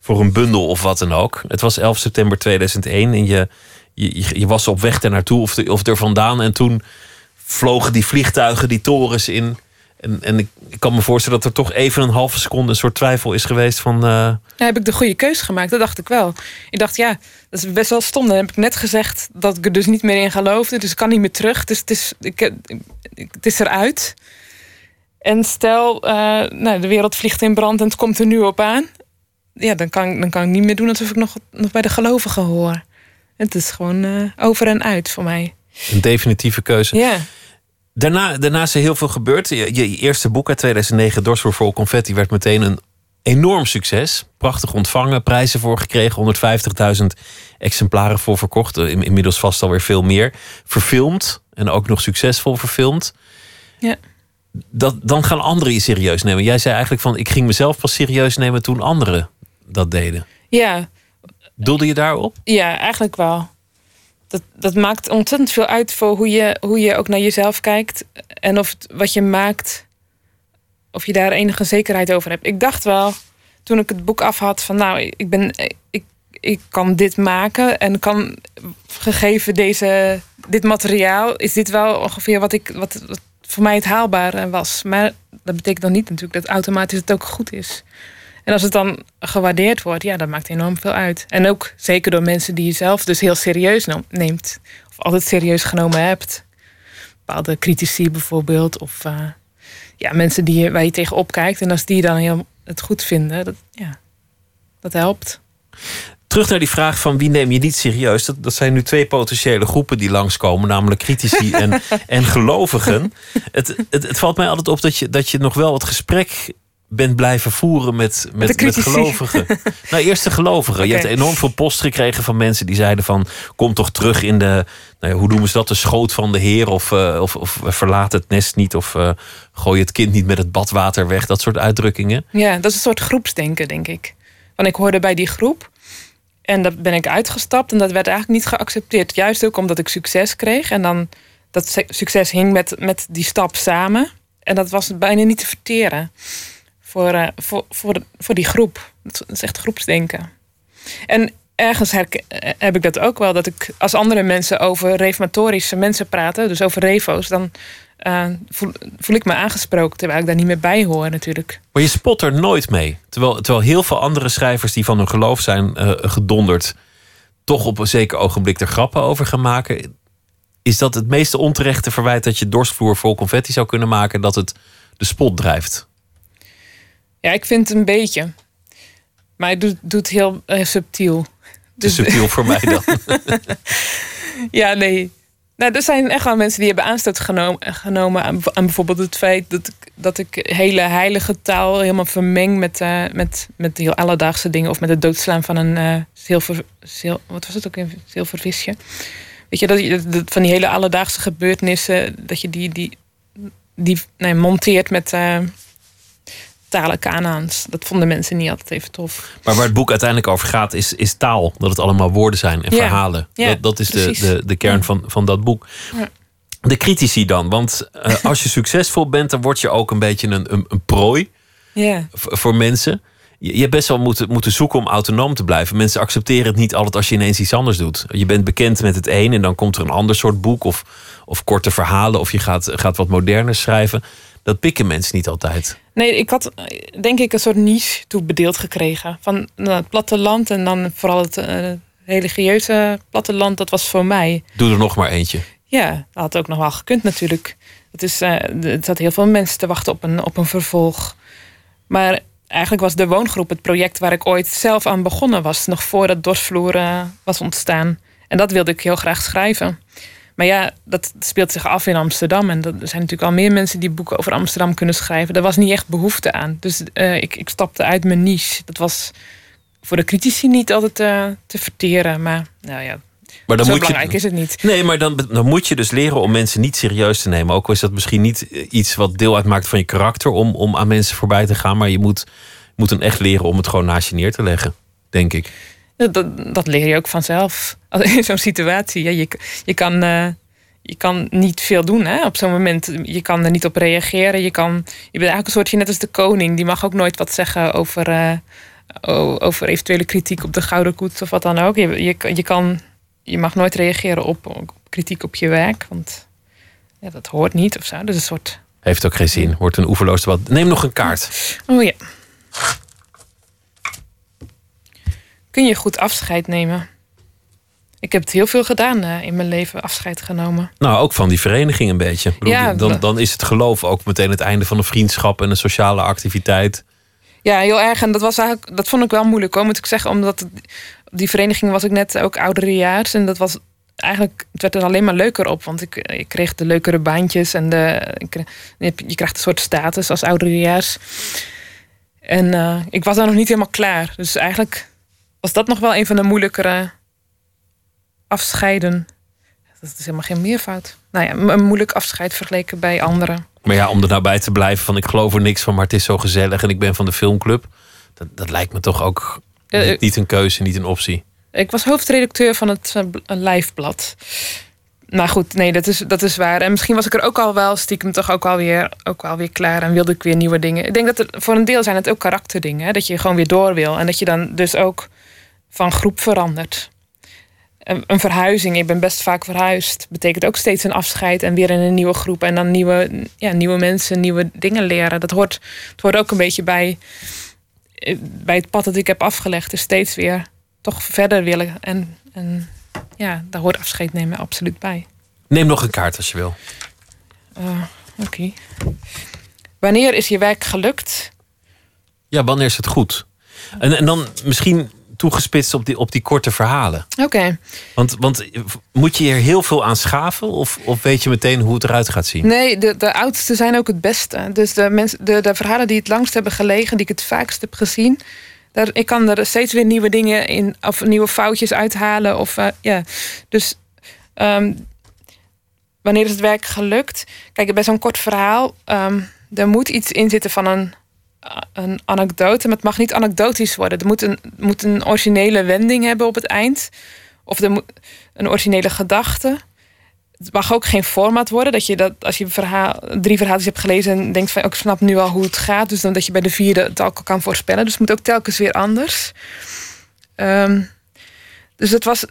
voor een bundel of wat dan ook. Het was 11 september 2001 en je, je, je- was op weg daar naartoe of, de, of er vandaan. En toen vlogen die vliegtuigen die torens in. En, en ik, ik kan me voorstellen dat er toch even een halve seconde een soort twijfel is geweest van... eh, Ja, heb ik de goede keus gemaakt? Dat dacht ik wel. Ik dacht, ja, dat is best wel stom. Dan heb ik net gezegd dat ik er dus niet meer in geloofde. Dus ik kan niet meer terug. Dus het is, ik- het is eruit. En stel, eh, nou, de wereld vliegt in brand en het komt er nu op aan. ja, dan, kan, dan kan ik niet meer doen alsof ik nog, nog bij de gelovigen hoor. Het is gewoon eh, over en uit voor mij. Een definitieve keuze. Ja. Daarna, daarna is er heel veel gebeurd. Je, je eerste boek uit 2009, Dors voor Vol Confetti, werd meteen een enorm succes. Prachtig ontvangen, prijzen voor gekregen, 150.000 exemplaren voor verkocht. In- Inmiddels vast alweer veel meer. Verfilmd en ook nog succesvol verfilmd. Ja. Dat, dan gaan anderen je serieus nemen. Jij zei eigenlijk van, ik ging mezelf pas serieus nemen toen anderen dat deden. Ja, Doelde je daarop? Ja, eigenlijk wel. Dat, dat maakt ontzettend veel uit voor hoe je, hoe je ook naar jezelf kijkt. En of wat je maakt, of je daar enige zekerheid over hebt. Ik dacht wel, toen ik het boek af had, van nou, ik, ben, ik, ik kan dit maken. En kan, gegeven deze, dit materiaal, is dit wel ongeveer wat, ik, wat, wat voor mij het haalbare was. Maar dat betekent dan niet natuurlijk dat automatisch het ook goed is. En als het dan gewaardeerd wordt, ja, dat maakt enorm veel uit. En ook zeker door mensen die je zelf dus heel serieus neemt. Of altijd serieus genomen hebt. Bepaalde critici bijvoorbeeld. Of eh, ja, mensen die waar je tegenop kijkt. En als die dan heel het goed vinden, dat, ja, dat helpt. Terug naar die vraag van wie neem je niet serieus. Dat, dat zijn nu twee potentiële groepen die langskomen, namelijk critici en, en gelovigen. Het, het, het valt mij altijd op dat je, dat je nog wel het gesprek bent blijven voeren met, met, met gelovigen. nou, eerst de gelovigen. Je hebt enorm veel post gekregen van mensen die zeiden van... kom toch terug in de, nou ja, hoe noemen ze dat, de schoot van de heer... of, eh, of, of verlaat het nest niet of eh, gooi het kind niet met het badwater weg. Dat soort uitdrukkingen. Ja, dat is een soort groepsdenken, denk ik. Want ik hoorde bij die groep. En daar ben ik uitgestapt. En dat werd eigenlijk niet geaccepteerd. Juist ook omdat ik succes kreeg. En dan dat succes hing met, met die stap samen. En dat was bijna niet te verteren. Voor, eh, voor, voor, voor die groep. Dat is echt groepsdenken. En ergens eh, heb ik dat ook wel. Dat ik als andere mensen over reformatorische mensen praten. Dus over revo's. Dan eh, voel, voel ik me aangesproken. Terwijl ik daar niet meer bij hoor natuurlijk. Maar je spot er nooit mee. Terwijl, terwijl heel veel andere schrijvers die van hun geloof zijn gedonderd... toch op een zeker ogenblik er grappen over gaan maken. Is dat het meeste onterechte verwijt dat je dorstvloer vol confetti zou kunnen maken... dat het de spot drijft? Ja, ik vind het een beetje. Maar hij doet, doet heel eh, subtiel. Te subtiel voor mij dan. Ja, nee. Nou, er zijn echt wel mensen die hebben aanstoot genomen, genomen aan, aan bijvoorbeeld het feit dat ik, dat ik hele heilige taal helemaal vermeng met, eh, met, met heel alledaagse dingen. Of met het doodslaan van een eh, zilver, zil, wat was het ook, een zilvervisje. Weet je, dat je dat- van die hele alledaagse gebeurtenissen, dat je die, die, die nee, monteert met talen Kanaans. Dat vonden mensen niet altijd even tof. Maar waar het boek uiteindelijk over gaat, is, is taal. Dat het allemaal woorden zijn en Ja. verhalen. Ja, dat, dat is de, precies. de, de kern van, van dat boek. Ja. De critici dan. Want eh, als je succesvol bent, dan word je ook een beetje een, een, een prooi voor mensen. Je, je hebt best wel moeten, moeten zoeken om autonoom te blijven. Mensen accepteren het niet altijd als je ineens iets anders doet. Je bent bekend met het een en dan komt er een ander soort boek of, of korte verhalen. Of je gaat, gaat wat moderner schrijven. Dat pikken mensen niet altijd. Nee, ik had eh, denk ik een soort niche toebedeeld gekregen. Van nou, het platteland en dan vooral het eh, religieuze platteland, dat was voor mij. Doe er nog maar eentje. Ja, dat had ook nog wel gekund natuurlijk. Het, is, eh, het zat heel veel mensen te wachten op een, op een vervolg. Maar eigenlijk was de woongroep het project waar ik ooit zelf aan begonnen was. Nog voordat Dorsvloer eh, was ontstaan. En dat wilde ik heel graag schrijven. Maar ja, dat speelt zich af in Amsterdam. En dat- er zijn natuurlijk al meer mensen die boeken over Amsterdam kunnen schrijven. Daar was niet echt behoefte aan. Dus eh, ik, ik stapte uit mijn niche. Dat was voor de critici niet altijd eh, te verteren. Maar nou ja, Maar dan zo moet je- belangrijk is het niet. Nee, maar dan, dan moet je dus leren om mensen niet serieus te nemen. Ook al is dat misschien niet eh, iets wat deel uitmaakt van je karakter om, om aan mensen voorbij te gaan. Maar je moet, moet dan echt leren om het gewoon naast je neer te leggen, denk ik. Dat, dat, leer je ook vanzelf. In zo'n situatie. Ja, je, je, kan, eh, je kan niet veel doen hè, op zo'n moment. Je kan er niet op reageren. Je, kan, je bent eigenlijk een soortje net als de koning. Die mag ook nooit wat zeggen over, eh, over eventuele kritiek op de Gouden Koets of wat dan ook. Je, je, je, kan, je mag nooit reageren op, op kritiek op je werk. Want ja, dat hoort niet of zo. Dus een soort... Heeft ook geen zin. Wordt een oeverloos debat. Neem nog een kaart. Oh ja. Kun je goed afscheid nemen? Ik heb het heel veel gedaan eh, in mijn leven, afscheid genomen. Nou, ook van die vereniging een beetje. Bedoel, Ja, dan, dan is het geloof ook meteen het einde van een vriendschap en een sociale activiteit. Ja, heel erg. En dat, was eigenlijk, dat vond ik wel moeilijk hoor, moet ik zeggen. Omdat het- die vereniging was ik net ook ouderejaars. En dat was eigenlijk, het werd er alleen maar leuker op. Want ik, ik kreeg de leukere baantjes. En de, je je krijgt een soort status als ouderejaars. En eh, ik was daar nog niet helemaal klaar. Dus eigenlijk was dat nog wel een van de moeilijkere afscheiden. Dat is helemaal geen meervoud. Nou ja, een moeilijk afscheid vergeleken bij anderen. Maar ja, om er nou bij te blijven van ik geloof er niks van, maar het is zo gezellig en ik ben van de filmclub. Dat, dat lijkt me toch ook Eh, niet, niet een keuze, niet een optie. Ik was hoofdredacteur van het een lijfblad. Nou goed, nee, dat is, dat is waar. En misschien was ik er ook al wel stiekem toch ook alweer, ook wel weer klaar en wilde ik weer nieuwe dingen. Ik denk dat er, voor een deel zijn het ook karakterdingen. Hè? Dat je gewoon weer door wil. En dat je dan dus ook van groep verandert. Een, een verhuizing, ik ben best vaak verhuisd, betekent ook steeds een afscheid en weer in een nieuwe groep. En dan nieuwe, ja, nieuwe mensen, nieuwe dingen leren. Dat hoort, het hoort ook een beetje bij, eh, bij het pad dat ik heb afgelegd. Dus steeds weer toch verder willen. En, en ja, daar hoort afscheid nemen absoluut bij. Neem nog een kaart als je wil. Eh, Oké. Wanneer is je werk gelukt? Ja, wanneer is het goed? En, en dan misschien toegespitst op die, op die korte verhalen. Oké. Want, want moet je er heel veel aan schaven? Of, of weet je meteen hoe het eruit gaat zien? Nee, de, de oudste zijn ook het beste. Dus de, mensen, de, de verhalen die het langst hebben gelegen, die ik het vaakst heb gezien. Daar, ik kan er steeds weer nieuwe dingen in, of nieuwe foutjes uithalen. Of, eh, ja. Dus ehm, wanneer is het werk gelukt? Kijk, bij zo'n kort verhaal, ehm, er moet iets in zitten van een, een anekdote. Maar het mag niet anekdotisch worden. Er moet een, moet een originele wending hebben op het eind. Of er moet een originele gedachte. Het mag ook geen format worden. Dat je dat als je drie verhaaltjes hebt gelezen en denkt van ook ik snap nu al hoe het gaat. Dus dan dat je bij de vierde het al kan voorspellen. Dus het moet ook telkens weer anders. Ehm, dus het was.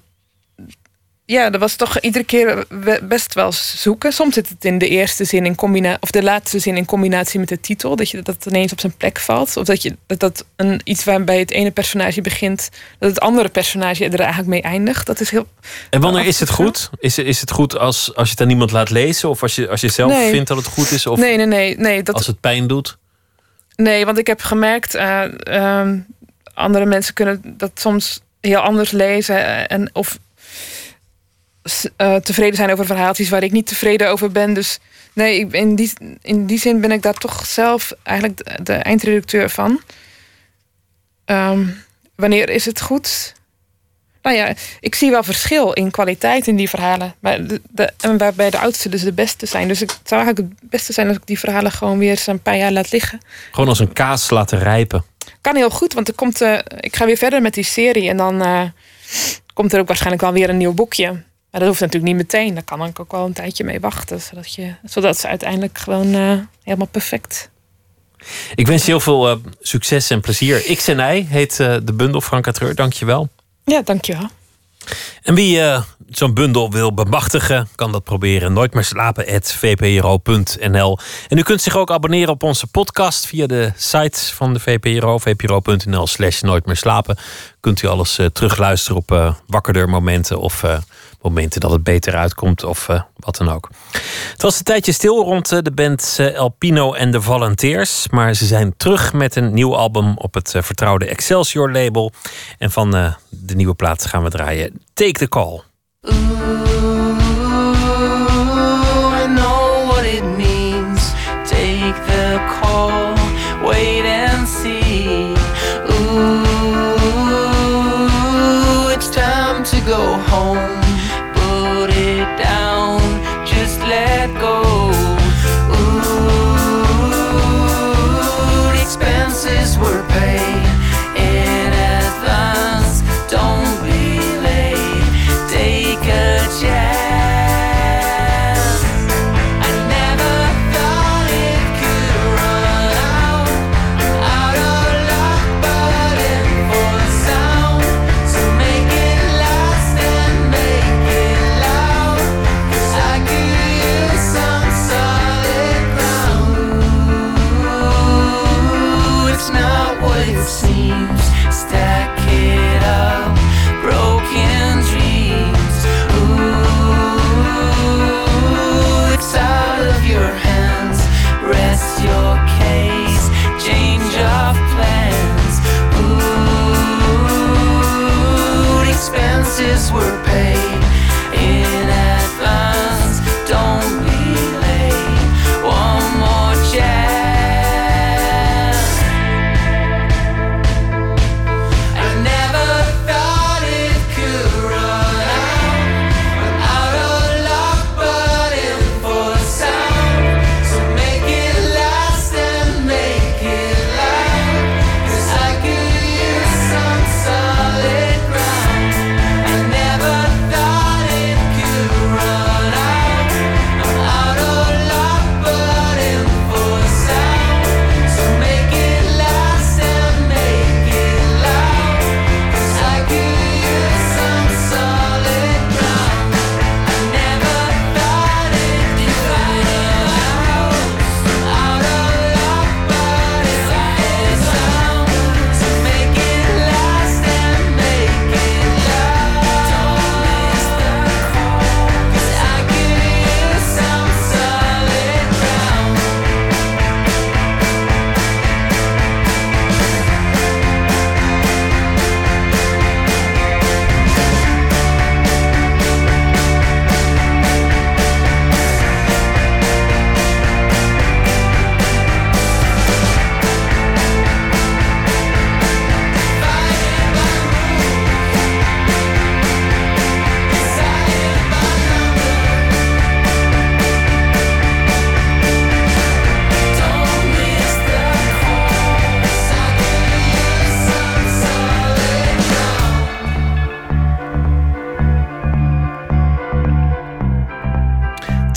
Ja, dat was toch iedere keer best wel zoeken. Soms zit het in de eerste zin in combinatie, of de laatste zin in combinatie met de titel. Dat je dat ineens op zijn plek valt. Of dat je dat, dat een, iets waarbij het ene personage begint, dat het andere personage er eigenlijk mee eindigt. Dat is heel. En wanneer is het goed? Is, is het goed als, als je het aan iemand laat lezen? Of als je, als je zelf Nee. vindt dat het goed is? Of nee, nee, nee, nee. Dat, als het pijn doet? Nee, want ik heb gemerkt, eh, ehm, andere mensen kunnen dat soms heel anders lezen eh, en of eh, tevreden zijn over verhaaltjes waar ik niet tevreden over ben. Dus nee, ik, in, die, in die zin ben ik daar toch zelf eigenlijk de, de eindredacteur van. Ehm, wanneer is het goed? Nou ja, ik zie wel verschil in kwaliteit in die verhalen. Maar de, de, en waarbij de oudste dus de beste zijn. Dus het zou eigenlijk het beste zijn als ik die verhalen gewoon weer eens een paar jaar laat liggen. Gewoon als een kaas laten rijpen. Kan heel goed, want er komt, eh, ik ga weer verder met die serie. En dan eh, komt er ook waarschijnlijk wel weer een nieuw boekje. Maar dat hoeft natuurlijk niet meteen. Daar kan ik ook wel een tijdje mee wachten. Zodat, je, zodat ze uiteindelijk gewoon eh, helemaal perfect. Ik wens je heel veel eh, succes en plezier. X en Y heet eh, de bundel, Franka Treur. Dank je wel. Ja, dankjewel. En wie zo'n bundel wil bemachtigen, kan dat proberen. Nooit meer slapen, vpro.nl. En u kunt zich ook abonneren op onze podcast via de site van de VPRO, vpro.nl slash nooit meer slapen. Kunt u alles terugluisteren op wakkerder momenten of momenten dat het beter uitkomt of eh, wat dan ook. Het was een tijdje stil rond eh, de band eh, El Pino en de Volunteers. Maar ze zijn terug met een nieuw album op het eh, vertrouwde Excelsior label. En van eh, de nieuwe plaat gaan we draaien Take the Call.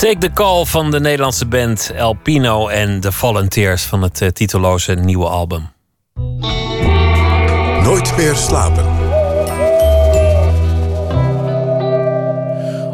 Take the Call van de Nederlandse band El Pino en de Volunteers van het uh, titelloze nieuwe album. Nooit meer slapen.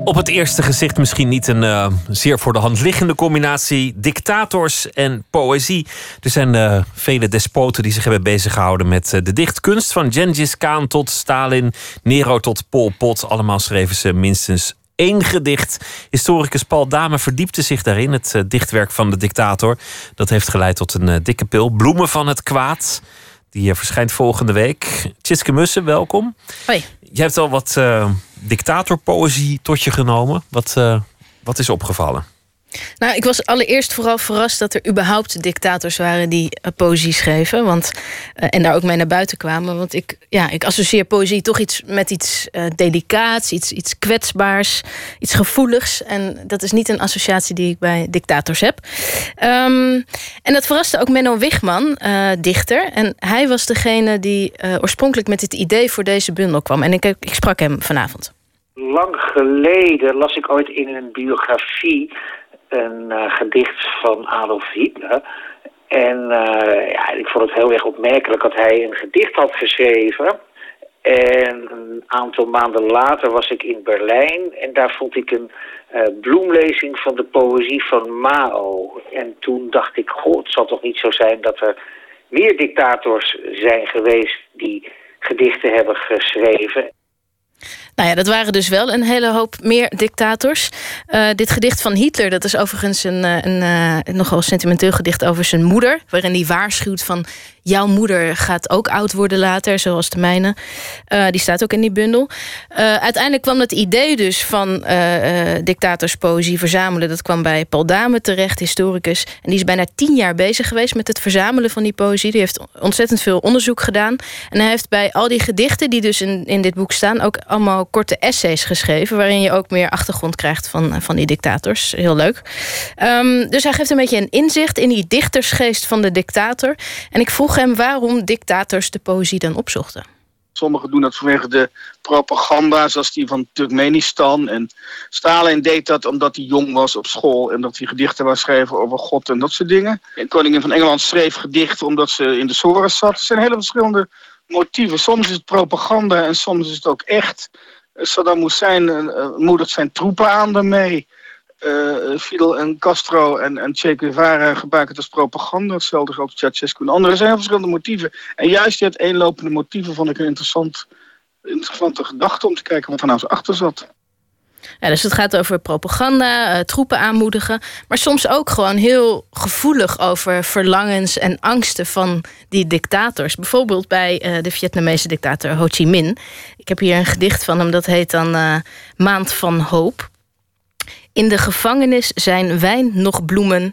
Op het eerste gezicht misschien niet een uh, zeer voor de hand liggende combinatie dictators en poëzie. Er zijn uh, vele despoten die zich hebben beziggehouden met uh, de dichtkunst. Van Gengis Khan tot Stalin, Nero tot Pol Pot. Allemaal schreven ze minstens één gedicht. Historicus Paul Dame verdiepte zich daarin, het dichtwerk van de dictator. Dat heeft geleid tot een dikke pil. Bloemen van het kwaad. Die verschijnt volgende week. Tjitske Mussen, welkom. Hoi. Je hebt al wat dictatorpoëzie tot je genomen. Wat, wat is opgevallen? Nou, ik was allereerst vooral verrast dat er überhaupt dictators waren die uh, poëzie schreven. Want, uh, en daar ook mee naar buiten kwamen. Want ik, ja, ik associeer poëzie toch iets met iets uh, delicaats, iets, iets kwetsbaars, iets gevoeligs. En dat is niet een associatie die ik bij dictators heb. Um, en dat verraste ook Menno Wigman, dichter. En hij was degene die oorspronkelijk met dit idee voor deze bundel kwam. En ik, ik sprak hem vanavond. Lang geleden las ik ooit in een biografie een uh, gedicht van Adolf Hitler. En uh, ja, ik vond het heel erg opmerkelijk dat hij een gedicht had geschreven. En een aantal maanden later was ik in Berlijn en daar vond ik een uh, bloemlezing van de poëzie van Mao. En toen dacht ik, goh, het zal toch niet zo zijn dat er meer dictators zijn geweest die gedichten hebben geschreven. Nou ja, dat waren dus wel een hele hoop meer dictators. Uh, dit gedicht van Hitler, dat is overigens een, een, een nogal sentimenteel gedicht over zijn moeder. Waarin hij waarschuwt van jouw moeder gaat ook oud worden later, zoals de mijne. Uh, die staat ook in die bundel. Uh, uiteindelijk kwam het idee dus van dictatorspoëzie verzamelen. Dat kwam bij Paul Dame terecht, historicus. En die is bijna tien jaar bezig geweest met het verzamelen van die poëzie. Die heeft ontzettend veel onderzoek gedaan. En hij heeft bij al die gedichten die dus in, in dit boek staan... ook allemaal korte essays geschreven... waarin je ook meer achtergrond krijgt van, van die dictators. Heel leuk. Um, dus hij geeft een beetje een inzicht in die dichtersgeest van de dictator. En ik vroeg hem waarom dictators de poëzie dan opzochten. Sommigen doen dat vanwege de propaganda, zoals die van Turkmenistan. En Stalin deed dat omdat hij jong was op school en dat hij gedichten wou schrijven over God en dat soort dingen. En koningin van Engeland schreef gedichten omdat ze in de sores zat. Er zijn hele verschillende motieven. Soms is het propaganda en soms is het ook echt. Saddam Hussein uh, moedigt zijn troepen aan daarmee. Uh, Fidel en Castro en, en Che Guevara gebruiken het als propaganda. Hetzelfde geldt voor Ceausescu en anderen. Er zijn verschillende motieven. En juist die uiteenlopende motieven vond ik een interessant, interessante gedachte... om te kijken wat er nou zo achter zat. Dus het gaat over propaganda, uh, troepen aanmoedigen. Maar soms ook gewoon heel gevoelig over verlangens en angsten van die dictators. Bijvoorbeeld bij uh, de Vietnamese dictator Ho Chi Minh. Ik heb hier een gedicht van hem, dat heet dan uh, Maand van Hoop. In de gevangenis zijn wijn nog bloemen.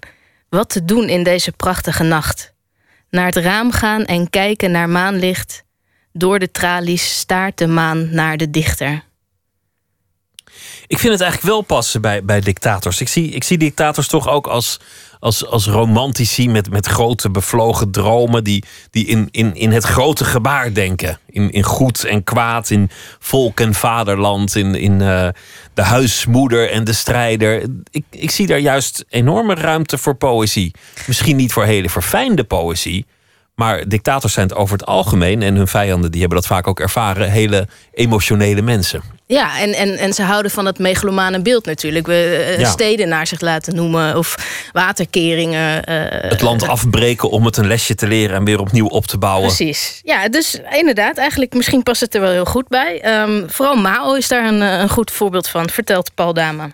Wat te doen in deze prachtige nacht. Naar het raam gaan en kijken naar maanlicht. Door de tralies staart de maan naar de dichter. Ik vind het eigenlijk wel passen bij, bij dictators. Ik zie, ik zie dictators toch ook als, als, als romantici met, met grote bevlogen dromen. die, die in, in, in het grote gebaar denken. In, in goed en kwaad, in volk en vaderland, in, in uh, de huismoeder en de strijder. Ik, ik zie daar juist enorme ruimte voor poëzie. Misschien niet voor hele verfijnde poëzie. Maar dictators zijn het over het algemeen, en hun vijanden die hebben dat vaak ook ervaren, hele emotionele mensen. Ja, en, en, en ze houden van het megalomane beeld natuurlijk. We uh, ja. steden naar zich laten noemen of waterkeringen. Uh, het land afbreken om het een lesje te leren en weer opnieuw op te bouwen. Precies. Ja, dus inderdaad, eigenlijk misschien past het er wel heel goed bij. Um, vooral Mao is daar een, een goed voorbeeld van, vertelt Paul Dame.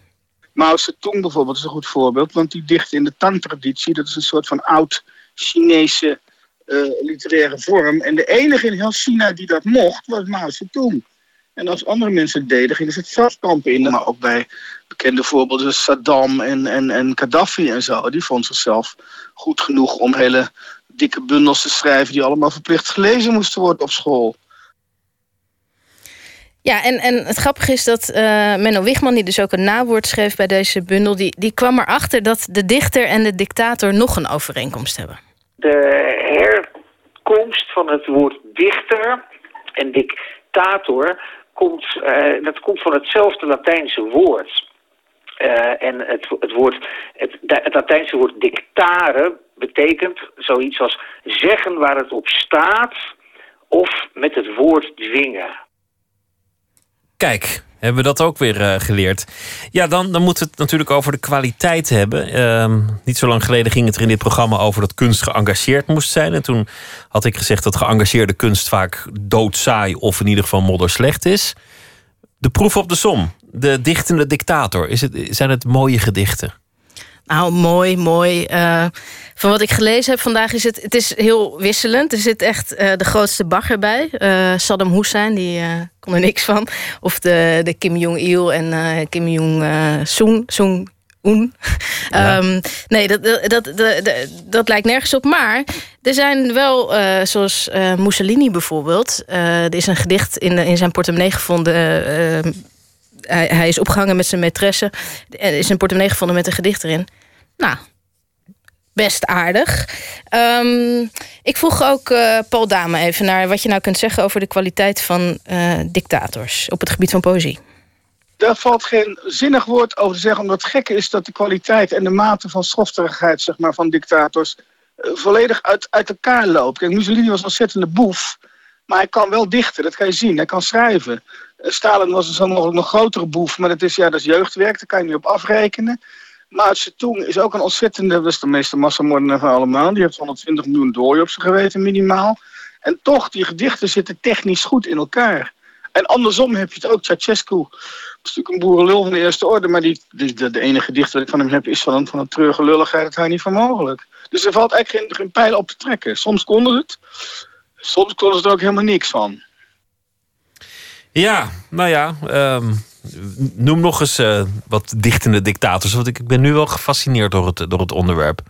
Mao Zedong bijvoorbeeld is een goed voorbeeld, want die dicht in de Tang-traditie. Dat is een soort van oud Chinese literaire vorm. En de enige in heel China die dat mocht, was Mao Zedong. En als andere mensen het deden, gingen ze het strafkampen in. Maar ook bij bekende voorbeelden, Saddam en, en, en Gaddafi en zo. Die vond zichzelf goed genoeg om hele dikke bundels te schrijven... die allemaal verplicht gelezen moesten worden op school. Ja, en, en het grappige is dat uh, Menno Wigman, die dus ook een nawoord schreef bij deze bundel... Die, die kwam erachter dat de dichter en de dictator nog een overeenkomst hebben. De herkomst van het woord dichter en dictator komt, uh, dat komt van hetzelfde Latijnse woord. Eh, en het, het, woord, het, het Latijnse woord dictare betekent zoiets als zeggen waar het op staat of met het woord dwingen. Kijk, hebben we dat ook weer eh, geleerd. Ja, dan, dan moeten we het natuurlijk over de kwaliteit hebben. Ehm, niet zo lang geleden ging het er in dit programma over dat kunst geëngageerd moest zijn. En toen had ik gezegd dat geëngageerde kunst vaak doodsaai of in ieder geval modderslecht is. De proef op de som. De dichtende dictator. Is het, zijn het mooie gedichten? Nou, mooi, mooi. Uh, van wat ik gelezen heb vandaag is het, het is heel wisselend. Er zit echt uh, de grootste bagger bij. Uh, Saddam Hussein, die kon er niks van. Of de, de Kim Jong-il en Kim Jong-soon. Soon, Un. Ja. Um, nee, dat, dat, dat, dat, dat lijkt nergens op. Maar er zijn wel, zoals Mussolini bijvoorbeeld. er is een gedicht in, in zijn portemonnee gevonden hij, hij, is opgehangen met zijn maîtresse. Er is een portemonnee gevonden met een gedicht erin. Nou, best aardig. Um, ik vroeg ook uh, Paul Dame even naar wat je nou kunt zeggen... over de kwaliteit van uh, dictators op het gebied van poëzie. Daar valt geen zinnig woord over te zeggen. Omdat het gekke is dat de kwaliteit en de mate van schofterigheid zeg maar, van dictators... Uh, volledig uit, uit elkaar loopt. Kijk, Mussolini was een ontzettende boef. Maar hij kan wel dichten, dat kan je zien. Hij kan schrijven. Stalin was een zo mogelijk nog grotere boef. Maar dat is, ja, dat is jeugdwerk, daar kan je niet op afrekenen. Mao Zedong is ook een ontzettende, dat is de meeste massamoordenaar van allemaal. Die heeft 120 miljoen dooien op zijn geweten minimaal. En toch, die gedichten zitten technisch goed in elkaar. En andersom heb je het ook. Ceausescu is natuurlijk een boerenlul van de eerste orde. Maar die, de, enige gedicht dat ik van hem heb is van een, van een treurige lulligheid. Dat hij niet van mogelijk. Dus er valt eigenlijk geen, geen pijl op te trekken. Soms konden het. Soms konden ze er ook helemaal niks van. Ja, nou ja. Um, noem nog eens uh, wat dichtende dictators. Want ik ben nu wel gefascineerd door het, door het onderwerp.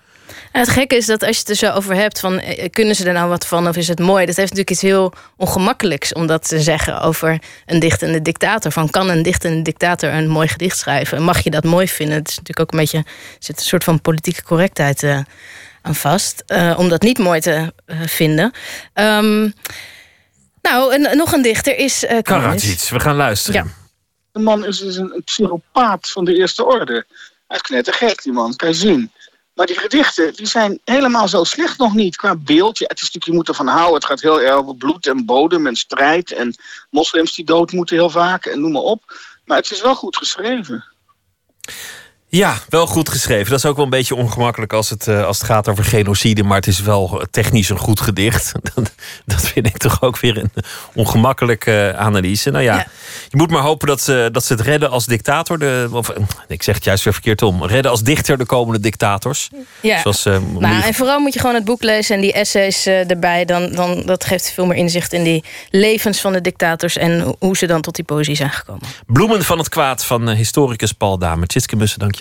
Het gekke is dat als je het er zo over hebt van eh, kunnen ze er nou wat van of is het mooi? Dat heeft natuurlijk iets heel ongemakkelijks om dat te zeggen over een dichtende dictator. Van kan een dichtende dictator een mooi gedicht schrijven? Mag je dat mooi vinden? Het is natuurlijk ook een beetje er zit een soort van politieke correctheid uh, aan vast om dat niet mooi te vinden. Um, nou, en, nog een dichter is uh, Karadzic. We gaan luisteren. Ja. De man is dus een, een psychopaat van de eerste orde. Hij is knettergek, die man, kan je zien. Maar die gedichten die zijn helemaal zo slecht nog niet qua beeld. Ja, het is natuurlijk, je moet ervan houden. Het gaat heel erg over bloed en bodem en strijd. En moslims die dood moeten heel vaak en noem maar op. Maar het is wel goed geschreven. Ja, wel goed geschreven. Dat is ook wel een beetje ongemakkelijk als het, uh, als het gaat over genocide. Maar het is wel technisch een goed gedicht. dat vind ik toch ook weer een ongemakkelijke analyse. Nou ja, ja, je moet maar hopen dat ze, dat ze het redden als dictator. De, of, ik zeg het juist weer verkeerd om. Redden als dichter de komende dictators. Ja. Zoals, uh, nou, en vooral moet je gewoon het boek lezen en die essays uh, erbij. Dan, dan, dat geeft veel meer inzicht in die levens van de dictators. En hoe ze dan tot die poëzie zijn gekomen. Bloemen van het kwaad van historicus Paul Dame. Tjitske Mussen, dank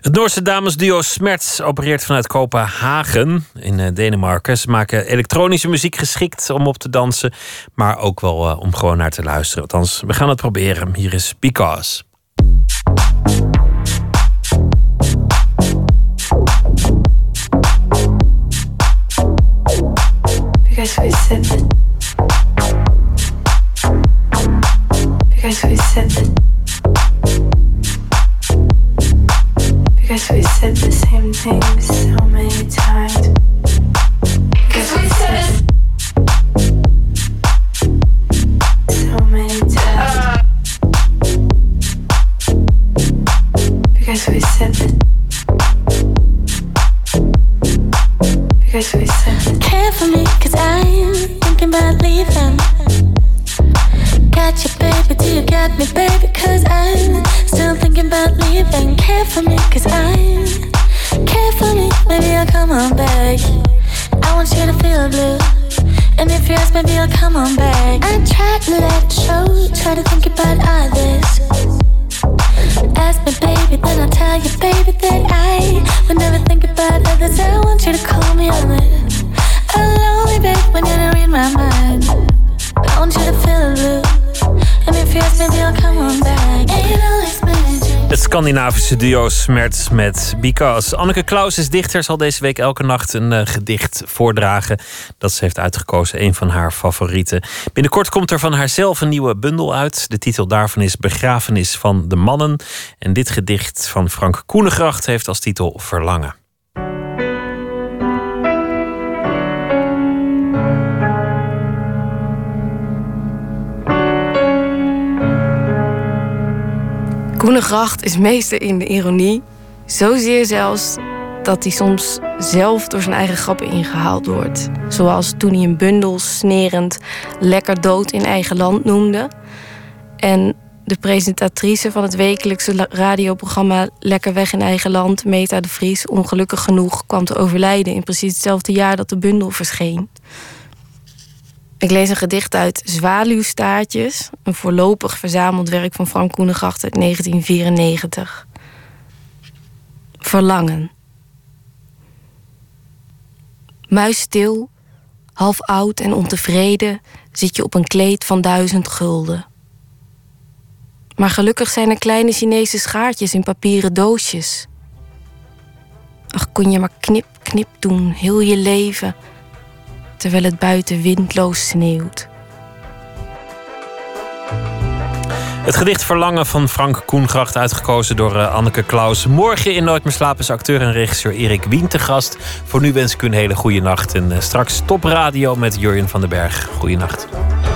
het Noorse damesduo Smerts opereert vanuit Kopenhagen in eh, Denemarken. Ze maken elektronische muziek geschikt om op te dansen, maar ook wel uh, om gewoon naar te luisteren. Althans, we gaan het proberen. Hier is. Because Care for me, cause I'm thinking about leaving. Got you, baby, do you got me, baby? Cause I'm still thinking about leaving. Care for me, cause I'm care for me, maybe I'll come on back. I want you to feel blue. And if you ask, maybe I'll come on back. I try to let show, try to think about others. Ask me, baby, then I'll tell you, baby, that I would never think about others. I want you to call me on it. I'm lonely, babe, when you don't read my mind. Het Scandinavische duo Smerts met Because. Anneke Klaus is dichter, zal deze week elke nacht een eh, gedicht voordragen. Dat ze heeft uitgekozen, een van haar favorieten. Binnenkort komt er van haarzelf een nieuwe bundel uit. De titel daarvan is Begrafenis van de Mannen. En dit gedicht van Frank Koenegracht heeft als titel Verlangen. Koenegracht is meester in de ironie. Zozeer zelfs dat hij soms zelf door zijn eigen grappen ingehaald wordt. Zoals toen hij een bundel snerend lekker dood in eigen land noemde. En de presentatrice van het wekelijkse radioprogramma Lekker weg in eigen land, Meta de Vries, ongelukkig genoeg kwam te overlijden in precies hetzelfde jaar dat de bundel verscheen. Ik lees een gedicht uit Zwaluwstaartjes, een voorlopig verzameld werk van Frank Koenegracht uit 1994. Verlangen. Muisstil, half oud en ontevreden, zit je op een kleed van duizend gulden. Maar gelukkig zijn er kleine Chinese schaartjes in papieren doosjes. Ach, kon je maar knip, knip doen, heel je leven terwijl het buiten windloos sneeuwt. Het gedicht Verlangen van Frank Koengracht, uitgekozen door uh, Anneke Klaus. Morgen in Nooit meer slapen is acteur en regisseur Erik Wien te gast. Voor nu wens ik u een hele goede nacht. En uh, straks topradio met Jurjen van den Berg. Goeienacht. Op